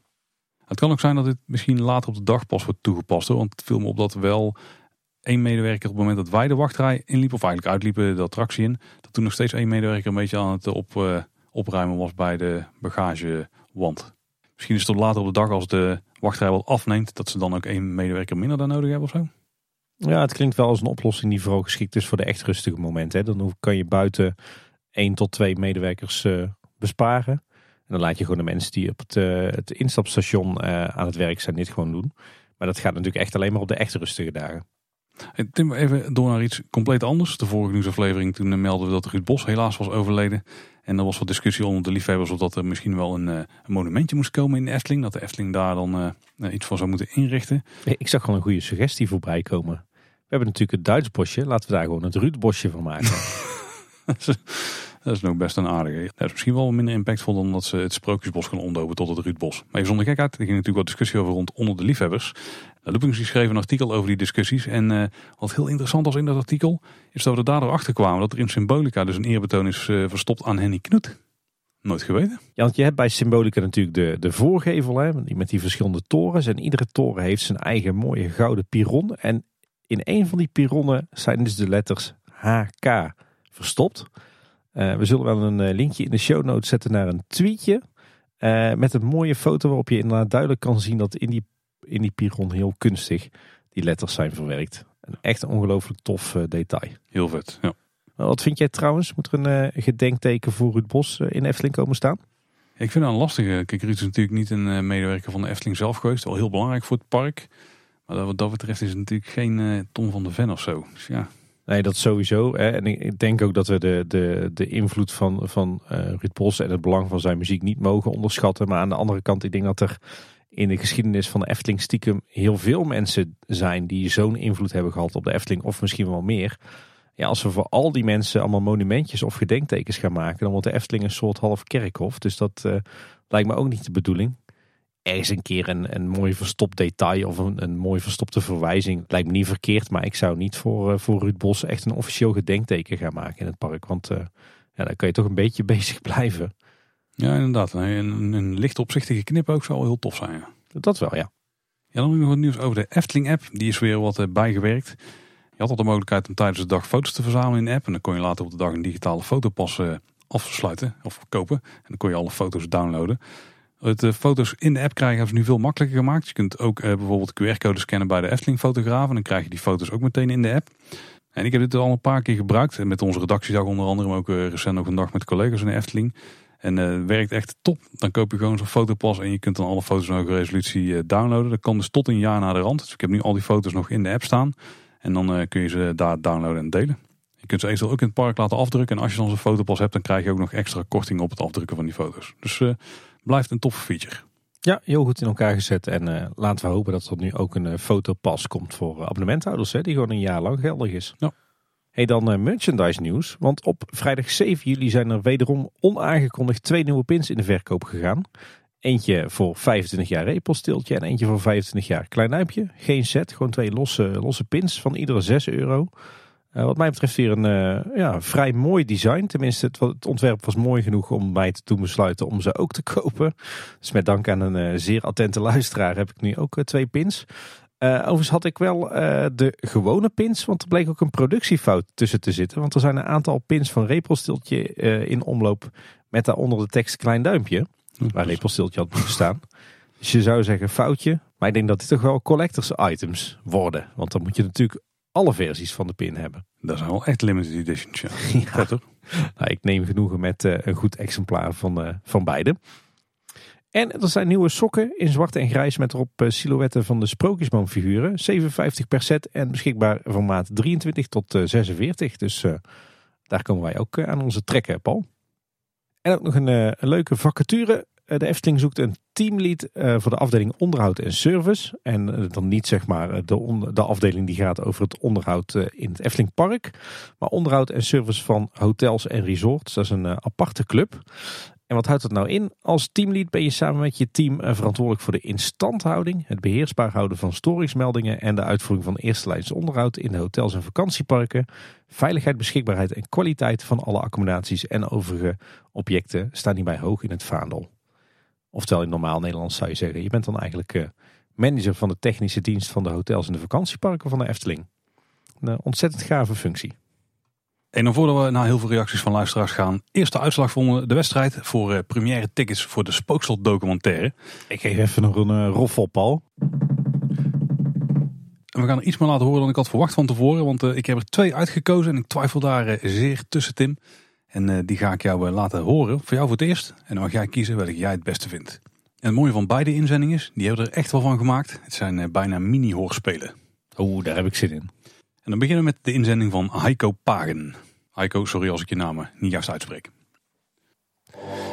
Het kan ook zijn dat dit misschien later op de dag pas wordt toegepast. Hoor, want het viel me op dat wel één medewerker op het moment dat wij de wachtrij inliepen, of eigenlijk uitliepen de attractie in, dat toen nog steeds één medewerker een beetje aan het op, uh, opruimen was bij de bagagewand. Misschien is het later op de dag als de wachtrij wat afneemt, dat ze dan ook één medewerker minder dan nodig hebben of zo. Ja, het klinkt wel als een oplossing die vooral geschikt is voor de echt rustige momenten. Dan kan je buiten één tot twee medewerkers uh, besparen. En dan laat je gewoon de mensen die op het, uh, het instapstation aan het werk zijn dit gewoon doen. Maar dat gaat natuurlijk echt alleen maar op de echt rustige dagen. Tim, even door naar iets compleet anders. De vorige nieuwsaflevering toen melden we dat Ruud Bos helaas was overleden. En er was wat discussie onder de liefhebbers of dat er misschien wel een, een monumentje moest komen in de Efteling. Dat de Efteling daar dan uh, iets van zou moeten inrichten. Ik zag gewoon een goede suggestie voorbij komen. We hebben natuurlijk het Duits bosje. Laten we daar gewoon het Ruud bosje van maken. dat is nog best een aardige. Dat is misschien wel minder impactvol dan dat ze het Sprookjesbos gaan omdopen tot het Ruudbos. Maar even zonder gekheid, er ging natuurlijk wat discussie over rond onder de liefhebbers. De Loopings schreef een artikel over die discussies. En uh, wat heel interessant was in dat artikel, is dat we er daardoor achter kwamen dat er in Symbolica dus een eerbetoon is uh, verstopt aan Henny Knoet. Nooit geweten. Ja, want je hebt bij Symbolica natuurlijk de, de voorgevel hè, met die verschillende torens. En iedere toren heeft zijn eigen mooie gouden piron. En in een van die pironnen zijn dus de letters HK verstopt. Uh, we zullen wel een linkje in de show notes zetten naar een tweetje Eh, met een mooie foto waarop je inderdaad duidelijk kan zien dat in die, in die piron heel kunstig die letters zijn verwerkt. Een echt ongelooflijk tof eh, detail. Heel vet, ja. Wat vind jij trouwens? Moet er een gedenkteken voor Ruud Bos in Efteling komen staan? Ik vind dat een lastige. Kijk, Ruud is natuurlijk niet een medewerker van de Efteling zelf geweest. Wel heel belangrijk voor het park. Maar wat dat betreft is het natuurlijk geen Tom van de Ven of zo. Dus ja, Nee, dat sowieso. Hè. En ik denk ook dat we de, de, de invloed van, van uh, Ruud en het belang van zijn muziek niet mogen onderschatten. Maar aan de andere kant, ik denk dat er in de geschiedenis van de Efteling stiekem heel veel mensen zijn die zo'n invloed hebben gehad op de Efteling, of misschien wel meer. Ja, als we voor al die mensen allemaal monumentjes of gedenktekens gaan maken, dan wordt de Efteling een soort half kerkhof. Dus dat uh, lijkt me ook niet de bedoeling ergens een keer een, een mooi verstopt detail of een, een mooi verstopte verwijzing. Lijkt me niet verkeerd, maar ik zou niet voor, uh, voor Ruud Bos echt een officieel gedenkteken gaan maken in het park. Want uh, ja, dan kan je toch een beetje bezig blijven. Ja, inderdaad. Een, een licht opzichtige knip ook zou heel tof zijn. Ja. Dat wel, ja. Ja, dan nog wat nieuws over de Efteling-app. Die is weer wat uh, bijgewerkt. Je had al de mogelijkheid om tijdens de dag foto's te verzamelen in de app. En dan kon je later op de dag een digitale fotopas afsluiten of kopen. En dan kon je alle foto's downloaden. De eh, foto's in de app krijgen hebben ze nu veel makkelijker gemaakt. Je kunt ook uh, bijvoorbeeld QR-code scannen bij de Efteling fotograaf. En dan krijg je die foto's ook meteen in de app. En ik heb dit al een paar keer gebruikt. Met onze redactiedag onder andere, maar ook uh, recent nog een dag met collega's in de Efteling. En uh, werkt echt top. Dan koop je gewoon zo'n fotopas en je kunt dan alle foto's in hoge resolutie downloaden. Dat kan dus tot een jaar na de rand. Dus ik heb nu al die foto's nog in de app staan. En dan kun je ze daar downloaden en delen. Je kunt ze eventueel ook in het park laten afdrukken. En als je dan zo'n fotopas hebt, dan krijg je ook nog extra korting op het afdrukken van die foto's. Dus blijft een toffe feature. Ja, heel goed in elkaar gezet. En uh, laten we hopen dat er nu ook een uh, fotopas komt voor uh, abonnementhouders. Hè, die gewoon een jaar lang geldig is. Ja. Hey, dan merchandise nieuws. Want op vrijdag 7 juli zijn er wederom onaangekondigd twee nieuwe pins in de verkoop gegaan. Eentje voor 25 jaar repelsteeltje en eentje voor 25 jaar klein duimpje. Geen set, gewoon twee losse, losse pins van iedere 6 euro. Uh, wat mij betreft weer een uh, ja, vrij mooi design. Tenminste, het, het, ontwerp was mooi genoeg om mij te doen besluiten om ze ook te kopen. Dus met dank aan een uh, zeer attente luisteraar heb ik nu ook twee pins. overigens had ik wel de gewone pins, want er bleek ook een productiefout tussen te zitten. Want er zijn een aantal pins van Repelstiltje in omloop met daaronder de tekst klein duimpje. Waar Repelstiltje had moeten staan. Dus je zou zeggen foutje, maar ik denk dat dit toch wel collectors items worden. Want dan moet je natuurlijk alle versies van de pin hebben. Dat zijn wel echt limited editions. Ja. ja. Nou, ik neem genoegen met uh, een goed exemplaar van, uh, van beide. En er zijn nieuwe sokken in zwart en grijs met erop uh, silhouetten van de sprookjesboomfiguren. 57 per set en beschikbaar van maat 23 tot 46. Dus daar komen wij ook aan onze trekken, Paul. En ook nog een, een leuke vacature eh, de Efteling zoekt een teamlead eh, voor de afdeling onderhoud en service. En eh, dan niet zeg maar de, de afdeling die gaat over het onderhoud in het Efteling Park. Maar onderhoud en service van hotels en resorts. Dat is een aparte club. En wat houdt dat nou in? Als teamlead ben je samen met je team verantwoordelijk voor de instandhouding, het beheersbaar houden van storingsmeldingen en de uitvoering van eerste lijns onderhoud in de hotels en vakantieparken. Veiligheid, beschikbaarheid en kwaliteit van alle accommodaties en overige objecten staan hierbij hoog in het vaandel. Oftewel in normaal Nederlands zou je zeggen, je bent dan eigenlijk uh, manager van de technische dienst van de hotels en de vakantieparken van de Efteling. Een uh, ontzettend gave functie. En dan voordat we naar heel veel reacties van luisteraars gaan, eerst de uitslag van de wedstrijd voor uh, première tickets voor de Spookslot documentaire. Ik geef even nog een roffel, Paul. En we gaan er iets meer laten horen dan ik had verwacht van tevoren, want ik heb er twee uitgekozen en ik twijfel daar zeer tussen Tim. En uh, die ga ik jou uh, laten horen. Voor jou voor het eerst. En dan mag jij kiezen welke jij het beste vindt. En het mooie van beide inzendingen is, die hebben er echt wel van gemaakt. Het zijn uh, bijna mini-hoorspelen. Oeh, daar heb ik zin in. En dan beginnen we met de inzending van Heiko Pagen. Heiko, sorry als ik je naam niet juist uitspreek.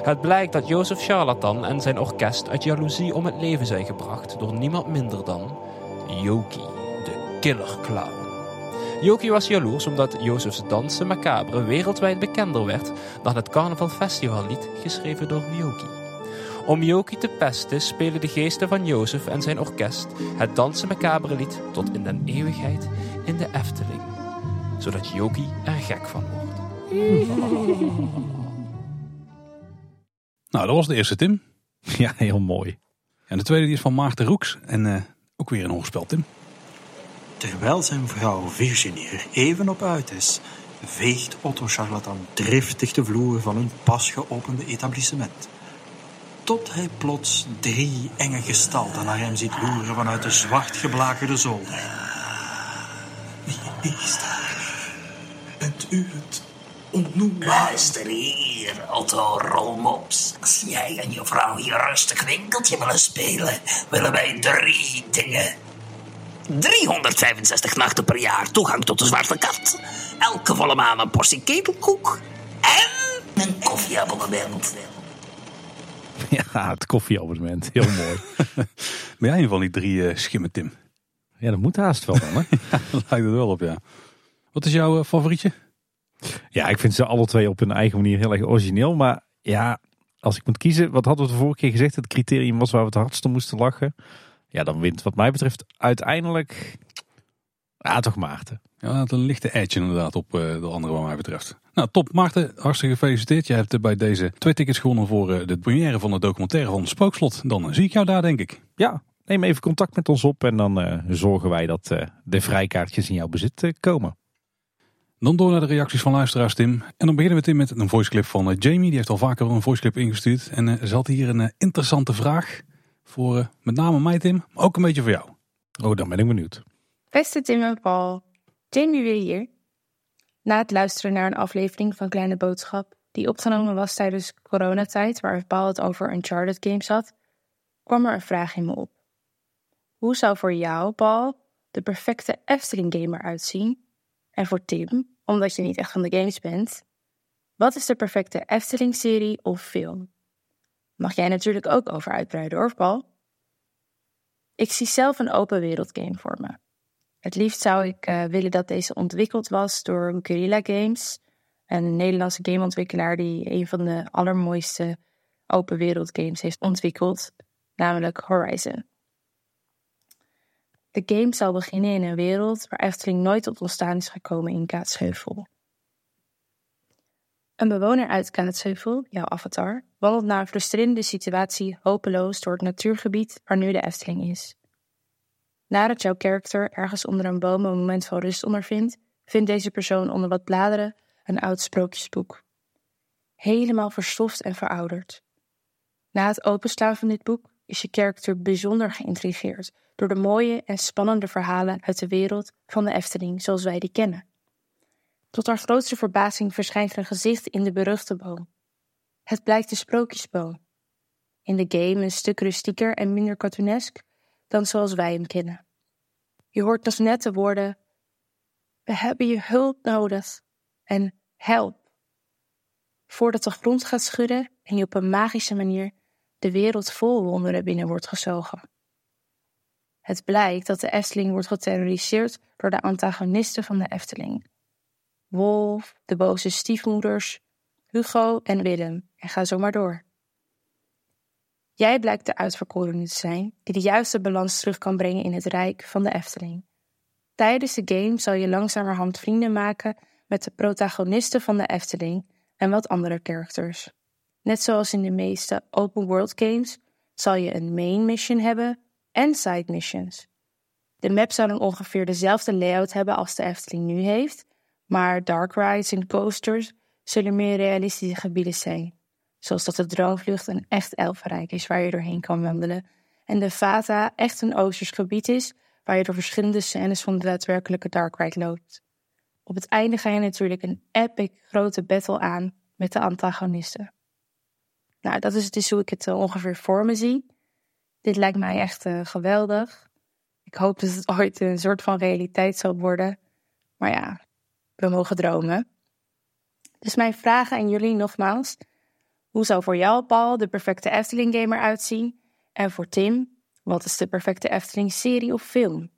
Het blijkt dat Jozef Charlatan en zijn orkest uit jaloezie om het leven zijn gebracht door niemand minder dan Yoki, de killer clown. Yoki was jaloers omdat Jozefs Dansen Macabre wereldwijd bekender werd dan het Carnaval Festivallied geschreven door Yoki. Om Yoki te pesten spelen de geesten van Jozef en zijn orkest het Dansen Macabre lied tot in den eeuwigheid in de Efteling. Zodat Yoki er gek van wordt. Nou, dat was de eerste, Tim. Ja, heel mooi. En de tweede die is van Maarten Roeks. En uh, ook weer een hoogspel, Tim. Terwijl zijn vrouw Virginie er even op uit is, veegt Otto Charlatan driftig de vloer van hun pas geopende etablissement. tot hij plots drie enge gestalten naar hem ziet loeren vanuit de zwart geblakerde zolder. Wie, wie is daar? Bent u het onnoembaar? Luister hier, Otto Rolmops. Als jij en je vrouw hier rustig winkeltje willen spelen, willen wij drie dingen. 365 nachten per jaar toegang tot de zwarte kat. Elke volle maan een portie ketelkoek. En een koffieabonnement. Ja, het koffieabonnement. Heel mooi. Ben jij een van die drie eh, schimmen, Tim? Ja, dat moet haast wel dan, hè? Dat lijkt het wel op, ja. Wat is jouw eh, favorietje? Ja, ik vind ze alle twee op hun eigen manier heel erg origineel. Maar ja, als ik moet kiezen, wat hadden we de vorige keer gezegd? Het criterium was waar we het hardst om moesten lachen. Ja, dan wint wat mij betreft uiteindelijk... Ja, toch Maarten. Ja, het een lichte edge inderdaad op eh, de andere wat mij betreft. Nou, top. Maarten, hartstikke gefeliciteerd. Je hebt bij deze twee tickets gewonnen voor eh, de première van de documentaire van Spookslot. Dan eh, zie ik jou daar, denk ik. Ja, neem even contact met ons op en dan zorgen wij dat de vrijkaartjes in jouw bezit komen. Dan door naar de reacties van luisteraars, Tim. En dan beginnen we Tim met een voiceclip van Jamie. Die heeft al vaker een voiceclip ingestuurd. En ze had hier een interessante vraag voor eh, met name mij, Tim. Maar ook een beetje voor jou. Oh, dan ben ik benieuwd. Beste Tim en Paul, Jamie weer hier. Na het luisteren naar een aflevering van Kleine Boodschap, die opgenomen was tijdens coronatijd, waar Paul het over Uncharted games had, kwam er een vraag in me op. Hoe zou voor jou, Paul, de perfecte Efteling game eruit zien? En voor Tim, omdat je niet echt van de games bent, wat is de perfecte Efteling-serie of film? Mag jij natuurlijk ook over uitbreiden hoor, Paul. Ik zie zelf een open wereld game voor me. Het liefst zou ik eh, willen dat deze ontwikkeld was door Guerrilla Games, een Nederlandse gameontwikkelaar die een van de allermooiste open wereld games heeft ontwikkeld, namelijk Horizon. De game zal beginnen in een wereld waar Efteling nooit tot ontstaan is gekomen in Kaatsheuvel. Een bewoner uit Kaatsheuvel, jouw avatar, wandelt na een frustrerende situatie hopeloos door het natuurgebied waar nu de Efteling is. Nadat jouw karakter ergens onder een boom een moment van rust ondervindt, vindt deze persoon onder wat bladeren een oud sprookjesboek. Helemaal verstoft en verouderd. Na het openslaan van dit boek is je karakter bijzonder geïntrigeerd door de mooie en spannende verhalen uit de wereld van de Efteling zoals wij die kennen. Tot haar grootste verbazing verschijnt er een gezicht in de beruchte boom. Het blijkt de sprookjesboom. In de game een stuk rustieker en minder cartoonesk dan zoals wij hem kennen. Je hoort dus net de woorden: We hebben je hulp nodig en help. Voordat de grond gaat schudden en je op een magische manier de wereld vol wonderen binnen wordt gezogen. Het blijkt dat de Efteling wordt geterroriseerd door de antagonisten van de Efteling. Wolf, de boze stiefmoeders, Hugo en Willem, en ga zo maar door. Jij blijkt de uitverkorene te zijn die de juiste balans terug kan brengen in het rijk van de Efteling. Tijdens de game zal je langzamerhand vrienden maken met de protagonisten van de Efteling en wat andere characters. Net zoals in de meeste open world games zal je een main mission hebben en side missions. De map zal ongeveer dezelfde layout hebben als de Efteling nu heeft, maar dark rides en coasters zullen meer realistische gebieden zijn. Zoals dat de droomvlucht een echt elfenrijk is waar je doorheen kan wandelen. En de Vata echt een oosters gebied is waar je door verschillende scènes van de daadwerkelijke dark ride loopt. Op het einde ga je natuurlijk een epic grote battle aan met de antagonisten. Nou, dat is dus hoe ik het eh, ongeveer voor me zie. Dit lijkt mij echt eh, geweldig. Ik hoop dat het ooit een soort van realiteit zal worden. Maar ja, we mogen dromen. Dus mijn vragen aan jullie nogmaals. Hoe zou voor jou, Paul, de perfecte Efteling game eruit zien? En voor Tim, wat is de perfecte Efteling serie of film?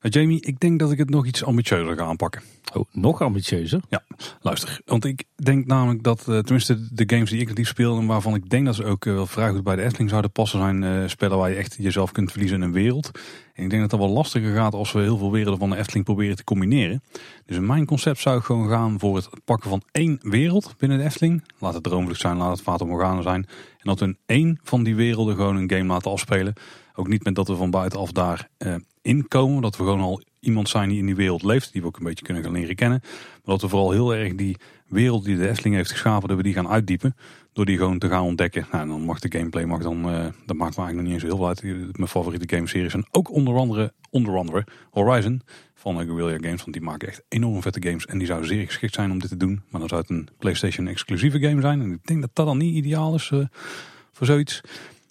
Nou, Jamie, ik denk dat ik het nog iets ambitieuzer ga aanpakken. Oh, nog ambitieuzer. Ja, luister. Want ik denk namelijk dat, eh, tenminste de games die ik het liefst speel... en waarvan ik denk dat ze ook eh, wel vrij goed bij de Efteling zouden passen... zijn eh, spellen waar je echt jezelf kunt verliezen in een wereld. En ik denk dat dat wel lastiger gaat als we heel veel werelden van de Efteling proberen te combineren. Dus in mijn concept zou ik gewoon gaan voor het pakken van één wereld binnen de Efteling. Laat het Droomvlucht zijn, laat het Fata Morgana zijn. En dat we in één van die werelden gewoon een game laten afspelen. Ook niet met dat we van buitenaf daar eh, inkomen. Dat we gewoon al iemand zijn die in die wereld leeft. Die we ook een beetje kunnen gaan leren kennen. Maar dat we vooral heel erg die wereld die de Efteling heeft geschapen, dat we die gaan uitdiepen. Door die gewoon te gaan ontdekken. Nou, dan mag de gameplay, mag dan, eh, dat maakt me eigenlijk nog niet eens heel veel uit. Mijn favoriete gameseries zijn ook onder andere, onder andere Horizon van uh, Guerrilla Games. Want die maken echt enorm vette games. En die zouden zeer geschikt zijn om dit te doen. Maar dan zou het een PlayStation exclusieve game zijn. En ik denk dat dat dan niet ideaal is eh, voor zoiets.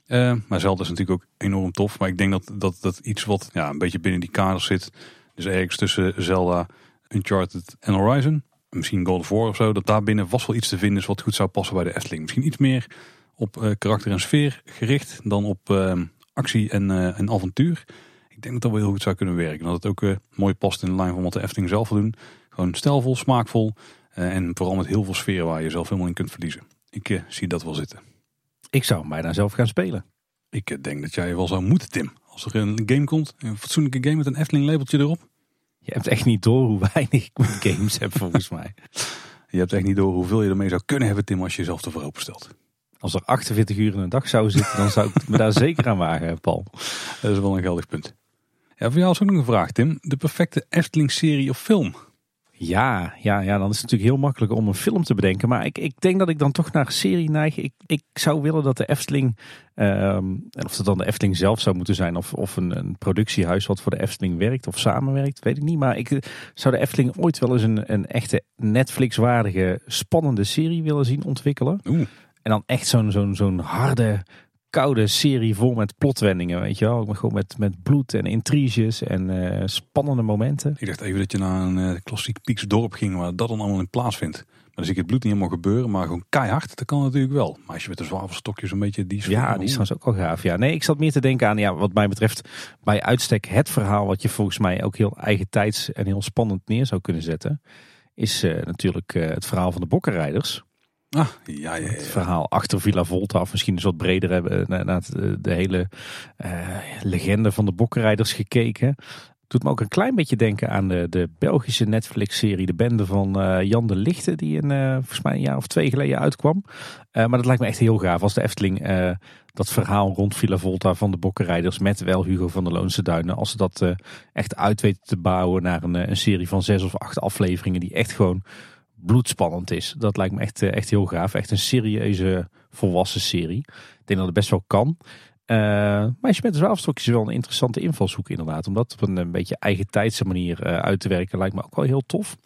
Eh, maar Zelda is natuurlijk ook enorm tof. Maar ik denk dat dat, dat iets wat ja, een beetje binnen die kaders zit. Dus ergens tussen Zelda, Uncharted en Horizon. Misschien God of War of zo. Dat daar binnen vast wel iets te vinden is wat goed zou passen bij de Efteling. Misschien iets meer op karakter en sfeer gericht dan op actie en, en avontuur. Ik denk dat dat wel heel goed zou kunnen werken. Dat het ook mooi past in de lijn van wat de Efteling zelf wil doen. Gewoon stijlvol, smaakvol. En vooral met heel veel sfeer waar je zelf helemaal in kunt verliezen. Ik zie dat wel zitten. Ik zou hem bijna zelf gaan spelen. Ik denk dat jij wel zou moeten, Tim. Als er een game komt, een fatsoenlijke game met een Efteling labeltje erop. Je hebt echt niet door hoe weinig ik met games heb volgens mij. Je hebt echt niet door hoeveel je ermee zou kunnen hebben, Tim, als je jezelf ervoor openstelt. Als er 48 uur in een dag zou zitten, dan zou ik me daar zeker aan wagen, Paul. Dat is wel een geldig punt. Ja, voor jou is ook nog een vraag, Tim. De perfecte Efteling-serie of film? Ja, ja, ja, dan is het natuurlijk heel makkelijk om een film te bedenken. Maar ik, ik denk dat ik dan toch naar een serie neig. Ik, ik zou willen dat de Efteling, um, en of het dan de Efteling zelf zou moeten zijn, of, of een, een productiehuis wat voor de Efteling werkt of samenwerkt, weet ik niet. Maar ik zou de Efteling ooit wel eens een, een echte Netflix-waardige, spannende serie willen zien ontwikkelen. Oeh. En dan echt zo'n zo'n zo'n harde, koude serie vol met plotwendingen, weet je wel. Gewoon met, met bloed en intriges en uh, spannende momenten. Ik dacht even dat je naar een uh, klassiek Pieks dorp ging waar dat dan allemaal in plaatsvindt. Maar dan zie ik het bloed niet helemaal gebeuren, maar gewoon keihard, dat kan natuurlijk wel. Maar als je met de zwavelstokjes een beetje die Ja, die is trouwens ook wel gaaf. Ja, nee, ik zat meer te denken aan, ja, wat mij betreft, bij uitstek het verhaal wat je volgens mij ook heel eigen tijds en heel spannend neer zou kunnen zetten. Is uh, natuurlijk het verhaal van de bokkenrijders. Ah, ja, ja, ja. Het verhaal achter Villa Volta, of misschien eens wat breder hebben naar de, hele uh, legende van de bokkenrijders gekeken. Doet me ook een klein beetje denken aan de, de Belgische Netflix-serie De Bende van uh, Jan de Lichte, die een, uh, volgens mij een jaar of twee geleden uitkwam. maar dat lijkt me echt heel gaaf als de Efteling dat verhaal rond Villa Volta van de bokkenrijders met wel Hugo van der Loonse Duinen, als ze dat echt uit weten te bouwen naar een, een serie van zes of acht afleveringen die echt gewoon bloedspannend is. Dat lijkt me echt, echt heel gaaf. Echt een serieuze volwassen serie. Ik denk dat het best wel kan. Uh, maar je met zwavelstokjes is wel een interessante invalshoek inderdaad. Om dat op een, beetje eigen tijdse manier uh, uit te werken lijkt me ook wel heel tof.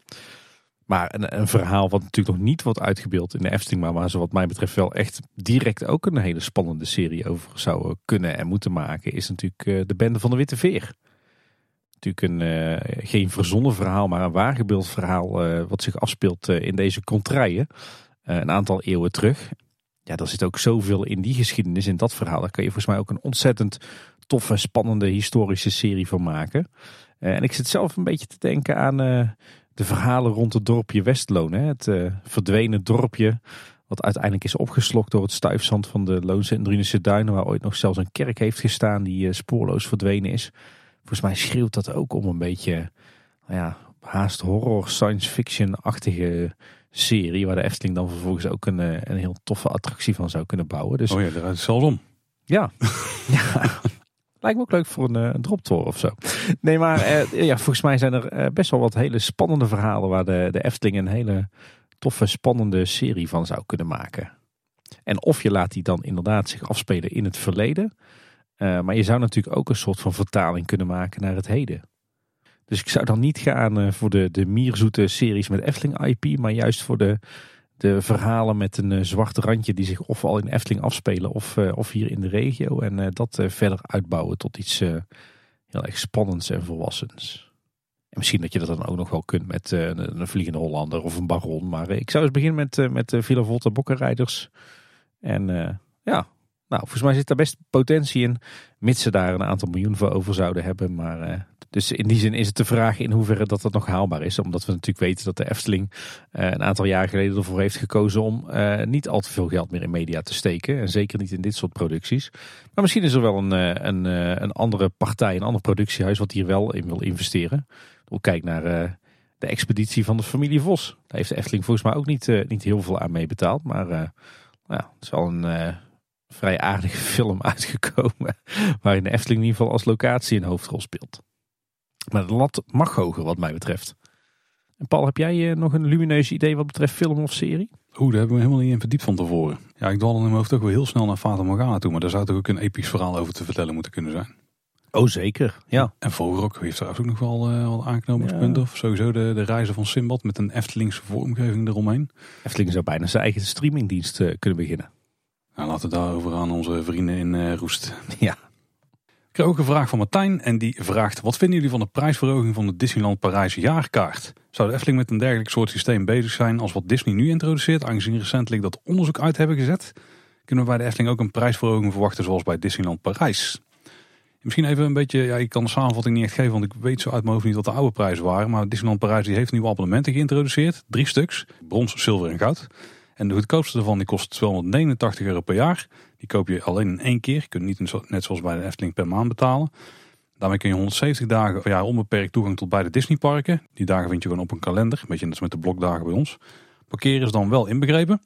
Maar een, een, verhaal wat natuurlijk nog niet wordt uitgebeeld in de Efteling. Maar waar ze wat mij betreft wel echt direct ook een hele spannende serie over zouden kunnen en moeten maken. Is natuurlijk de Bende van de Witte Veer natuurlijk een, uh, geen verzonnen verhaal, maar een waargebeeld verhaal uh, wat zich afspeelt uh, in deze contraien. een aantal eeuwen terug. Ja, er zit ook zoveel in die geschiedenis, in dat verhaal. Daar kan je volgens mij ook een ontzettend toffe, spannende historische serie van maken. en ik zit zelf een beetje te denken aan de verhalen rond het dorpje Westloon. Hè? Het verdwenen dorpje wat uiteindelijk is opgeslokt door het stuifzand van de Loonse en Drunense duinen. Waar ooit nog zelfs een kerk heeft gestaan die spoorloos verdwenen is. Volgens mij schreeuwt dat ook om een beetje, nou ja, haast horror, science fiction-achtige serie. Waar de Efteling dan vervolgens ook een, eh, een heel toffe attractie van zou kunnen bouwen. Dus, oh ja, daar is om. Ja. ja. Lijkt me ook leuk voor een, eh, een droptour of zo. Nee, maar eh, ja, volgens mij zijn er eh, best wel wat hele spannende verhalen waar de, de Efteling een hele toffe, spannende serie van zou kunnen maken. En of je laat die dan inderdaad zich afspelen in het verleden. Uh, maar je zou natuurlijk ook een soort van vertaling kunnen maken naar het heden. Dus ik zou dan niet gaan uh, voor de, de mierzoete series met Efteling IP, maar juist voor de, de verhalen met een uh, zwart randje die zich of al in Efteling afspelen of, of hier in de regio. En dat verder uitbouwen tot iets heel erg spannends en volwassens. En misschien dat je dat dan ook nog wel kunt met een, een Vliegende Hollander of een Baron. Maar ik zou eens beginnen met, met Villa Volta Bokkenrijders. En ja, nou, volgens mij zit daar best potentie in, mits ze daar een aantal miljoen voor over zouden hebben. Maar, uh, dus in die zin is het de vraag in hoeverre dat dat nog haalbaar is. Omdat we natuurlijk weten dat de Efteling uh, een aantal jaar geleden ervoor heeft gekozen om uh, niet al te veel geld meer in media te steken. En zeker niet in dit soort producties. Maar misschien is er wel een, een, een andere partij, een ander productiehuis wat hier wel in wil investeren. Kijk naar de expeditie van de familie Vos. Daar heeft de Efteling volgens mij ook niet, niet heel veel aan mee betaald. Maar nou het is wel een vrij aardige film uitgekomen. Waarin de Efteling in ieder geval als locatie een hoofdrol speelt. Maar de lat mag hoger wat mij betreft. En Paul, heb jij eh, nog een lumineus idee wat betreft film of serie? Oeh, daar hebben we helemaal niet in verdiept van tevoren. Ja, ik dwal in mijn hoofd ook wel heel snel naar Fata Morgana toe. Maar daar zou toch ook een episch verhaal over te vertellen moeten kunnen zijn. Oh, zeker. Ja. En Vogelrok heeft trouwens ook nog wel eh wat aanknopingspunten. Of sowieso de, de reizen van Simbad met een Eftelingse vormgeving eromheen. Efteling zou bijna zijn eigen streamingdienst eh, kunnen beginnen. Nou, laten we daarover aan onze vrienden in eh, Roest. Ja. Ik kreeg ook een vraag van Martijn en die vraagt... Wat vinden jullie van de prijsverhoging van de Disneyland Parijs jaarkaart? Zou de Efteling met een dergelijk soort systeem bezig zijn als wat Disney nu introduceert... aangezien recentelijk dat onderzoek uit hebben gezet? Kunnen we bij de Efteling ook een prijsverhoging verwachten zoals bij Disneyland Parijs? Misschien even een beetje, ja, ik kan de samenvatting niet echt geven... want ik weet zo uit mijn hoofd niet wat de oude prijzen waren... maar Disneyland Parijs die heeft nieuwe abonnementen geïntroduceerd. Drie stuks, brons, zilver en goud. En de goedkoopste daarvan die kost 289 euro per jaar. Die koop je alleen in één keer. Je kunt niet net zoals bij de Efteling per maand betalen. Daarmee kun je 170 dagen per jaar onbeperkt toegang tot beide Disneyparken. Die dagen vind je gewoon op een kalender. Een beetje net als met de blokdagen bij ons. Parkeren is dan wel inbegrepen.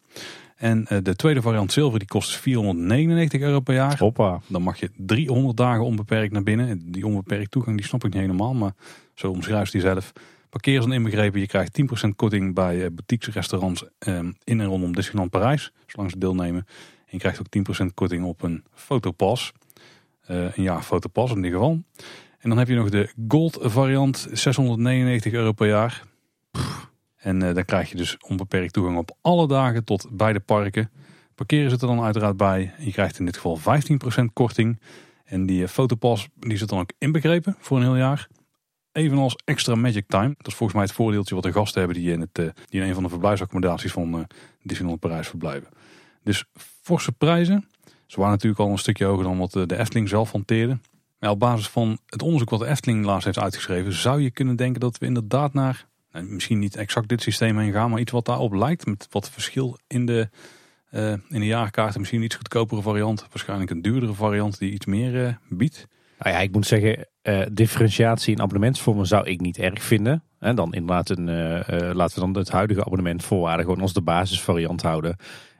En eh, de tweede variant zilver die kost 499 euro per jaar. Hoppa. Dan mag je 300 dagen onbeperkt naar binnen. Die onbeperkt toegang die snap ik niet helemaal. Maar zo omschrijft hij zelf. Parkeren is dan inbegrepen. Je krijgt 10% korting bij eh, boutiques, restaurants eh, in en rondom Disneyland Parijs. Zolang ze deelnemen. En je krijgt ook 10% korting op een fotopas. Eh, een jaar fotopas in ieder geval. En dan heb je nog de Gold variant. 699 euro per jaar. En eh, dan krijg je dus onbeperkt toegang op alle dagen tot beide parken. Parkeren zit er dan uiteraard bij. Je krijgt in dit geval 15% korting. En die fotopas die zit dan ook inbegrepen voor een heel jaar. Evenals extra Magic Time. Dat is volgens mij het voordeeltje wat de gasten hebben die in, het, eh, die in een van de verblijfsaccommodaties van eh, Disneyland Parijs verblijven. Dus forse prijzen. Ze waren natuurlijk al een stukje hoger dan wat eh, de Efteling zelf hanteerde. Maar op basis van het onderzoek wat de Efteling laatst heeft uitgeschreven, zou je kunnen denken dat we inderdaad naar, nou, misschien niet exact dit systeem heen gaan, maar iets wat daarop lijkt. Met wat verschil in de, in de jaarkaarten. Misschien een iets goedkopere variant. Waarschijnlijk een duurdere variant die iets meer biedt. Nou ja, ik moet zeggen, eh, differentiatie in abonnementsvormen zou ik niet erg vinden. En dan een, eh, eh, laten we dan het huidige abonnementvoorwaarden gewoon als de basisvariant houden.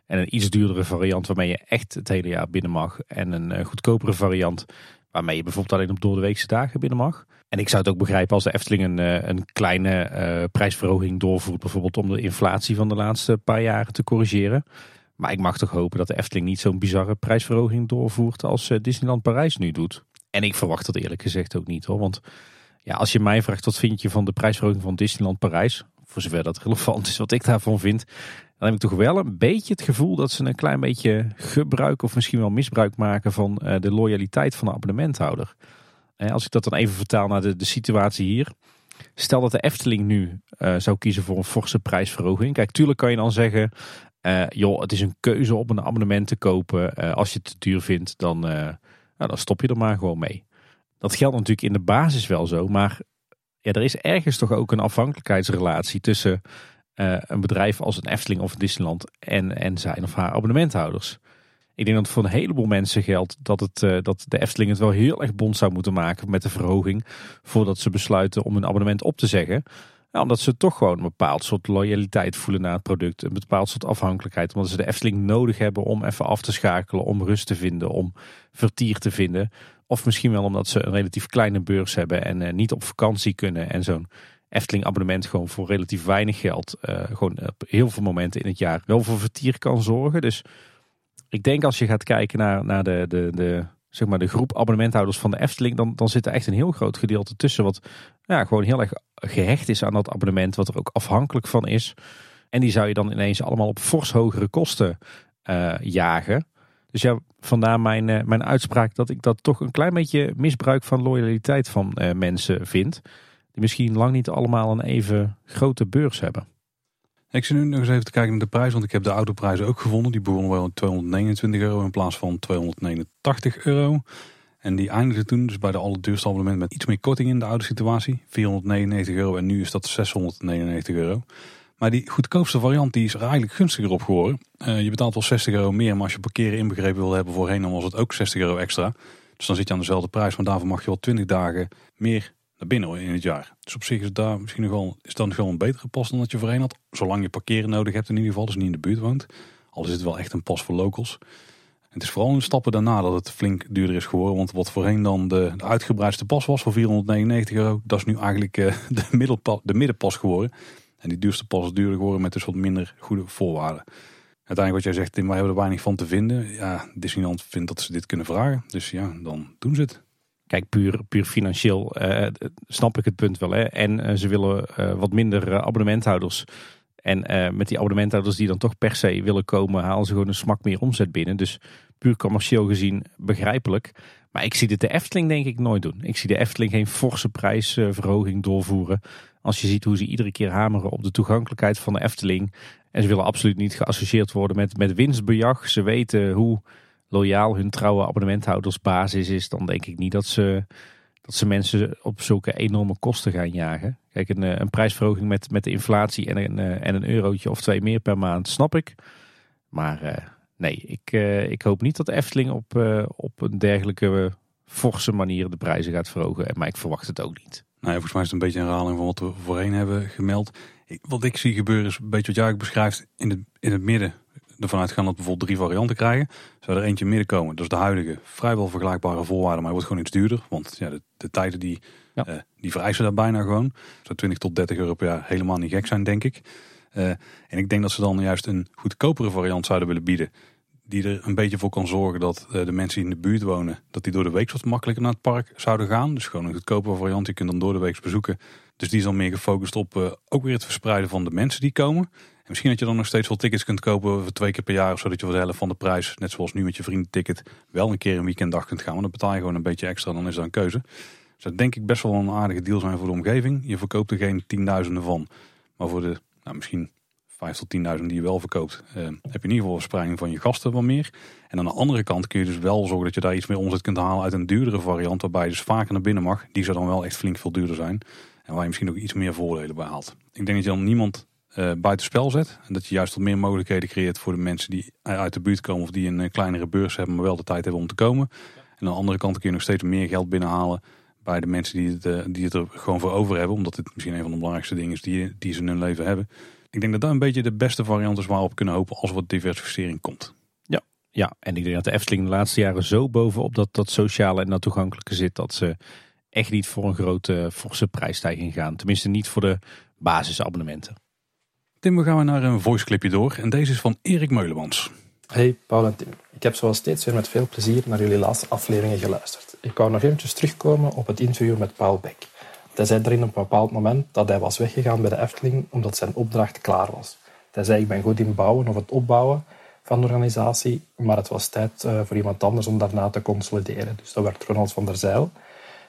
En een iets duurdere variant waarmee je echt het hele jaar binnen mag. En een goedkopere variant waarmee je bijvoorbeeld alleen op doordeweekse dagen binnen mag. En ik zou het ook begrijpen als de Efteling een, kleine prijsverhoging doorvoert. Bijvoorbeeld om de inflatie van de laatste paar jaren te corrigeren. Maar ik mag toch hopen dat de Efteling niet zo'n bizarre prijsverhoging doorvoert als Disneyland Parijs nu doet. En ik verwacht dat eerlijk gezegd ook niet hoor. Want ja, als je mij vraagt wat vind je van de prijsverhoging van Disneyland Parijs. Voor zover dat relevant is wat ik daarvan vind. Dan heb ik toch wel een beetje het gevoel dat ze een klein beetje gebruik of misschien wel misbruik maken van eh, de loyaliteit van de abonnementhouder. Eh, als ik dat dan even vertaal naar de, de situatie hier. Stel dat de Efteling nu eh, zou kiezen voor een forse prijsverhoging. Kijk, tuurlijk kan je dan zeggen, joh, het is een keuze om een abonnement te kopen. Als je het te duur vindt, dan, nou, dan stop je er maar gewoon mee. Dat geldt natuurlijk in de basis wel zo, maar ja, er is ergens toch ook een afhankelijkheidsrelatie tussen eh, een bedrijf als een Efteling of Disneyland en, en zijn of haar abonnementhouders. Ik denk dat voor een heleboel mensen geldt dat, het, eh, dat de Efteling het wel heel erg bond zou moeten maken met de verhoging voordat ze besluiten om een abonnement op te zeggen. Ja, omdat ze toch gewoon een bepaald soort loyaliteit voelen naar het product. Een bepaald soort afhankelijkheid. Omdat ze de Efteling nodig hebben om even af te schakelen. Om rust te vinden. Om vertier te vinden. Of misschien wel omdat ze een relatief kleine beurs hebben. En eh, niet op vakantie kunnen. En zo'n Efteling abonnement gewoon voor relatief weinig geld. eh, gewoon op heel veel momenten in het jaar wel voor vertier kan zorgen. Dus ik denk als je gaat kijken naar, naar de, de, de, zeg maar de groep abonnementhouders van de Efteling. Dan, dan zit er echt een heel groot gedeelte tussen. Wat ja, gewoon heel erg gehecht is aan dat abonnement, wat er ook afhankelijk van is. En die zou je dan ineens allemaal op fors hogere kosten eh, jagen. Dus ja, vandaar mijn, eh, mijn uitspraak dat ik dat toch een klein beetje misbruik van loyaliteit van eh, mensen vind. Die misschien lang niet allemaal een even grote beurs hebben. Ik zit nu nog eens even te kijken naar de prijs, want ik heb de autoprijzen ook gevonden. Die begonnen wel op 229 euro in plaats van 289 euro. En die eindigde toen dus bij de allerduurste abonnement met iets meer korting in de oude situatie. 499 euro en nu is dat 699 euro. Maar die goedkoopste variant die is er eigenlijk gunstiger op geworden. Eh, je betaalt wel 60 euro meer, maar als je parkeren inbegrepen wil hebben voorheen, dan was het ook 60 euro extra. Dus dan zit je aan dezelfde prijs, maar daarvoor mag je wel 20 dagen meer binnen in het jaar. Dus op zich is daar misschien nog wel, is nog wel een betere pas dan dat je voorheen had. Zolang je parkeren nodig hebt in ieder geval, dus niet in de buurt woont. Al is het wel echt een pas voor locals. Het is vooral in de stappen daarna dat het flink duurder is geworden. Want wat voorheen dan de, uitgebreidste pas was voor 499 euro, dat is nu eigenlijk eh, de, middelpa, de middenpas geworden. En die duurste pas duurder geworden met dus wat minder goede voorwaarden. Uiteindelijk wat jij zegt, Tim, wij hebben er weinig van te vinden. Ja, Disneyland vindt dat ze dit kunnen vragen. Dus ja, dan doen ze het. Kijk, puur, puur financieel eh, snap ik het punt wel. Hè. En eh, ze willen eh, wat minder eh, abonnementhouders. En eh, met die abonnementhouders die dan toch per se willen komen, halen ze gewoon een smak meer omzet binnen. Dus puur commercieel gezien begrijpelijk. Maar ik zie dit de Efteling denk ik nooit doen. Ik zie de Efteling geen forse prijsverhoging doorvoeren. Als je ziet hoe ze iedere keer hameren op de toegankelijkheid van de Efteling. En ze willen absoluut niet geassocieerd worden met, met winstbejag. Ze weten hoe loyaal hun trouwe abonnementhouders basis is. Dan denk ik niet dat ze, dat ze mensen op zulke enorme kosten gaan jagen. Kijk, een, eh, een prijsverhoging met, met de inflatie en een, eh, en een eurotje of twee meer per maand, snap ik. Maar eh, nee, ik, ik hoop niet dat Efteling op, op een dergelijke forse manier de prijzen gaat verhogen. Maar ik verwacht het ook niet. Nou ja, volgens mij is het een beetje een herhaling van wat we voorheen hebben gemeld. Wat ik zie gebeuren is een beetje wat jij beschrijft in het, in het midden. Ervan uitgaan dat we bijvoorbeeld drie varianten krijgen. Zou er eentje midden komen. Dat is de huidige vrijwel vergelijkbare voorwaarden, maar wordt gewoon iets duurder. Want ja, de, de tijden die, ja. uh, die vereisen daar bijna gewoon. Zou 20 tot 30 euro per jaar helemaal niet gek zijn, denk ik. Uh, en ik denk dat ze dan juist een goedkopere variant zouden willen bieden. Die er een beetje voor kan zorgen dat uh, de mensen die in de buurt wonen, dat die door de week wat makkelijker naar het park zouden gaan. Dus gewoon een goedkopere variant, die kunt dan door de week bezoeken. Dus die is dan meer gefocust op uh, ook weer het verspreiden van de mensen die komen. En misschien dat je dan nog steeds wel tickets kunt kopen voor twee keer per jaar. Zodat je voor de helft van de prijs, net zoals nu met je vriendenticket, wel een keer een weekenddag kunt gaan. Want dan betaal je gewoon een beetje extra, dan is dat een keuze. Dus dat denk ik best wel een aardige deal zijn voor de omgeving. Je verkoopt er geen tienduizenden van. Maar voor de, nou, misschien 5 tot 10.000 die je wel verkoopt, uh, heb je in ieder geval verspreiding van je gasten wat meer. En aan de andere kant kun je dus wel zorgen dat je daar iets meer omzet kunt halen uit een duurdere variant, waarbij je dus vaker naar binnen mag. Die zou dan wel echt flink veel duurder zijn. En waar je misschien ook iets meer voordelen bij haalt. Ik denk dat je dan niemand uh, buitenspel zet. En dat je juist wat meer mogelijkheden creëert voor de mensen die uit de buurt komen of die een kleinere beurs hebben, maar wel de tijd hebben om te komen. En aan de andere kant kun je nog steeds meer geld binnenhalen bij de mensen die het, uh, die het er gewoon voor over hebben. Omdat het misschien een van de belangrijkste dingen is die, die ze in hun leven hebben. Ik denk dat dat een beetje de beste variant is waarop we kunnen hopen als er wat diversificering komt. Ja, ja, en ik denk dat de Efteling de laatste jaren zo bovenop dat, dat sociale en dat toegankelijke zit dat ze echt niet voor een grote forse prijsstijging gaan. Tenminste niet voor de basisabonnementen. Tim, we gaan naar een voice clipje door en deze is van Erik Meulemans. Hey Paul en Tim, ik heb zoals steeds weer met veel plezier naar jullie laatste afleveringen geluisterd. Ik wou nog eventjes terugkomen op het interview met Paul Beck. Hij zei erin op een bepaald moment dat hij was weggegaan bij de Efteling omdat zijn opdracht klaar was. Hij zei, ik ben goed in bouwen of het opbouwen van de organisatie, maar het was tijd uh, voor iemand anders om daarna te consolideren. Dus dat werd Ronald van der Zijl.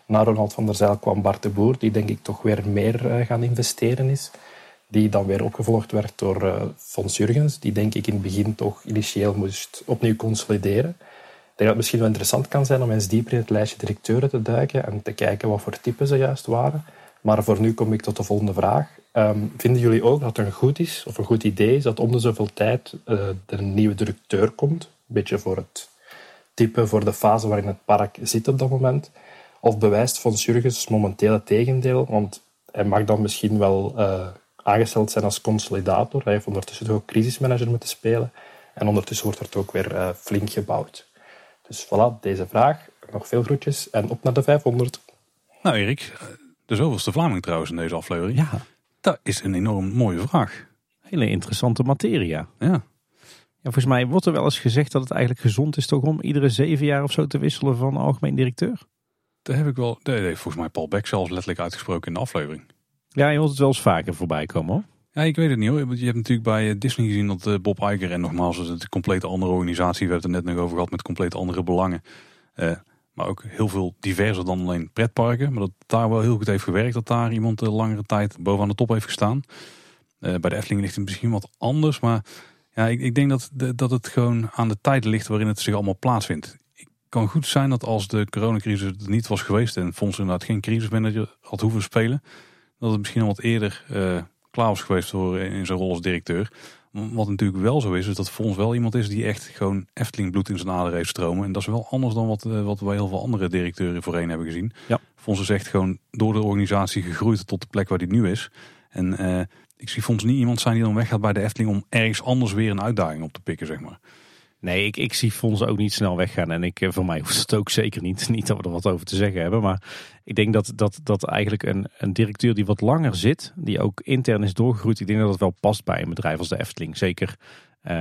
Na Ronald van der Zijl kwam Bart de Boer, die denk ik toch weer meer uh, gaan investeren is. Die dan weer opgevolgd werd door uh, Fons Jurgens, die denk ik in het begin toch initieel moest opnieuw consolideren. Ik denk dat het misschien wel interessant kan zijn om eens dieper in het lijstje directeuren te duiken en te kijken wat voor typen ze juist waren. Maar voor nu kom ik tot de volgende vraag. Um, vinden jullie ook dat het goed is, of een goed idee is, dat om de zoveel tijd uh, er een nieuwe directeur komt? Een beetje voor het type, voor de fase waarin het park zit op dat moment. Of bewijst Fons Jurgens momenteel het tegendeel? Want hij mag dan misschien wel uh, aangesteld zijn als consolidator. Hij heeft ondertussen ook crisismanager moeten spelen. En ondertussen wordt er ook weer uh, flink gebouwd. Dus voilà, deze vraag. Nog veel groetjes en op naar de 500. Nou Erik, de zoveelste Vlaming trouwens in deze aflevering. Ja. Dat is een enorm mooie vraag. Hele interessante materia. Ja. ja. Volgens mij wordt er wel eens gezegd dat het eigenlijk gezond is toch om iedere zeven jaar of zo te wisselen van algemeen directeur. Daar heb ik wel, dat heeft volgens mij Paul Beck zelfs letterlijk uitgesproken in de aflevering. Ja, je hoort het wel eens vaker voorbij komen hoor. Ja, ik weet het niet hoor. Je hebt natuurlijk bij Disney gezien dat Bob Iger en nogmaals het een complete andere organisatie. We hebben het er net nog over gehad met compleet andere belangen. Uh, maar ook heel veel diverser dan alleen pretparken. Maar dat daar wel heel goed heeft gewerkt. Dat daar iemand de langere tijd bovenaan de top heeft gestaan. Uh, bij de Efteling ligt het misschien wat anders. Maar ja, ik, ik denk dat, dat het gewoon aan de tijd ligt waarin het zich allemaal plaatsvindt. Het kan goed zijn dat als de coronacrisis er niet was geweest. En Fons inderdaad geen crisismanager had hoeven spelen. Dat het misschien al wat eerder uh, klaar was geweest voor in zijn rol als directeur. Wat natuurlijk wel zo is, is dat Fons wel iemand is die echt gewoon Efteling bloed in zijn aderen heeft stromen. En dat is wel anders dan wat, wat wij heel veel andere directeuren voorheen hebben gezien. Ja. Fons is echt gewoon door de organisatie gegroeid tot de plek waar hij nu is. En uh, ik zie Fons niet iemand zijn die dan weggaat bij de Efteling om ergens anders weer een uitdaging op te pikken, zeg maar. Nee, ik, ik zie Fons ook niet snel weggaan. En ik, eh, voor mij hoeft het ook zeker niet. Niet dat we er wat over te zeggen hebben. Maar ik denk dat, dat, dat eigenlijk een, een directeur die wat langer zit, die ook intern is doorgegroeid, ik denk dat het wel past bij een bedrijf als de Efteling. Zeker eh,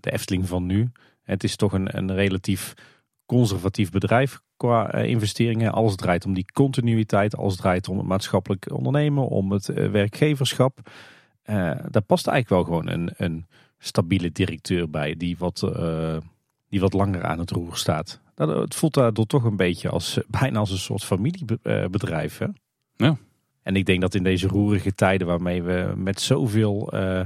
de Efteling van nu. Het is toch een, een relatief conservatief bedrijf qua eh, investeringen. Alles draait om die continuïteit. Alles draait om het maatschappelijk ondernemen, om het werkgeverschap. Daar past eigenlijk wel gewoon een, een stabiele directeur bij die wat, eh, die wat langer aan het roer staat. Dat, het voelt daardoor toch een beetje als, bijna als een soort familiebedrijf. Hè? Ja. En ik denk dat in deze roerige tijden waarmee we met zoveel eh,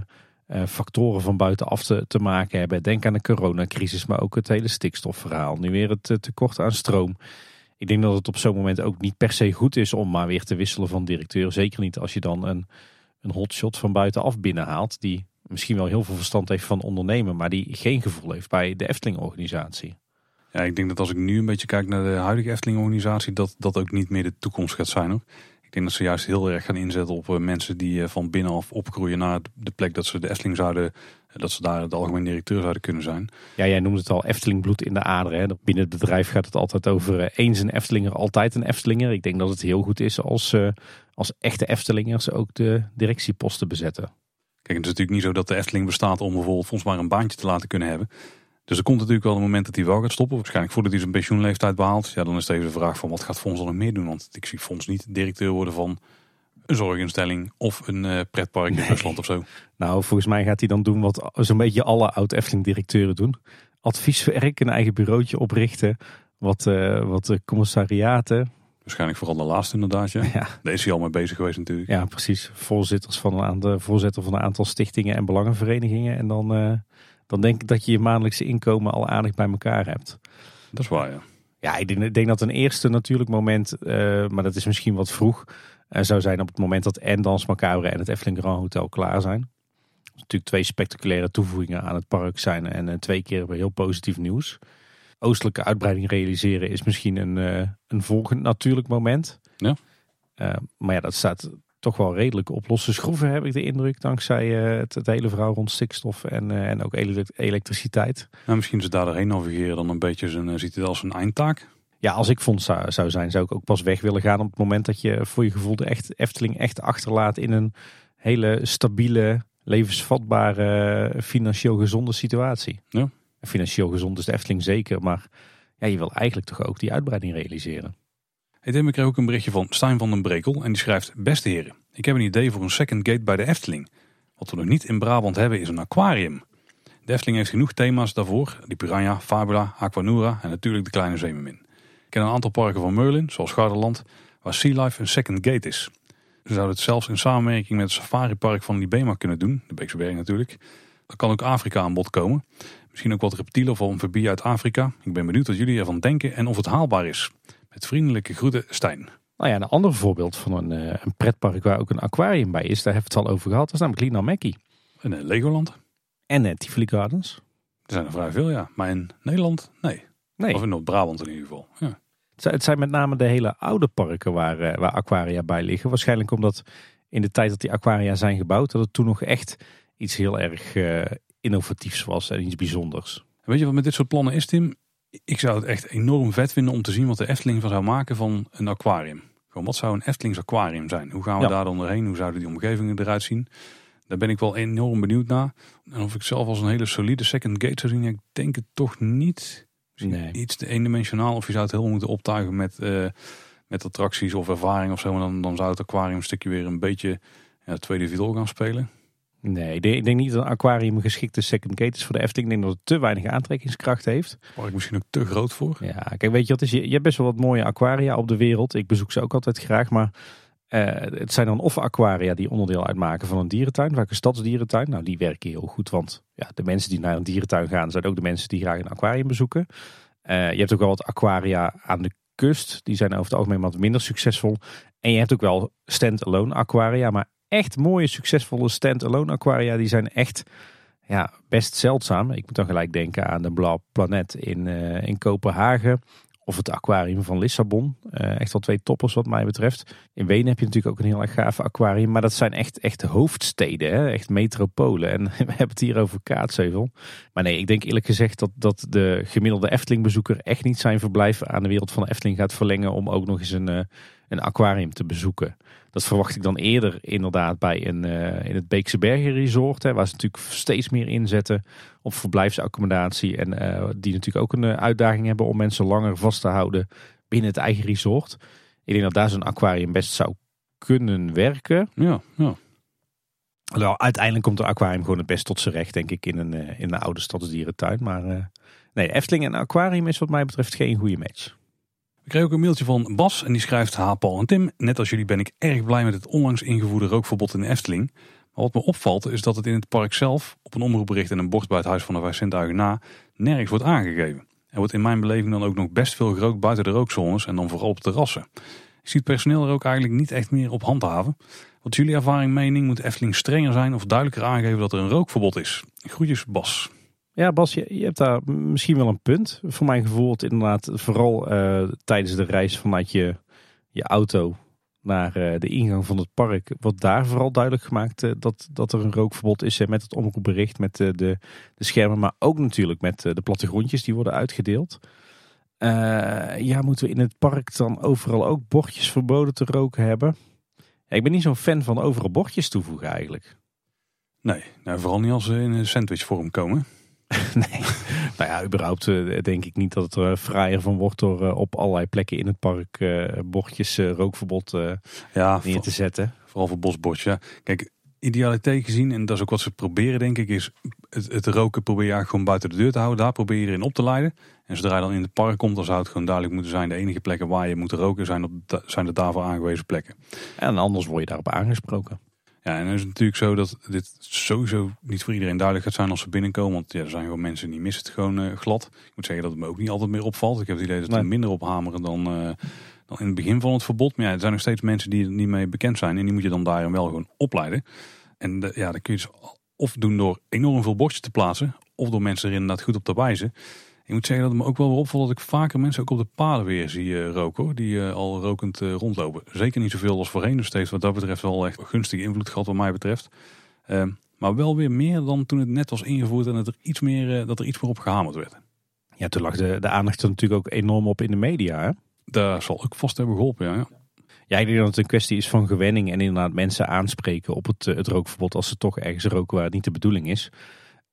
eh, factoren van buitenaf te, te maken hebben. Denk aan de coronacrisis, maar ook het hele stikstofverhaal. Nu weer het eh, tekort aan stroom. Ik denk dat het op zo'n moment ook niet per se goed is om maar weer te wisselen van directeur. Zeker niet als je dan een, een hotshot van buitenaf binnenhaalt. Die misschien wel heel veel verstand heeft van ondernemen, maar die geen gevoel heeft bij de Efteling-organisatie. Ja, ik denk dat als ik nu een beetje kijk naar de huidige Efteling-organisatie, dat dat ook niet meer de toekomst gaat zijn hoor. Ik denk dat ze juist heel erg gaan inzetten op eh, mensen die eh, van binnenaf opgroeien naar de plek dat ze de Efteling zouden, dat ze daar de algemeen directeur zouden kunnen zijn. Ja, jij noemde het al Efteling bloed in de aderen. Hè. Binnen het bedrijf gaat het altijd over eh, eens een Eftelinger, altijd een Eftelinger. Ik denk dat het heel goed is als, als echte Eftelingers ook de directieposten bezetten. Kijk, het is natuurlijk niet zo dat de Efteling bestaat om bijvoorbeeld Fons maar een baantje te laten kunnen hebben. Dus er komt natuurlijk wel een moment dat hij wel gaat stoppen. Waarschijnlijk voordat hij zijn pensioenleeftijd behaalt. Ja, dan is het even de vraag van wat gaat Fons dan nog meer doen? Want ik zie Fons niet directeur worden van een zorginstelling of een eh, pretpark in Rusland of zo. Nou, volgens mij gaat hij dan doen wat zo'n beetje alle oud-Efteling-directeuren doen. Advieswerk, een eigen bureautje oprichten. Wat, eh, wat commissariaten. Waarschijnlijk vooral de laatste inderdaad. Ja. Ja, Daar is hij al mee bezig geweest natuurlijk. ja, precies. Voorzitters van een aantal, voorzitter van een aantal stichtingen en belangenverenigingen. En dan, eh, dan denk ik dat je je maandelijkse inkomen al aardig bij elkaar hebt. Dat is waar ja. Ja, ik denk, ik denk dat een eerste natuurlijk moment, eh, maar dat is misschien wat vroeg, eh, zou zijn op het moment dat en Dans Macabre en het Efteling Grand Hotel klaar zijn. Natuurlijk twee spectaculaire toevoegingen aan het park zijn en twee keer weer heel positief nieuws. Oostelijke uitbreiding realiseren is misschien een, eh, een volgend natuurlijk moment. Ja. Eh, maar ja, dat staat toch wel redelijk op losse schroeven, heb ik de indruk. Dankzij eh, het, het hele verhaal rond stikstof en, en ook ele- elektriciteit. Nou, misschien ze daar doorheen navigeren dan een beetje zijn, ziet het als een eindtaak. Ja, als ik vond zou, zou zijn, zou ik ook pas weg willen gaan op het moment dat je voor je gevoel de echt, Efteling echt achterlaat in een hele stabiele, levensvatbare, financieel gezonde situatie. Ja. Financieel gezond is de Efteling zeker, maar ja, je wil eigenlijk toch ook die uitbreiding realiseren. Ik kreeg ook een berichtje van Stijn van den Brekel en die schrijft... Beste heren, ik heb een idee voor een second gate bij de Efteling. Wat we nog niet in Brabant hebben is een aquarium. De Efteling heeft genoeg thema's daarvoor. Die Piranha, Fabula, Aquanura en natuurlijk de Kleine Zeemermin. Ik ken een aantal parken van Merlin, zoals Garderland, waar Sea Life een second gate is. Ze zouden het zelfs in samenwerking met het safaripark van Libema kunnen doen. De Beekse Berg natuurlijk. Dan kan ook Afrika aan bod komen. Misschien ook wat reptielen of amfibieën uit Afrika. Ik ben benieuwd wat jullie ervan denken en of het haalbaar is. Met vriendelijke groeten, Stijn. Nou ja, een ander voorbeeld van een, eh, een pretpark waar ook een aquarium bij is, daar hebben we het al over gehad, dat is namelijk Lina Mackie. En eh, Legoland. En uh, Tivoli Gardens. Er zijn er vrij veel, ja. Maar in Nederland, nee. Nee, Of in Noord-Brabant in ieder geval. Ja. Het zijn- met name de hele oude parken waar, waar aquaria bij liggen. Waarschijnlijk omdat in de tijd dat die aquaria zijn gebouwd, dat het toen nog echt iets heel erg eh, innovatiefs was en iets bijzonders. Weet je wat met dit soort plannen is, Tim? Ik zou het echt enorm vet vinden om te zien wat de Efteling van zou maken van een aquarium. Gewoon, wat zou een Eftelings aquarium zijn? Hoe gaan we Ja. daar dan doorheen? Hoe zouden die omgevingen eruit zien? Daar ben ik wel enorm benieuwd naar. En of ik zelf als een hele solide second gate zou zien, ik denk het toch niet. Nee. Iets te eendimensionaal. Of je zou het heel moeten optuigen met, eh, met attracties of ervaring of zo. Maar dan, dan zou het aquarium een stukje weer een beetje ja, tweede viool gaan spelen. Nee, ik denk, ik denk niet dat een aquarium een geschikte second gate is voor de Efteling. Ik denk dat het te weinig aantrekkingskracht heeft. Waar ik misschien ook te groot voor. Ja, kijk, weet je wat is? Je, je hebt best wel wat mooie aquaria op de wereld. Ik bezoek ze ook altijd graag, maar eh, het zijn dan of aquaria die onderdeel uitmaken van een dierentuin, vaak een stadsdierentuin. Nou, die werken heel goed, want ja, de mensen die naar een dierentuin gaan, zijn ook de mensen die graag een aquarium bezoeken. Eh, je hebt ook wel wat aquaria aan de kust, die zijn over het algemeen wat minder succesvol. En je hebt ook wel stand-alone aquaria, maar echt mooie, succesvolle stand-alone aquaria, die zijn echt ja, best zeldzaam. Ik moet dan gelijk denken aan de Blauw Planet in, eh, in Kopenhagen. Of het aquarium van Lissabon. Eh, echt wel twee toppers wat mij betreft. In Wenen heb je natuurlijk ook een heel erg gaaf aquarium. Maar dat zijn echt, echt hoofdsteden, echt metropolen. En we hebben het hier over Kaatsheuvel. Maar nee, ik denk eerlijk gezegd dat, dat de gemiddelde Efteling-bezoeker echt niet zijn verblijf aan de wereld van Efteling gaat verlengen om ook nog eens een, eh, een aquarium te bezoeken. Dat verwacht ik dan eerder inderdaad bij een, eh, in het Beekse Bergen Resort. Hè, waar ze natuurlijk steeds meer inzetten op verblijfsaccommodatie. En eh, die natuurlijk ook een eh, uitdaging hebben om mensen langer vast te houden binnen het eigen resort. Ik denk dat daar zo'n aquarium best zou kunnen werken. Ja, ja. Nou, uiteindelijk komt een aquarium gewoon het best tot zijn recht, denk ik, in een, in een oude stadsdierentuin. Maar nee, Efteling en aquarium is wat mij betreft geen goede match. Ik kreeg ook een mailtje van Bas en die schrijft... Ha, Paul en Tim, net als jullie ben ik erg blij met het onlangs ingevoerde rookverbod in de Efteling. Maar wat me opvalt is dat het in het park zelf... op een omroepbericht en een bord bij het Huis van de Vijf Zintuigen na... nergens wordt aangegeven. Er wordt in mijn beleving dan ook nog best veel gerookt buiten de rookzones... en dan vooral op terrassen. Je ziet personeel er ook eigenlijk niet echt meer op handhaven. Wat jullie ervaring, mening? Moet Efteling strenger zijn of duidelijker aangeven dat er een rookverbod is? Groetjes, Bas. Ja, Bas, je, hebt daar misschien wel een punt. Voor mijn gevoel, inderdaad, vooral eh, tijdens de reis vanuit je, je auto naar eh, de ingang van het park, wordt daar vooral duidelijk gemaakt eh, dat, dat er een rookverbod is. met het omroepbericht, met de, de schermen, maar ook natuurlijk met de plattegrondjes die worden uitgedeeld. Ja, moeten we in het park dan overal ook bordjes verboden te roken hebben? Ik ben niet zo'n fan van overal bordjes toevoegen eigenlijk. Nee, nou, vooral niet als ze in een sandwichvorm komen. nee. Nou ja, überhaupt eh, denk ik niet dat het er fraaier van wordt door eh, op allerlei plekken in het park eh, bordjes eh, rookverbod eh, Ja, neer te zetten. Vooral voor bosbordjes. Ja. Kijk, idealiteit gezien, en dat is ook wat ze proberen denk ik, is het, het roken probeer je gewoon buiten de deur te houden. Daar probeer je erin op te leiden. En zodra je dan in het park komt, dan zou het gewoon duidelijk moeten zijn. De enige plekken waar je moet roken zijn, op, zijn de daarvoor aangewezen plekken. En anders word je daarop aangesproken. Ja, en dan is het natuurlijk zo dat dit sowieso niet voor iedereen duidelijk gaat zijn als ze binnenkomen. Want ja, er zijn gewoon mensen die missen het gewoon eh, glad. Ik moet zeggen dat het me ook niet altijd meer opvalt. Ik heb het idee dat ze er minder op hameren dan, eh, dan in het begin van het verbod. Maar ja, er zijn nog steeds mensen die er niet mee bekend zijn. En die moet je dan daarin wel gewoon opleiden. En de- ja, dat kun je dus of doen door enorm veel bordjes te plaatsen. Of door mensen er inderdaad goed op te wijzen. Ik moet zeggen dat het me ook wel weer opvalt dat ik vaker mensen ook op de paden weer zie eh, roken. Hoor, die eh, al rokend eh, rondlopen. Zeker niet zoveel als voorheen. Dus heeft wat dat betreft wel echt gunstige invloed gehad wat mij betreft. Ehm, maar wel weer meer dan toen het net was ingevoerd en dat er iets meer, dat er iets meer op gehamerd werd. Ja, toen lag de, de aandacht er natuurlijk ook enorm op in de media. Hè? Daar zal ook vast hebben geholpen, ja. ja. Ja, ik denk dat het een kwestie is van gewenning en inderdaad mensen aanspreken op het, het rookverbod als ze toch ergens roken waar het niet de bedoeling is.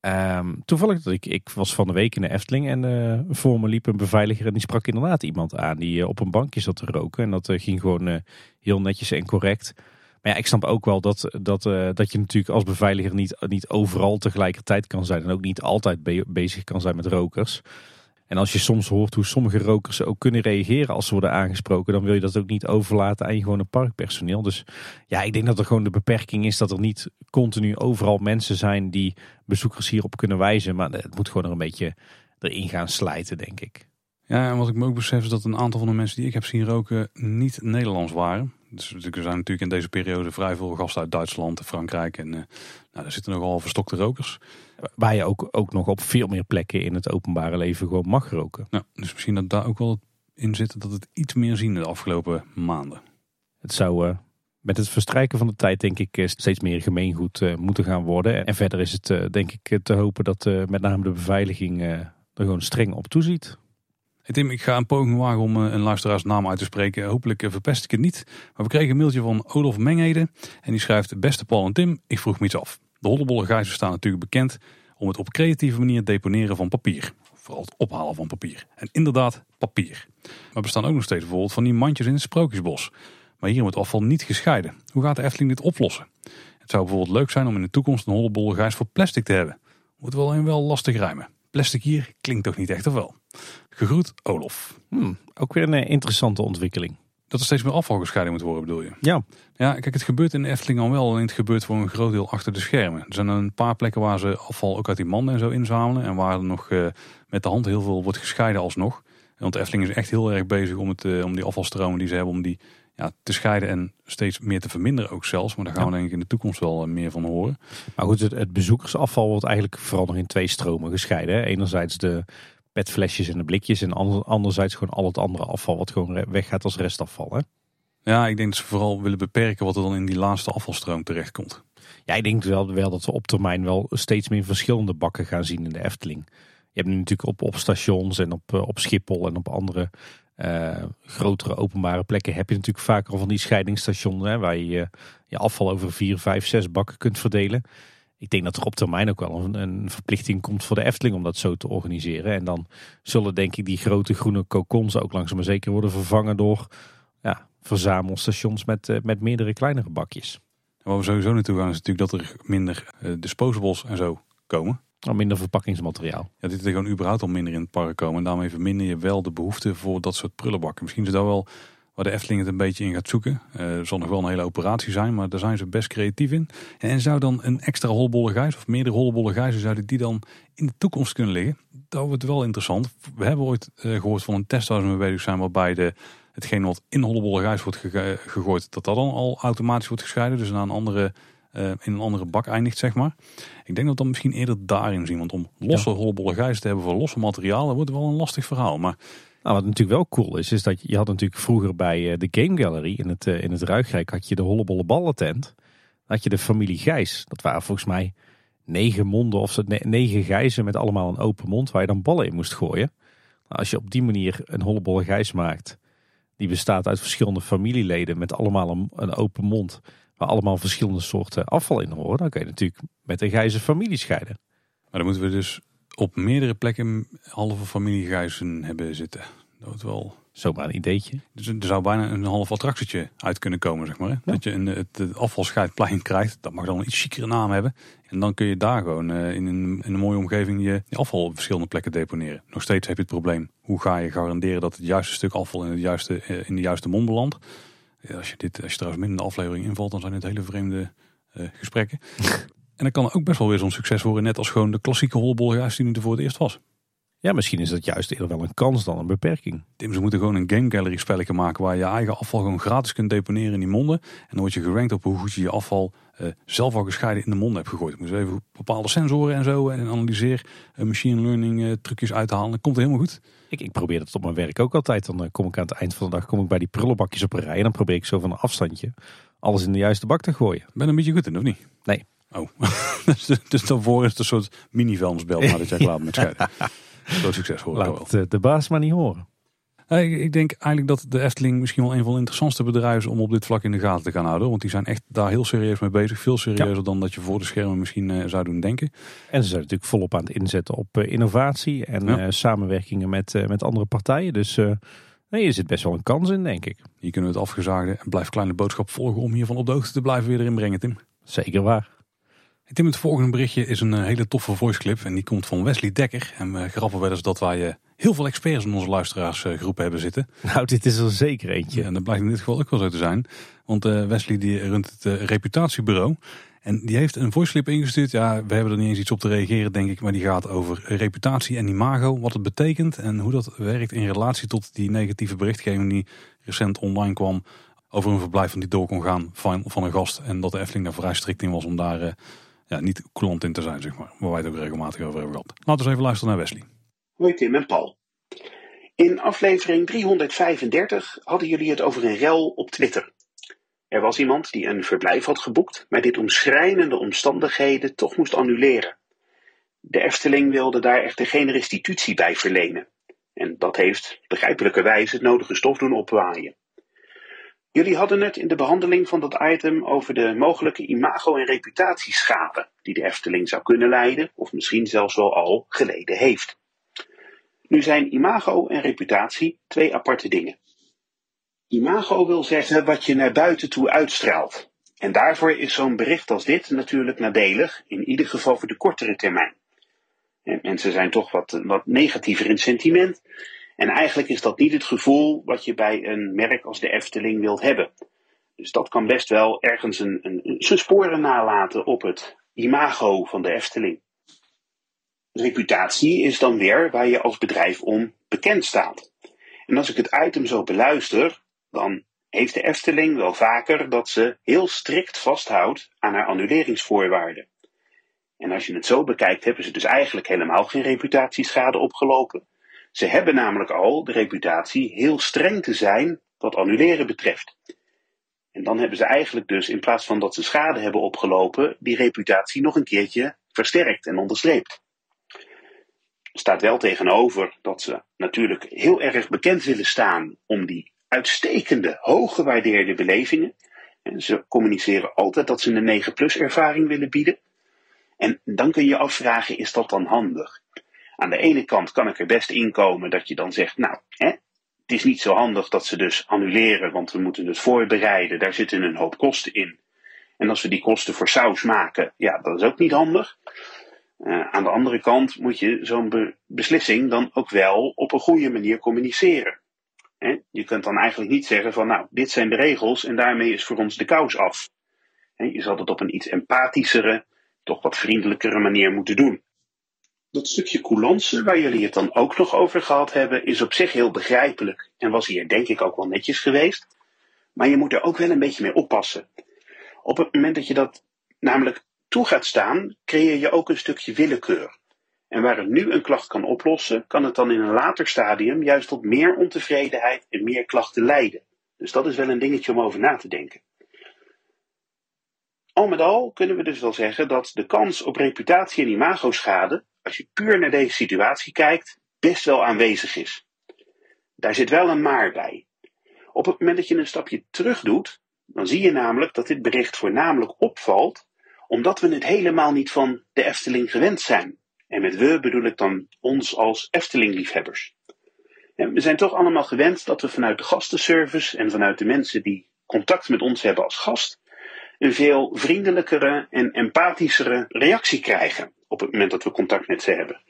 Ehm, toevallig, dat ik, ik was van de week in de Efteling en eh, voor me liep een beveiliger en die sprak inderdaad iemand aan die eh, op een bankje zat te roken. En dat eh, ging gewoon heel netjes en correct. Maar ja, ik snap ook wel dat, dat, dat je natuurlijk als beveiliger niet, niet overal tegelijkertijd kan zijn. En ook niet altijd be- bezig kan zijn met rokers. En als je soms hoort hoe sommige rokers ook kunnen reageren als ze worden aangesproken, dan wil je dat ook niet overlaten aan je gewone parkpersoneel. Dus ja, ik denk dat er gewoon de beperking is dat er niet continu overal mensen zijn die bezoekers hierop kunnen wijzen. Maar het moet gewoon er een beetje erin gaan slijten, denk ik. Ja, en wat ik me ook besef is dat een aantal van de mensen die ik heb zien roken niet Nederlands waren. Dus er zijn natuurlijk in deze periode vrij veel gasten uit Duitsland en Frankrijk. En eh, nou, daar zitten nogal verstokte rokers. Waar je ook, ook nog op veel meer plekken in het openbare leven gewoon mag roken. Nou, dus misschien dat daar ook wel in zit dat het iets meer zien de afgelopen maanden. Het zou eh, met het verstrijken van de tijd denk ik eh, steeds meer gemeengoed eh, moeten gaan worden. En verder is het denk ik te hopen dat met name de beveiliging er gewoon streng op toeziet. Hey Tim, ik ga een poging wagen om een luisteraarsnaam uit te spreken. Hopelijk verpest ik het niet. Maar we kregen een mailtje van Olaf Mengheden. En die schrijft, beste Paul en Tim, ik vroeg me iets af. De hollebolle gijzen staan natuurlijk bekend om het op creatieve manier deponeren van papier. Vooral het ophalen van papier. En inderdaad, papier. Maar bestaan ook nog steeds bijvoorbeeld van die mandjes in het sprookjesbos. Maar hier wordt afval niet gescheiden. Hoe gaat de Efteling dit oplossen? Het zou bijvoorbeeld leuk zijn om in de toekomst een hollebolle gijs voor plastic te hebben. Wordt wel een wel lastig rijmen. Plastic hier klinkt toch niet echt of wel? Gegroet, Olof. Hmm, ook weer een eh, interessante ontwikkeling. Dat er steeds meer afval gescheiden moet worden, bedoel je? Ja, Ja, kijk, het gebeurt in de Efteling al wel. Alleen het gebeurt voor een groot deel achter de schermen. Er zijn een paar plekken waar ze afval ook uit die manden en zo inzamelen. En waar er nog eh, met de hand heel veel wordt gescheiden alsnog. Want de Efteling is echt heel erg bezig om, het, eh, om die afvalstromen die ze hebben, om die ja, te scheiden en steeds meer te verminderen ook zelfs. Maar daar gaan we denk ik in de toekomst wel eh, meer van horen. maar goed, het, het bezoekersafval wordt eigenlijk vooral nog in twee stromen gescheiden. Enerzijds de petflesjes en de blikjes. En ander- anderzijds gewoon al het andere afval wat gewoon weggaat als restafval. Hè? Ja, ik denk dat ze vooral willen beperken wat er dan in die laatste afvalstroom terechtkomt. Ja, ik denk wel, wel dat we op termijn wel steeds meer verschillende bakken gaan zien in de Efteling. Je hebt nu natuurlijk op, op stations en op, eh, op Schiphol en op andere eh, grotere openbare plekken heb je natuurlijk vaker al van die scheidingsstations hè, waar je je- je afval over vier, vijf, zes bakken kunt verdelen. Ik denk dat er op termijn ook wel een, een verplichting komt voor de Efteling om dat zo te organiseren. En dan zullen denk ik die grote groene kokons ook langzaam maar zeker worden vervangen door ja, verzamelstations met, eh, met meerdere kleinere bakjes. En waar we sowieso naartoe gaan is natuurlijk dat er minder eh, disposables en zo komen. Al minder verpakkingsmateriaal. Ja, dit er gewoon überhaupt al minder in het park komen. En daarmee verminder je wel de behoefte voor dat soort prullenbakken. Misschien is dat wel waar de Efteling het een beetje in gaat zoeken. Eh er zal nog wel een hele operatie zijn, maar daar zijn ze best creatief in. En zou dan een extra holbolle gijs of meerdere holbolle gijzen, zouden die dan in de toekomst kunnen liggen? Dat wordt wel interessant. We hebben ooit eh, gehoord van een test waar ze mee bezig zijn, waarbij de, hetgeen wat in holbolle gijs wordt gegooid, dat dat dan al automatisch wordt gescheiden. Dus naar een andere, eh, in een andere bak eindigt, zeg maar. Ik denk dat we dan misschien eerder daarin zien. Want om losse holbolle gijs te hebben voor losse materialen, wordt wel een lastig verhaal. Maar Nou, wat natuurlijk wel cool is, is dat je, had natuurlijk vroeger bij eh, de Game Gallery in het, eh, in het Ruigrijk had je de hollebolle ballentent. Had je de familie Gijs. Dat waren volgens mij negen monden of zo, ne- negen gijzen met allemaal een open mond waar je dan ballen in moest gooien. Nou, als je op die manier een hollebolle gijs maakt, die bestaat uit verschillende familieleden met allemaal een, een open mond, waar allemaal verschillende soorten afval in horen, dan kun je natuurlijk met een gijzen familie scheiden. Maar dan moeten we dus op meerdere plekken halve familiegijzen hebben zitten. Dat wel... Zomaar een ideetje. Dus er zou bijna een half attractietje uit kunnen komen, zeg maar. Hè? Dat je een, het, het afvalscheidplein krijgt. Dat mag dan een iets chicere naam hebben. En dan kun je daar gewoon eh, in, een, in een mooie omgeving je, afval op verschillende plekken deponeren. Nog steeds heb je het probleem. Hoe ga je garanderen dat het juiste stuk afval in, het juiste, eh, in de juiste mond belandt? Ja, als, je dit, als je trouwens midden in de aflevering invalt, dan zijn het hele vreemde eh, gesprekken. en dat kan ook best wel weer zo'n succes worden. Net als gewoon de klassieke holbolgijs die nu er voor het eerst was. Ja, misschien is dat juist eerder wel een kans dan een beperking. Tim, ze moeten gewoon een game gallery spelletje maken waar je eigen afval gewoon gratis kunt deponeren in die monden. En dan word je gerankt op hoe goed je je afval eh, zelf al gescheiden in de mond hebt gegooid. Je moet even bepaalde sensoren en zo en analyseer eh, machine learning eh, trucjes uithalen. Dat komt helemaal goed. Ik, ik probeer dat op mijn werk ook altijd. Dan eh, kom ik aan het eind van de dag kom ik bij die prullenbakjes op een rij. En dan probeer ik zo van een afstandje alles in de juiste bak te gooien. Ben je een beetje goed in, of niet? Nee. Oh, dus, dus daarvoor is het een soort mini-vuilnisbelt nadat jij klaar bent met scheiden. Groot succes hoor ik wel. Laat eh, de baas maar niet horen. Ik, denk eigenlijk dat de Efteling misschien wel een van de interessantste bedrijven is om op dit vlak in de gaten te gaan houden. Want die zijn echt daar heel serieus mee bezig. Veel serieuzer dan dat je voor de schermen misschien eh, zou doen denken. En ze zijn natuurlijk volop aan het inzetten op eh, innovatie en Ja. samenwerkingen met, met andere partijen. Dus nee, er zit best wel een kans in, denk ik. Hier kunnen we het afgezaagde en blijf kleine boodschap volgen om hiervan op de hoogte te blijven weer erin brengen, Tim. Zeker waar. Tim, het volgende berichtje is een eh, hele toffe voice clip en die komt van Wesley Dekker. En we grappen wel eens dat wij eh, heel veel experts in onze luisteraarsgroep hebben zitten. Nou, dit is er zeker eentje. En dat blijkt in dit geval ook wel zo te zijn. Want eh, Wesley die runt het eh, reputatiebureau. En die heeft een voice clip ingestuurd. Ja, we hebben er niet eens iets op te reageren, denk ik. Maar die gaat over reputatie en imago. Wat het betekent en hoe dat werkt in relatie tot die negatieve berichtgeving die recent online kwam. Over een verblijf van die door kon gaan van, van een gast. En dat de Efteling daar vrij strikt in was om daar eh, ja, niet coulant in te zijn, zeg maar. Waar wij het ook regelmatig over hebben gehad. Laten we eens even luisteren naar Wesley. Hoi Tim en Paul. In aflevering 335 hadden jullie het over een rel op Twitter. Er was iemand die een verblijf had geboekt, maar dit om schrijnende omstandigheden toch moest annuleren. De Efteling wilde daar echter geen restitutie bij verlenen. En dat heeft begrijpelijkerwijs het nodige stof doen opwaaien. Jullie hadden het in de behandeling van dat item over de mogelijke imago- en reputatieschade die de Efteling zou kunnen lijden, of misschien zelfs wel al geleden heeft. Nu zijn imago en reputatie twee aparte dingen. Imago wil zeggen wat je naar buiten toe uitstraalt. En daarvoor is zo'n bericht als dit natuurlijk nadelig, in ieder geval voor de kortere termijn. En mensen zijn toch wat, wat negatiever in sentiment. En eigenlijk is dat niet het gevoel wat je bij een merk als de Efteling wilt hebben. Dus dat kan best wel ergens een, een, zijn sporen nalaten op het imago van de Efteling. Reputatie is dan weer waar je als bedrijf om bekend staat. En als ik het item zo beluister, dan heeft de Efteling wel vaker dat ze heel strikt vasthoudt aan haar annuleringsvoorwaarden. En als je het zo bekijkt, hebben ze dus eigenlijk helemaal geen reputatieschade opgelopen. Ze hebben namelijk al de reputatie heel streng te zijn wat annuleren betreft. En dan hebben ze eigenlijk dus, in plaats van dat ze schade hebben opgelopen, die reputatie nog een keertje versterkt en onderstreept. Er staat wel tegenover dat ze natuurlijk heel erg bekend willen staan om die uitstekende, hooggewaardeerde belevingen. En ze communiceren altijd dat ze een 9-plus ervaring willen bieden. En dan kun je afvragen, is dat dan handig? Aan de ene kant kan ik er best inkomen dat je dan zegt, nou, hè, het is niet zo handig dat ze dus annuleren, want we moeten het voorbereiden, daar zitten een hoop kosten in. En als we die kosten voor saus maken, ja, dat is ook niet handig. Uh, aan de andere kant moet je zo'n be beslissing dan ook wel op een goede manier communiceren. He, je kunt dan eigenlijk niet zeggen van nou, dit zijn de regels en daarmee is voor ons de kous af. He, je zal het op een iets empathischere, toch wat vriendelijkere manier moeten doen. Dat stukje coulance, waar jullie het dan ook nog over gehad hebben, is op zich heel begrijpelijk en was hier denk ik ook wel netjes geweest. Maar je moet er ook wel een beetje mee oppassen. Op het moment dat je dat namelijk toe gaat staan, creëer je ook een stukje willekeur. En waar het nu een klacht kan oplossen, kan het dan in een later stadium juist tot meer ontevredenheid en meer klachten leiden. Dus dat is wel een dingetje om over na te denken. Al met al kunnen we dus wel zeggen dat de kans op reputatie- en imagoschade, als je puur naar deze situatie kijkt, best wel aanwezig is. Daar zit wel een maar bij. Op het moment dat je een stapje terug doet, dan zie je namelijk dat dit bericht voornamelijk opvalt omdat we het helemaal niet van de Efteling gewend zijn. En met we bedoel ik dan ons als Efteling-liefhebbers. We zijn toch allemaal gewend dat we vanuit de gastenservice en vanuit de mensen die contact met ons hebben als gast, een veel vriendelijkere en empathischere reactie krijgen op het moment dat we contact met ze hebben.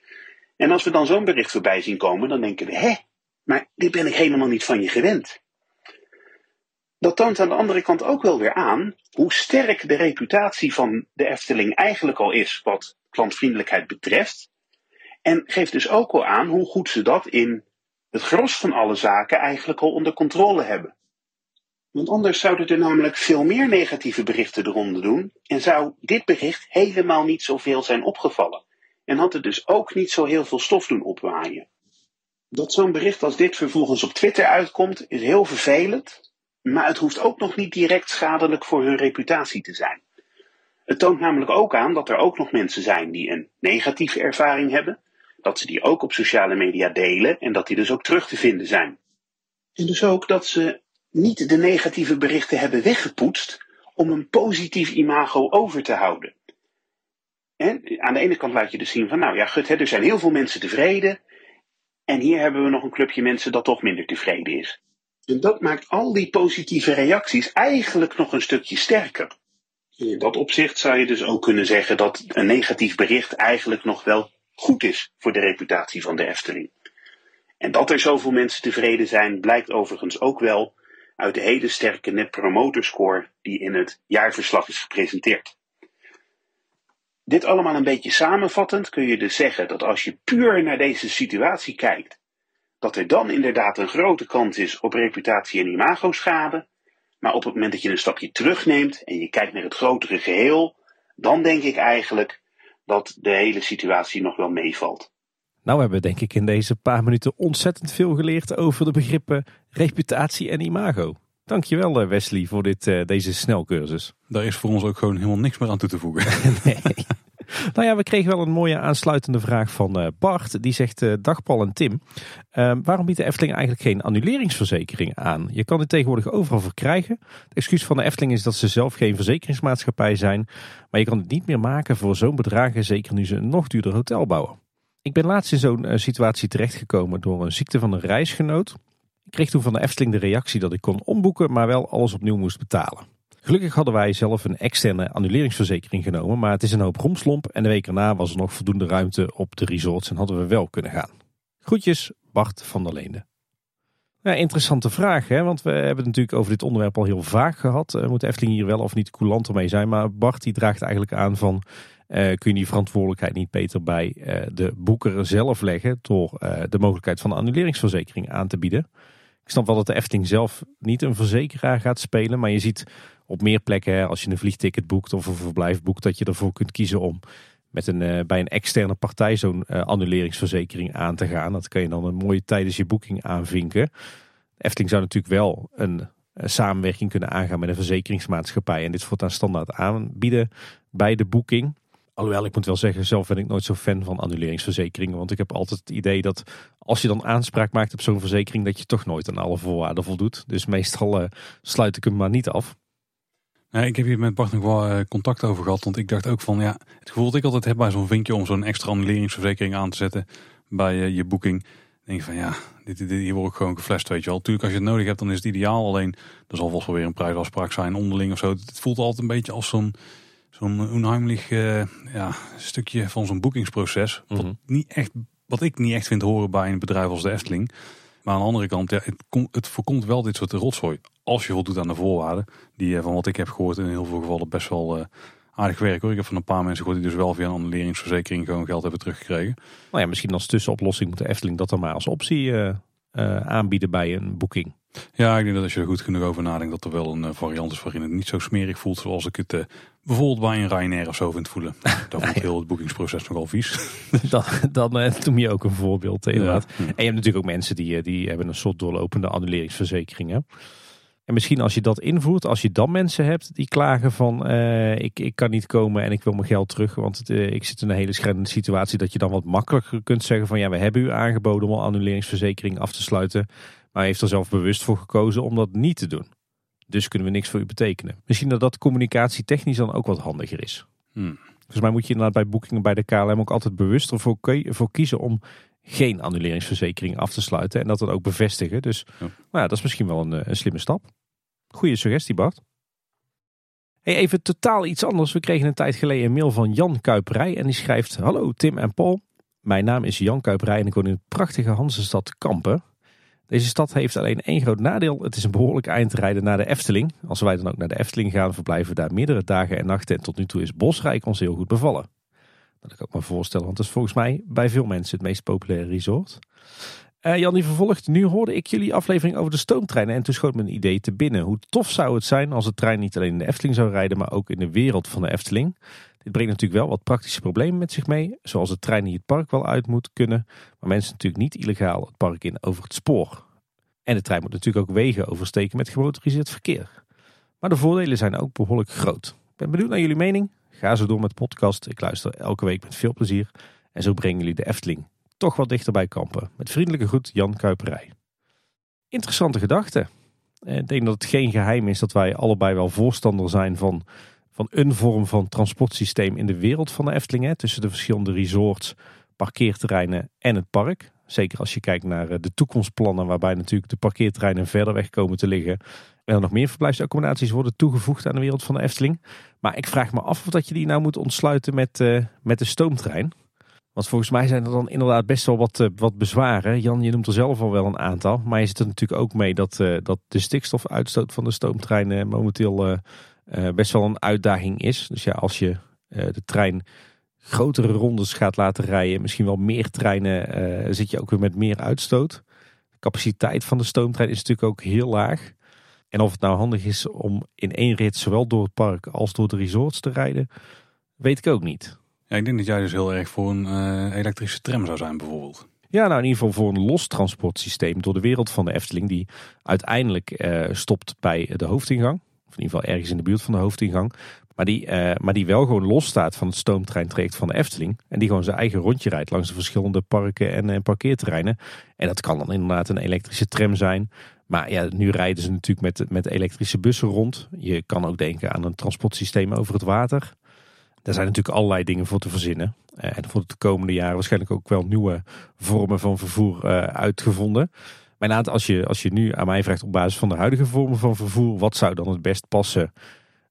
En als we dan zo'n bericht voorbij zien komen, dan denken we, hé, maar dit ben ik helemaal niet van je gewend. Dat toont aan de andere kant ook wel weer aan hoe sterk de reputatie van de Efteling eigenlijk al is wat klantvriendelijkheid betreft. En geeft dus ook wel aan hoe goed ze dat in het gros van alle zaken eigenlijk al onder controle hebben. Want anders zouden er namelijk veel meer negatieve berichten eronder doen en zou dit bericht helemaal niet zoveel zijn opgevallen. En had het dus ook niet zo heel veel stof doen opwaaien. Dat zo'n bericht als dit vervolgens op Twitter uitkomt is heel vervelend, maar het hoeft ook nog niet direct schadelijk voor hun reputatie te zijn. Het toont namelijk ook aan dat er ook nog mensen zijn die een negatieve ervaring hebben, dat ze die ook op sociale media delen en dat die dus ook terug te vinden zijn. En dus ook dat ze niet de negatieve berichten hebben weggepoetst om een positief imago over te houden. aan de ene kant laat je dus zien van, nou ja, gut, er zijn heel veel mensen tevreden. En hier hebben we nog een clubje mensen dat toch minder tevreden is. En dat maakt al die positieve reacties eigenlijk nog een stukje sterker. In dat opzicht zou je dus ook kunnen zeggen dat een negatief bericht eigenlijk nog wel goed is voor de reputatie van de Efteling. En dat er zoveel mensen tevreden zijn, blijkt overigens ook wel uit de hele sterke net promoter score die in het jaarverslag is gepresenteerd. Dit allemaal een beetje samenvattend kun je dus zeggen dat als je puur naar deze situatie kijkt, dat er dan inderdaad een grote kans is op reputatie- en imagoschade. Maar op het moment dat je een stapje terugneemt en je kijkt naar het grotere geheel, dan denk ik eigenlijk dat de hele situatie nog wel meevalt. Nou we hebben denk ik in deze paar minuten ontzettend veel geleerd over de begrippen reputatie en imago. Dankjewel eh, Wesley voor dit, uh, deze snelcursus. Daar is voor ons ook gewoon helemaal niks meer aan toe te voegen. nee. Nou ja, we kregen wel een mooie aansluitende vraag van uh, Bart. Die zegt, uh, dag Paul en Tim. Uh, waarom biedt de Efteling eigenlijk geen annuleringsverzekering aan? Je kan dit tegenwoordig overal verkrijgen. Het excuus van de Efteling is dat ze zelf geen verzekeringsmaatschappij zijn. Maar je kan het niet meer maken voor zo'n bedragen, zeker nu ze een nog duurder hotel bouwen. Ik ben laatst in zo'n situatie terechtgekomen door een ziekte van een reisgenoot. Ik kreeg toen van de Efteling de reactie dat ik kon omboeken, maar wel alles opnieuw moest betalen. Gelukkig hadden wij zelf een externe annuleringsverzekering genomen, maar het is een hoop romslomp en de week erna was er nog voldoende ruimte op de resorts en hadden we wel kunnen gaan. Groetjes, Bart van der Leende. Ja, interessante vraag, hè? want we hebben het natuurlijk over dit onderwerp al heel vaak gehad. Uh, moet Efteling hier wel of niet coulanter mee zijn? Maar Bart die draagt eigenlijk aan van, kun je die verantwoordelijkheid niet beter bij uh, de boeker zelf leggen door de mogelijkheid van een annuleringsverzekering aan te bieden. Ik snap wel dat de Efteling zelf niet een verzekeraar gaat spelen, maar je ziet op meer plekken, als je een vliegticket boekt of een verblijf boekt, dat je ervoor kunt kiezen om met een, eh, bij een externe partij zo'n eh, annuleringsverzekering aan te gaan. Dat kan je dan een mooie tijdens je boeking aanvinken. Efteling zou natuurlijk wel een, een samenwerking kunnen aangaan met een verzekeringsmaatschappij. En dit voortaan standaard aanbieden bij de boeking. Alhoewel, ik moet wel zeggen, zelf ben ik nooit zo fan van annuleringsverzekeringen. Want ik heb altijd het idee dat als je dan aanspraak maakt op zo'n verzekering, dat je toch nooit aan alle voorwaarden voldoet. Dus meestal eh, sluit ik hem maar niet af. Nee, ik heb hier met Bart nog wel eh, contact over gehad. Want ik dacht ook van ja, het gevoel dat ik altijd heb bij zo'n vinkje om zo'n extra annuleringsverzekering aan te zetten bij eh, je boeking. denk van ja, dit, dit, hier word ik gewoon geflasht, weet je wel. Tuurlijk, als je het nodig hebt, dan is het ideaal. Alleen, er zal vast wel weer een prijsafspraak zijn onderling of zo. Het voelt altijd een beetje als zo'n zo'n onheimlich eh, ja, stukje van zo'n boekingsproces. Wat, Mhm. niet echt, wat ik niet echt vind horen bij een bedrijf als de Efteling. Maar aan de andere kant, ja, het, kom- het voorkomt wel dit soort rotzooi. Als je voldoet aan de voorwaarden. Die eh, van wat ik heb gehoord in heel veel gevallen best wel eh, aardig werk hoor. Ik heb van een paar mensen gehoord die dus wel via een annuleringsverzekering gewoon geld hebben teruggekregen. Nou ja, misschien als tussenoplossing moet de Efteling dat dan maar als optie aanbieden bij een boeking. Ja, ik denk dat als je er goed genoeg over nadenkt, dat er wel een eh, variant is waarin het niet zo smerig voelt zoals ik het eh, bijvoorbeeld bij een Ryanair of zo vind voelen. Dat voelt heel het boekingsproces nogal vies. dan dan eh, noem je ook een voorbeeld inderdaad. Ja. En je hebt natuurlijk ook mensen die, die hebben een soort doorlopende annuleringsverzekering. Hè? En misschien als je dat invoert, als je dan mensen hebt die klagen van ik, ik kan niet komen en ik wil mijn geld terug. Want het, ik zit in een hele schrijnende situatie dat je dan wat makkelijker kunt zeggen van ja, we hebben u aangeboden om een annuleringsverzekering af te sluiten. Maar u heeft er zelf bewust voor gekozen om dat niet te doen. Dus kunnen we niks voor u betekenen. Misschien dat dat communicatietechnisch dan ook wat handiger is. Hmm. Volgens mij moet je inderdaad bij boekingen bij de KLM ook altijd bewust ervoor voor kiezen om geen annuleringsverzekering af te sluiten. En dat dan ook bevestigen. Dus Ja. nou ja, dat is misschien wel een, eh, een slimme stap. Goeie suggestie Bart. Hey, even totaal iets anders. We kregen een tijd geleden een mail van Jan Kuiperij. En die schrijft, hallo Tim en Paul. Mijn naam is Jan Kuiperij en ik woon in de prachtige Hansestad Kampen. Deze stad heeft alleen één groot nadeel. Het is een behoorlijk eindrijden naar de Efteling. Als wij dan ook naar de Efteling gaan, verblijven we daar meerdere dagen en nachten. En tot nu toe is Bosrijk ons heel goed bevallen. Dat kan ik me voorstellen, want dat is volgens mij bij veel mensen het meest populaire resort. Eh, Jan die vervolgt, nu hoorde ik jullie aflevering over de stoomtreinen en toen schoot me een idee te binnen. Hoe tof zou het zijn als de trein niet alleen in de Efteling zou rijden, maar ook in de wereld van de Efteling. Dit brengt natuurlijk wel wat praktische problemen met zich mee, zoals de trein die het park wel uit moet kunnen, maar mensen natuurlijk niet illegaal het park in over het spoor. En de trein moet natuurlijk ook wegen oversteken met gemotoriseerd verkeer. Maar de voordelen zijn ook behoorlijk groot. Ik ben benieuwd naar jullie mening. Ga zo door met de podcast. Ik luister elke week met veel plezier. En zo brengen jullie de Efteling toch wat dichter bij kampen. Met vriendelijke groet Jan Kuiperij. Interessante gedachte. Eh, Ik denk dat het geen geheim is dat wij allebei wel voorstander zijn van, van een vorm van transportsysteem in de wereld van de Efteling. Tussen de verschillende resorts, parkeerterreinen en het park. Zeker als je kijkt naar eh, de toekomstplannen waarbij natuurlijk de parkeerterreinen verder weg komen te liggen. En er nog meer verblijfsaccommodaties worden toegevoegd aan de wereld van de Efteling. Maar ik vraag me af of dat je die nou moet ontsluiten met, eh, met de stoomtrein. Want volgens mij zijn er dan inderdaad best wel wat, eh, wat bezwaren. Jan, je noemt er zelf al wel een aantal. Maar je zit er natuurlijk ook mee dat, dat de stikstofuitstoot van de stoomtreinen momenteel best wel een uitdaging is. Dus ja, als je eh, de trein grotere rondes gaat laten rijden, misschien wel meer treinen, eh, zit je ook weer met meer uitstoot. De capaciteit van de stoomtrein is natuurlijk ook heel laag. En of het nou handig is om in één rit zowel door het park als door de resorts te rijden, weet ik ook niet. Ja, ik denk dat jij dus heel erg voor een eh, elektrische tram zou zijn bijvoorbeeld. Ja, nou in ieder geval voor een los transportsysteem door de wereld van de Efteling. Die uiteindelijk eh, stopt bij de hoofdingang. Of in ieder geval ergens in de buurt van de hoofdingang. Maar die, eh, maar die wel gewoon los staat van het stoomtreintraject van de Efteling. En die gewoon zijn eigen rondje rijdt langs de verschillende parken en, en parkeerterreinen. En dat kan dan inderdaad een elektrische tram zijn. Maar ja, nu rijden ze natuurlijk met, met elektrische bussen rond. Je kan ook denken aan een transportsysteem over het water. Daar zijn natuurlijk allerlei dingen voor te verzinnen. Eh, en voor de komende jaren waarschijnlijk ook wel nieuwe vormen van vervoer eh, uitgevonden. Maar inderdaad, als je, als je nu aan mij vraagt op basis van de huidige vormen van vervoer, wat zou dan het best passen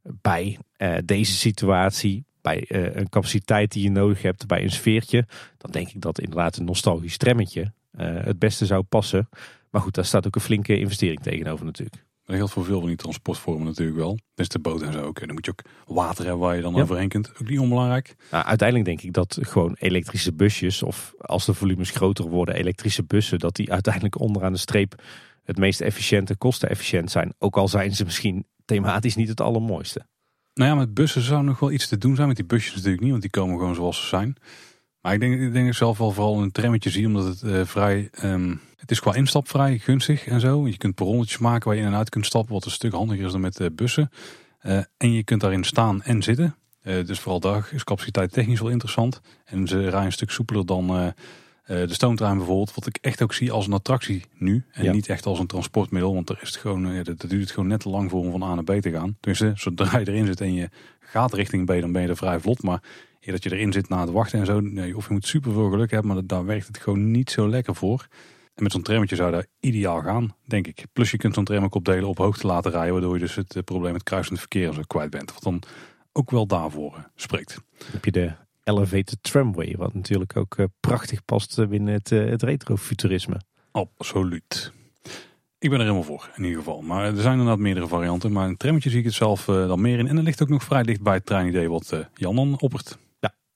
bij eh, deze situatie, bij eh, een capaciteit die je nodig hebt, bij een sfeertje, dan denk ik dat inderdaad een nostalgisch trammetje eh, het beste zou passen. Maar goed, daar staat ook een flinke investering tegenover natuurlijk. Dat geldt voor veel van die transportvormen natuurlijk wel. Dus de boot en zo ook. En dan moet je ook water hebben waar je dan Ja. overheen kunt. Ook niet onbelangrijk. Nou, uiteindelijk denk ik dat gewoon elektrische busjes, of als de volumes groter worden, elektrische bussen, dat die uiteindelijk onderaan de streep het meest efficiënte, kostenefficiënt zijn. Ook al zijn ze misschien thematisch niet het allermooiste. Nou ja, met bussen zou nog wel iets te doen zijn. Met die busjes natuurlijk niet, want die komen gewoon zoals ze zijn. Maar ik denk, ik denk zelf wel vooral een trammetje zie, omdat het eh, vrij... ehm, het is qua instap vrij gunstig en zo. Je kunt perronnetjes maken waar je in en uit kunt stappen, wat een stuk handiger is dan met de bussen. Eh, en je kunt daarin staan en zitten. Dus vooral daar is capaciteit technisch wel interessant. En ze rijden een stuk soepeler dan de stoomtrein bijvoorbeeld. Wat ik echt ook zie als een attractie nu. En Ja. niet echt als een transportmiddel. Want er is het gewoon, eh, dat, duurt het gewoon net te lang voor om van A naar B te gaan. Tenminste, zodra je erin zit en je gaat richting B, dan ben je er vrij vlot. Maar eer dat je erin zit na het wachten en zo. Nee, of je moet super veel geluk hebben, maar dat- daar werkt het gewoon niet zo lekker voor. En met zo'n trammetje zou daar ideaal gaan, denk ik. Plus je kunt zo'n tram ook opdelen op hoogte laten rijden. Waardoor je dus het eh, probleem met kruisend verkeer zo kwijt bent. Wat dan ook wel daarvoor eh, spreekt. Dan heb je de Elevated Tramway, wat natuurlijk ook eh, prachtig past binnen het, eh, het retrofuturisme. Absoluut. Ik ben er helemaal voor, in ieder geval. Maar er zijn inderdaad meerdere varianten. Maar een trammetje zie ik het zelf eh, dan meer in. En er ligt ook nog vrij dicht bij het treinidee wat eh, Jan dan oppert.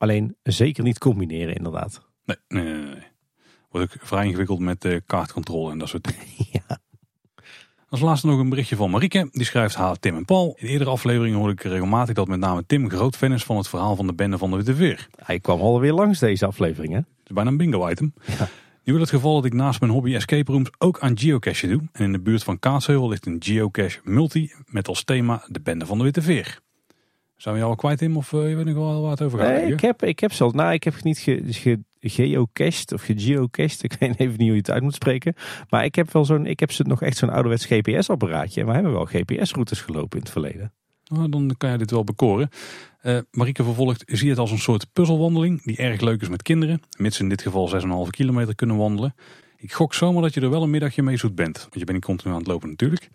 Alleen zeker niet combineren inderdaad. Nee, nee, nee. nee. Wordt ook vrij ingewikkeld met eh, kaartcontrole en dat soort dingen. Ja. Als laatste nog een berichtje van Marieke. Die schrijft ha Tim en Paul. In eerdere afleveringen hoorde ik regelmatig dat met name Tim groot fan is van het verhaal van de bende van de Witte Veer. Hij kwam alweer langs deze aflevering hè? Het is bijna een bingo item. Ja. Nu wil het geval dat ik naast mijn hobby escape rooms ook aan geocachen doe. En in de buurt van Kaatsheuvel ligt een geocache multi met als thema de bende van de Witte Veer. Zijn we jou al kwijt Tim of eh, je weet nog wel het over gaat? Nee, ik heb, ik heb zelfs, nou, ik heb niet ge, ge, geocached of gegeocached. Ik weet even niet hoe je het uit moet spreken. Maar ik heb wel zo'n, ik heb ze nog echt zo'n ouderwets GPS-apparaatje. En wij hebben wel GPS-routes gelopen in het verleden. Nou, dan kan je dit wel bekoren. Eh Marieke vervolgt, zie het als een soort puzzelwandeling die erg leuk is met kinderen. Mits in dit geval 6,5 kilometer kunnen wandelen. Ik gok zomaar dat je er wel een middagje mee zoet bent. Want je bent niet continu aan het lopen natuurlijk.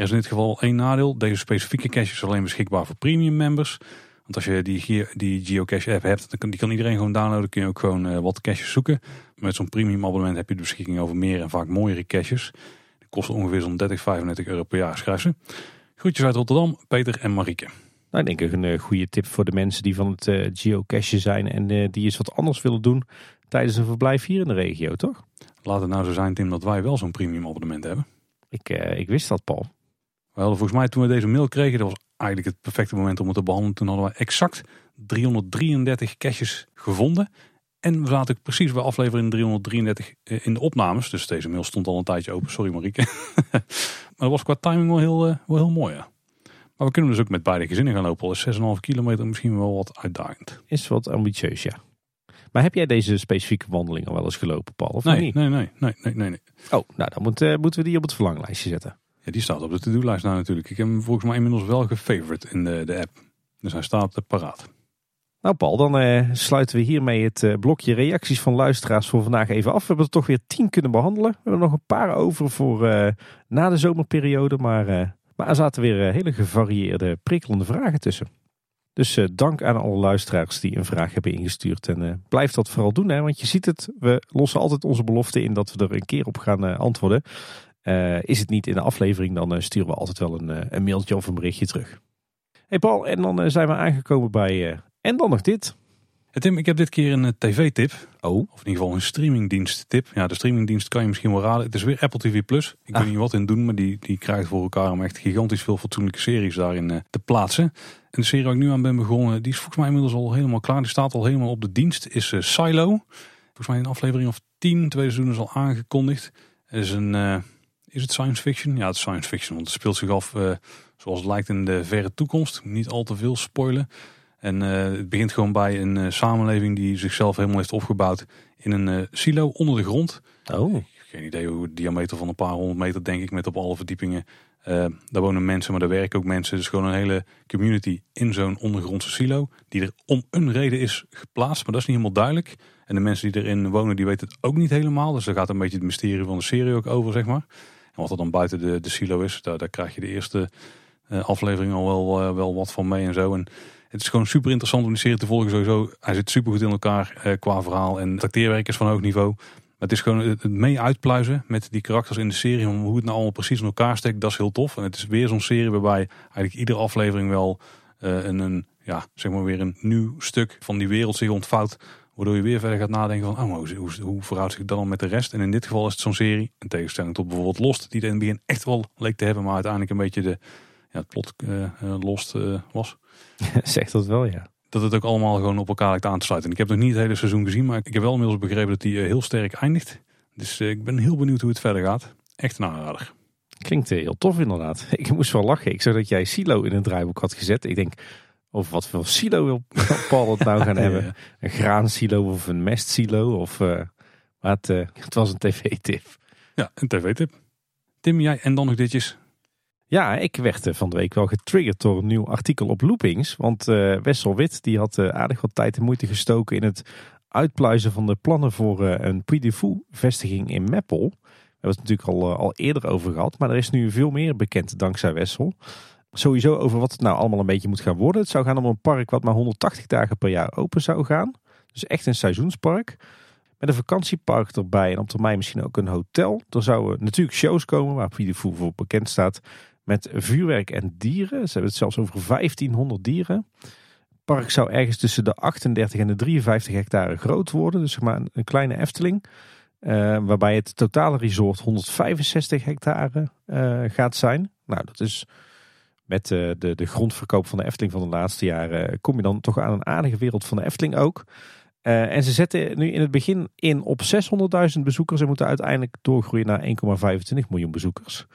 Er is in dit geval één nadeel. Deze specifieke cache is alleen beschikbaar voor premium members. Want als je die, die geocache app hebt, dan kan, die kan iedereen gewoon downloaden. Kun je ook gewoon eh, wat caches zoeken. Met zo'n premium abonnement heb je de beschikking over meer en vaak mooiere caches. Die kosten ongeveer zo'n 30, 35 euro per jaar, schrijf ze. Groetjes uit Rotterdam, Peter en Marieke. Nou, ik denk ik een eh, goede tip voor de mensen die van het eh, geocachen zijn. En die eens wat anders willen doen tijdens een verblijf hier in de regio, toch? Laat het nou zo zijn, Tim, dat wij wel zo'n premium abonnement hebben. Ik, ik wist dat, Paul. We hadden volgens mij toen we deze mail kregen, dat was eigenlijk het perfecte moment om het te behandelen. Toen hadden we exact 333 caches gevonden. En we zaten ook precies bij aflevering 333 in de opnames. Dus deze mail stond al een tijdje open. Sorry Marieke. maar dat was qua timing wel heel, eh, wel heel mooi. Ja. Maar we kunnen dus ook met beide gezinnen gaan lopen. Al is 6,5 kilometer misschien wel wat uitdagend. Is wat ambitieus, ja. Maar heb jij deze specifieke wandeling al wel eens gelopen, Paul? Of Nee, niet? nee, nee, nee, nee, nee, nee. Oh, nou dan moet, eh, moeten we die op het verlanglijstje zetten. Ja, die staat op de to-do-lijst nou natuurlijk. Ik heb hem volgens mij inmiddels wel gefavorite in de, de app. Dus hij staat paraat. Nou Paul, dan eh, sluiten we hiermee het eh, blokje reacties van luisteraars voor vandaag even af. We hebben er toch weer tien kunnen behandelen. We hebben nog een paar over voor eh, na de zomerperiode. Maar, maar er zaten weer hele gevarieerde, prikkelende vragen tussen. Dus dank aan alle luisteraars die een vraag hebben ingestuurd. En blijf dat vooral doen, hè, want je ziet het. We lossen altijd onze belofte in dat we er een keer op gaan antwoorden. Eh, is het niet in de aflevering, dan eh, sturen we altijd wel een, eh, een mailtje of een berichtje terug. Hey Paul, en dan zijn we aangekomen bij... eh, en dan nog dit. Tim, ik heb dit keer een tv-tip. Oh, Of in ieder geval een streamingdienst tip. Ja, de streamingdienst kan je misschien wel raden. Het is weer Apple TV+. Plus. Ik Ah. weet niet wat in doen, maar die, die krijgt voor elkaar om echt gigantisch veel fatsoenlijke series daarin te plaatsen. En de serie waar ik nu aan ben begonnen, die is volgens mij inmiddels al helemaal klaar. Die staat al helemaal op de dienst. Is Silo. Volgens mij een aflevering of 10, tweede seizoen is al aangekondigd. Het is een, eh, is het science fiction? Ja, het is science fiction, want het speelt zich af eh, zoals het lijkt in de verre toekomst. Niet al te veel spoilen. En eh, het begint gewoon bij een eh, samenleving die zichzelf helemaal heeft opgebouwd in een silo onder de grond. oh. Geen idee hoe het diameter van een paar honderd meter, denk ik, met op alle verdiepingen. Daar wonen mensen, maar daar werken ook mensen. Dus gewoon een hele community in zo'n ondergrondse silo. Die er om een reden is geplaatst, maar dat is niet helemaal duidelijk. En de mensen die erin wonen, die weten het ook niet helemaal. Dus daar gaat een beetje het mysterie van de serie ook over, zeg maar. Wat er dan buiten de, de silo is, daar, daar krijg je de eerste eh, aflevering al wel, eh, wel wat van mee en zo. En het is gewoon super interessant om die serie te volgen sowieso. Hij zit super goed in elkaar eh, qua verhaal en het acteerwerk is van hoog niveau. Het is gewoon het mee uitpluizen met die karakters in de serie. Om hoe het nou allemaal precies in elkaar steekt, dat is heel tof. En het is weer zo'n serie waarbij eigenlijk iedere aflevering wel eh, een, een, ja, zeg maar weer een nieuw stuk van die wereld zich ontvouwt. Waardoor je weer verder gaat nadenken van, oh, hoe, hoe, hoe verhoudt zich dat dan met de rest? En in dit geval is het zo'n serie, in tegenstelling tot bijvoorbeeld Lost, die er in het begin echt wel leek te hebben, maar uiteindelijk een beetje de, ja, het plot eh, lost eh, was. Zegt dat wel, ja. Dat het ook allemaal gewoon op elkaar lijkt aan te sluiten. En ik heb nog niet het hele seizoen gezien, maar ik heb wel inmiddels begrepen dat die heel sterk eindigt. Dus ik ben heel benieuwd hoe het verder gaat. Echt een aanrader. Klinkt heel tof inderdaad. Ik moest wel lachen. Ik zag dat jij silo in het draaiboek had gezet. Ik denk, over wat voor silo wil Paul het nou gaan hebben? Ja. Een graansilo of een mestsilo? Of, eh, maar het, eh, het was een tv-tip. Ja, een tv-tip. Tim, jij en dan nog ditjes. Ja, ik werd eh, van de week wel getriggerd door een nieuw artikel op Loopings. Want Wessel Wit die had aardig wat tijd en moeite gestoken in het uitpluizen van de plannen voor een Puy de Fou vestiging in Meppel. We hebben het natuurlijk al, al eerder over gehad, maar er is nu veel meer bekend dankzij Wessel. Sowieso over wat het nou allemaal een beetje moet gaan worden. Het zou gaan om een park wat maar 180 dagen per jaar open zou gaan. Dus echt een seizoenspark. Met een vakantiepark erbij en op termijn misschien ook een hotel. Er zouden natuurlijk shows komen waar Fou voor bekend staat. Met vuurwerk en dieren. Ze hebben het zelfs over 1500 dieren. Het park zou ergens tussen de 38 en de 53 hectare groot worden. Dus zeg maar een, een kleine Efteling. Eh, waarbij het totale resort 165 hectare eh, gaat zijn. Nou, dat is met eh, de, de grondverkoop van de Efteling van de laatste jaren... kom je dan toch aan een aardige wereld van de Efteling ook. Eh, en ze zetten nu in het begin in op 600.000 bezoekers... en moeten uiteindelijk doorgroeien naar 1,25 miljoen bezoekers.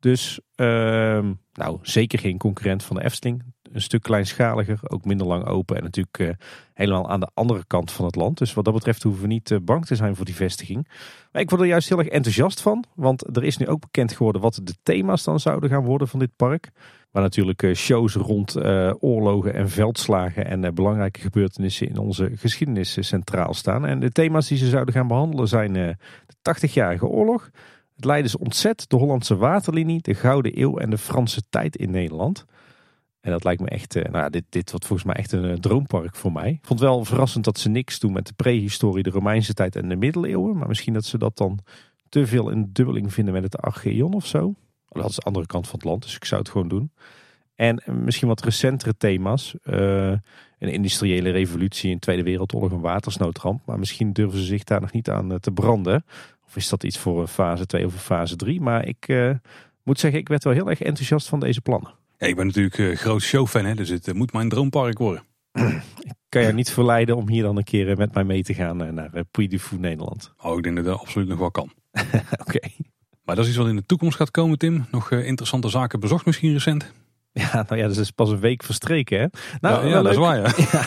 Dus ehm, nou, zeker geen concurrent van de Efteling. Een stuk kleinschaliger, ook minder lang open en natuurlijk eh, helemaal aan de andere kant van het land. Dus wat dat betreft hoeven we niet eh, bang te zijn voor die vestiging. Maar ik word er juist heel erg enthousiast van, want er is nu ook bekend geworden wat de thema's dan zouden gaan worden van dit park. Waar natuurlijk eh, shows rond eh, oorlogen en veldslagen en eh, belangrijke gebeurtenissen in onze geschiedenis centraal staan. En de thema's die ze zouden gaan behandelen zijn de 80-jarige oorlog, het Leidens ontzet, de Hollandse waterlinie, de Gouden Eeuw en de Franse tijd in Nederland. En dat lijkt me echt, nou dit, dit wordt volgens mij echt een droompark voor mij. Ik vond wel verrassend dat ze niks doen met de prehistorie, de Romeinse tijd en de middeleeuwen. Maar misschien dat ze dat dan te veel in dubbeling vinden met het Archeon of zo. Dat is de andere kant van het land, dus ik zou het gewoon doen. En misschien wat recentere thema's. Eh, een industriële revolutie, een Tweede Wereldoorlog, een watersnoodramp. Maar misschien durven ze zich daar nog niet aan eh, te branden. Of is dat iets voor eh, fase 2 of fase 3? Maar ik moet zeggen, ik werd wel heel erg enthousiast van deze plannen. Ja, ik ben natuurlijk eh, groot showfan, hè, dus het moet mijn droompark worden. kan je niet verleiden om hier dan een keer met mij mee te gaan naar Puy du Fou Nederland. Oh, ik denk dat dat absoluut nog wel kan. Oké. Maar dat is iets wat in de toekomst gaat komen, Tim. Nog eh, interessante zaken bezocht misschien recent. Ja, nou ja, dat is pas een week verstreken hè. Nou, ja, ja, dat is waar, ja.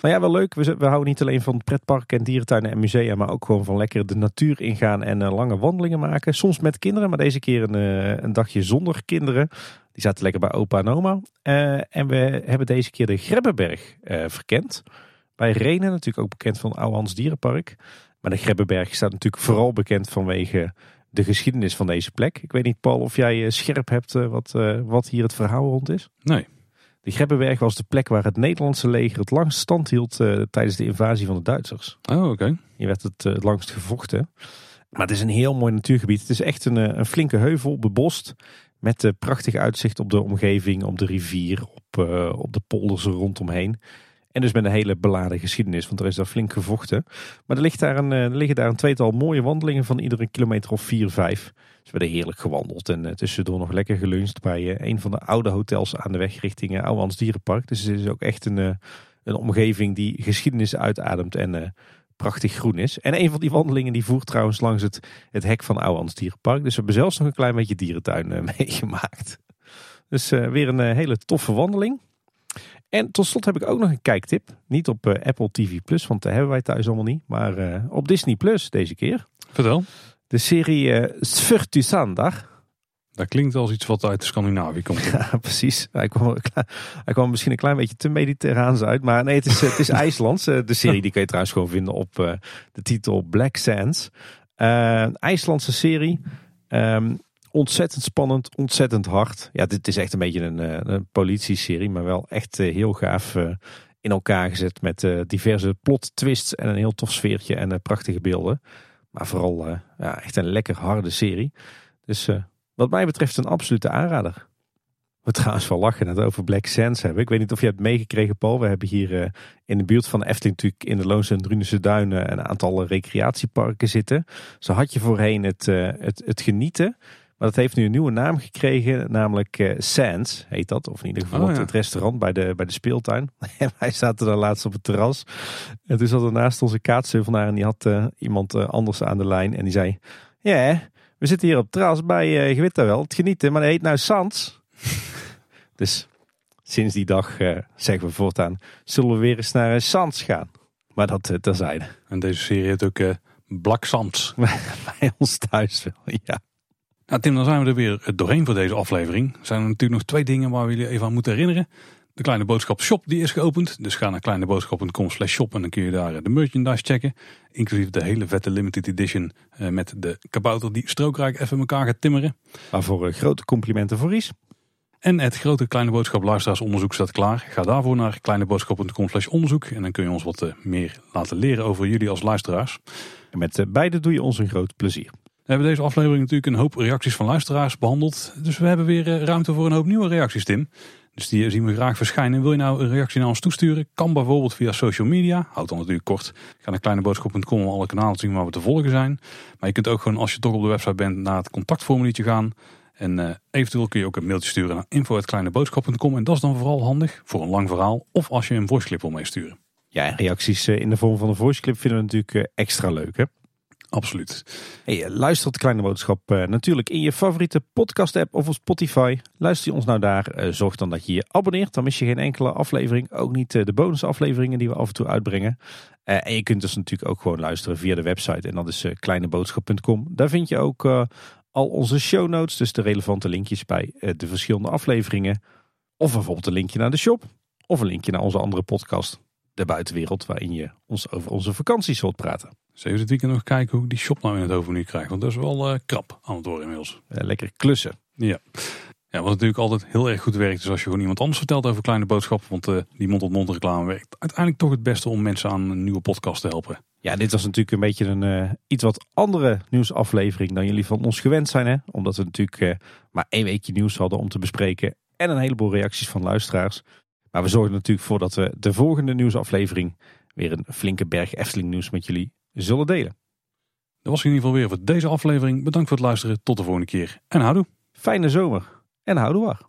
Maar ja, wel leuk. We, we houden niet alleen van pretparken en dierentuinen en musea, maar ook gewoon van lekker de natuur ingaan en eh, lange wandelingen maken. Soms met kinderen, maar deze keer een, eh, een dagje zonder kinderen. Die zaten lekker bij opa en oma. En we hebben deze keer de Grebbeberg verkend. Bij Renen, natuurlijk ook bekend van Ouwehans Dierenpark. Maar de Grebbeberg staat natuurlijk vooral bekend vanwege de geschiedenis van deze plek. Ik weet niet, Paul, of jij eh, scherp hebt eh, wat, eh, wat hier het verhaal rond is. Nee. De Grebbeberg was de plek waar het Nederlandse leger het langst stand hield tijdens de invasie van de Duitsers. Oh, oké. Hier werd het het langst gevochten. Maar het is een heel mooi natuurgebied. Het is echt een, een flinke heuvel, bebost. Met prachtig uitzicht op de omgeving, op de rivier, op, op de polders er rondomheen. En dus met een hele beladen geschiedenis, want er is daar flink gevochten. Maar er, ligt daar een, eh, er liggen daar een tweetal mooie wandelingen van iedere kilometer of vier, vijf. Dus we heerlijk gewandeld en eh, tussendoor nog lekker geluncht bij eh, een van de oude hotels aan de weg richting Ouwehans Dierenpark. Dus het is ook echt een, een omgeving die geschiedenis uitademt en prachtig groen is. En een van die wandelingen die voert trouwens langs het, het hek van Ouwehans Dierenpark. Dus we hebben zelfs nog een klein beetje dierentuin meegemaakt. Dus weer een hele toffe wandeling. En tot slot heb ik ook nog een kijktip. Niet op eh, Apple TV Plus, want dat hebben wij thuis allemaal niet. Maar eh, op Disney Plus deze keer. Vertel. De serie Sfurtusandar. Dat klinkt als iets wat uit Scandinavië komt. Ja, precies. Hij kwam, hij misschien een klein beetje te mediterraans uit. Maar nee, het is, het is IJslands. De serie die kun je trouwens gewoon vinden op de titel Black Sands. IJslandse serie. Ehm, ontzettend spannend, ontzettend hard. Ja, dit is echt een beetje een, eh, een politie-serie. Maar wel echt eh, heel gaaf eh, in elkaar gezet. Met diverse plot twists en een heel tof sfeertje en prachtige beelden. Maar vooral ja, echt een lekker harde serie. Dus wat mij betreft een absolute aanrader. We trouwens wel lachen net over Black Sands hebben. Ik weet niet of je hebt meegekregen, Paul. We hebben hier in de buurt van Efteling natuurlijk in de Loonse en Drunense Duinen een aantal recreatieparken zitten. Zo had je voorheen het, het, het genieten Maar dat heeft nu een nieuwe naam gekregen, namelijk eh, Sands heet dat. Of in ieder geval Oh, het, ja. het restaurant bij de, bij de speeltuin. En wij zaten daar laatst op het terras. En toen zat er naast onze kaatsheuvelnaar en die had eh, iemand eh, anders aan de lijn. En die zei, ja, we zitten hier op het terras bij, je weet dat wel, het genieten. Maar dat heet nou Sands. dus sinds die dag zeggen we voortaan, zullen we weer eens naar Sands gaan. Maar dat terzijde. En deze serie heeft ook Black Sands. Bij ons thuis wel, ja. Nou, Tim, dan zijn we er weer doorheen voor deze aflevering. Er zijn er natuurlijk nog twee dingen waar we jullie even aan moeten herinneren. De Kleine Boodschap Shop die is geopend. Dus ga naar kleineboodschap.com slash shop en dan kun je daar eh, de merchandise checken. Inclusief de hele vette limited edition eh, met de kabouter die strookrijk even elkaar gaat timmeren. Waarvoor eh, grote complimenten voor Ries. En het grote Kleine Boodschap luisteraarsonderzoek staat klaar. Ga daarvoor naar kleineboodschap.com slash onderzoek. En dan kun je ons wat eh, meer laten leren over jullie als luisteraars. En met eh, beide doe je ons een groot plezier. We hebben deze aflevering natuurlijk een hoop reacties van luisteraars behandeld. Dus we hebben weer eh, ruimte voor een hoop nieuwe reacties, Tim. Dus die zien we graag verschijnen. Wil je nou een reactie naar ons toesturen? Kan bijvoorbeeld via social media. Houd dan natuurlijk kort. Ga naar kleineboodschap.com om alle kanalen zien waar we te volgen zijn. Maar je kunt ook gewoon als je toch op de website bent naar het contactformuliertje gaan. En eh, eventueel kun je ook een mailtje sturen naar info.kleineboodschap.com. En dat is dan vooral handig voor een lang verhaal. Of als je een voiceclip wil meesturen. Ja, reacties eh, in de vorm van een voice clip vinden we natuurlijk eh, extra leuk. Hè? Absoluut. Hey, eh, luister de Kleine Boodschap eh, natuurlijk in je favoriete podcast app of op Spotify. Luister je ons nou daar, eh, zorg dan dat je je abonneert. Dan mis je geen enkele aflevering. Ook niet de bonusafleveringen die we af en toe uitbrengen. En je kunt dus natuurlijk ook gewoon luisteren via de website. En dat is kleineboodschap.com. Daar vind je ook al onze show notes. Dus de relevante linkjes bij de verschillende afleveringen. Of bijvoorbeeld een linkje naar de shop. Of een linkje naar onze andere podcast. De buitenwereld, waarin je ons over onze vakanties hoort praten. Dus even dit weekend nog kijken hoe ik die shop nou in het overnieuw krijg. Want dat is wel eh, krap aan het worden inmiddels. Eh, lekker klussen. Ja. Ja, wat natuurlijk altijd heel erg goed werkt, is als je gewoon iemand anders vertelt over kleine boodschappen. Want eh, die mond-tot-mond reclame werkt uiteindelijk toch het beste om mensen aan een nieuwe podcast te helpen. Ja, dit was natuurlijk een beetje een iets wat andere nieuwsaflevering dan jullie van ons gewend zijn. Hè? Omdat we natuurlijk maar één weekje nieuws hadden om te bespreken. En een heleboel reacties van luisteraars. Maar we zorgen natuurlijk voor dat we de volgende nieuwsaflevering weer een flinke berg Efteling nieuws met jullie zullen delen. Dat was in ieder geval weer voor deze aflevering. Bedankt voor het luisteren. Tot de volgende keer. En houdoe. Fijne zomer en houdoe waar.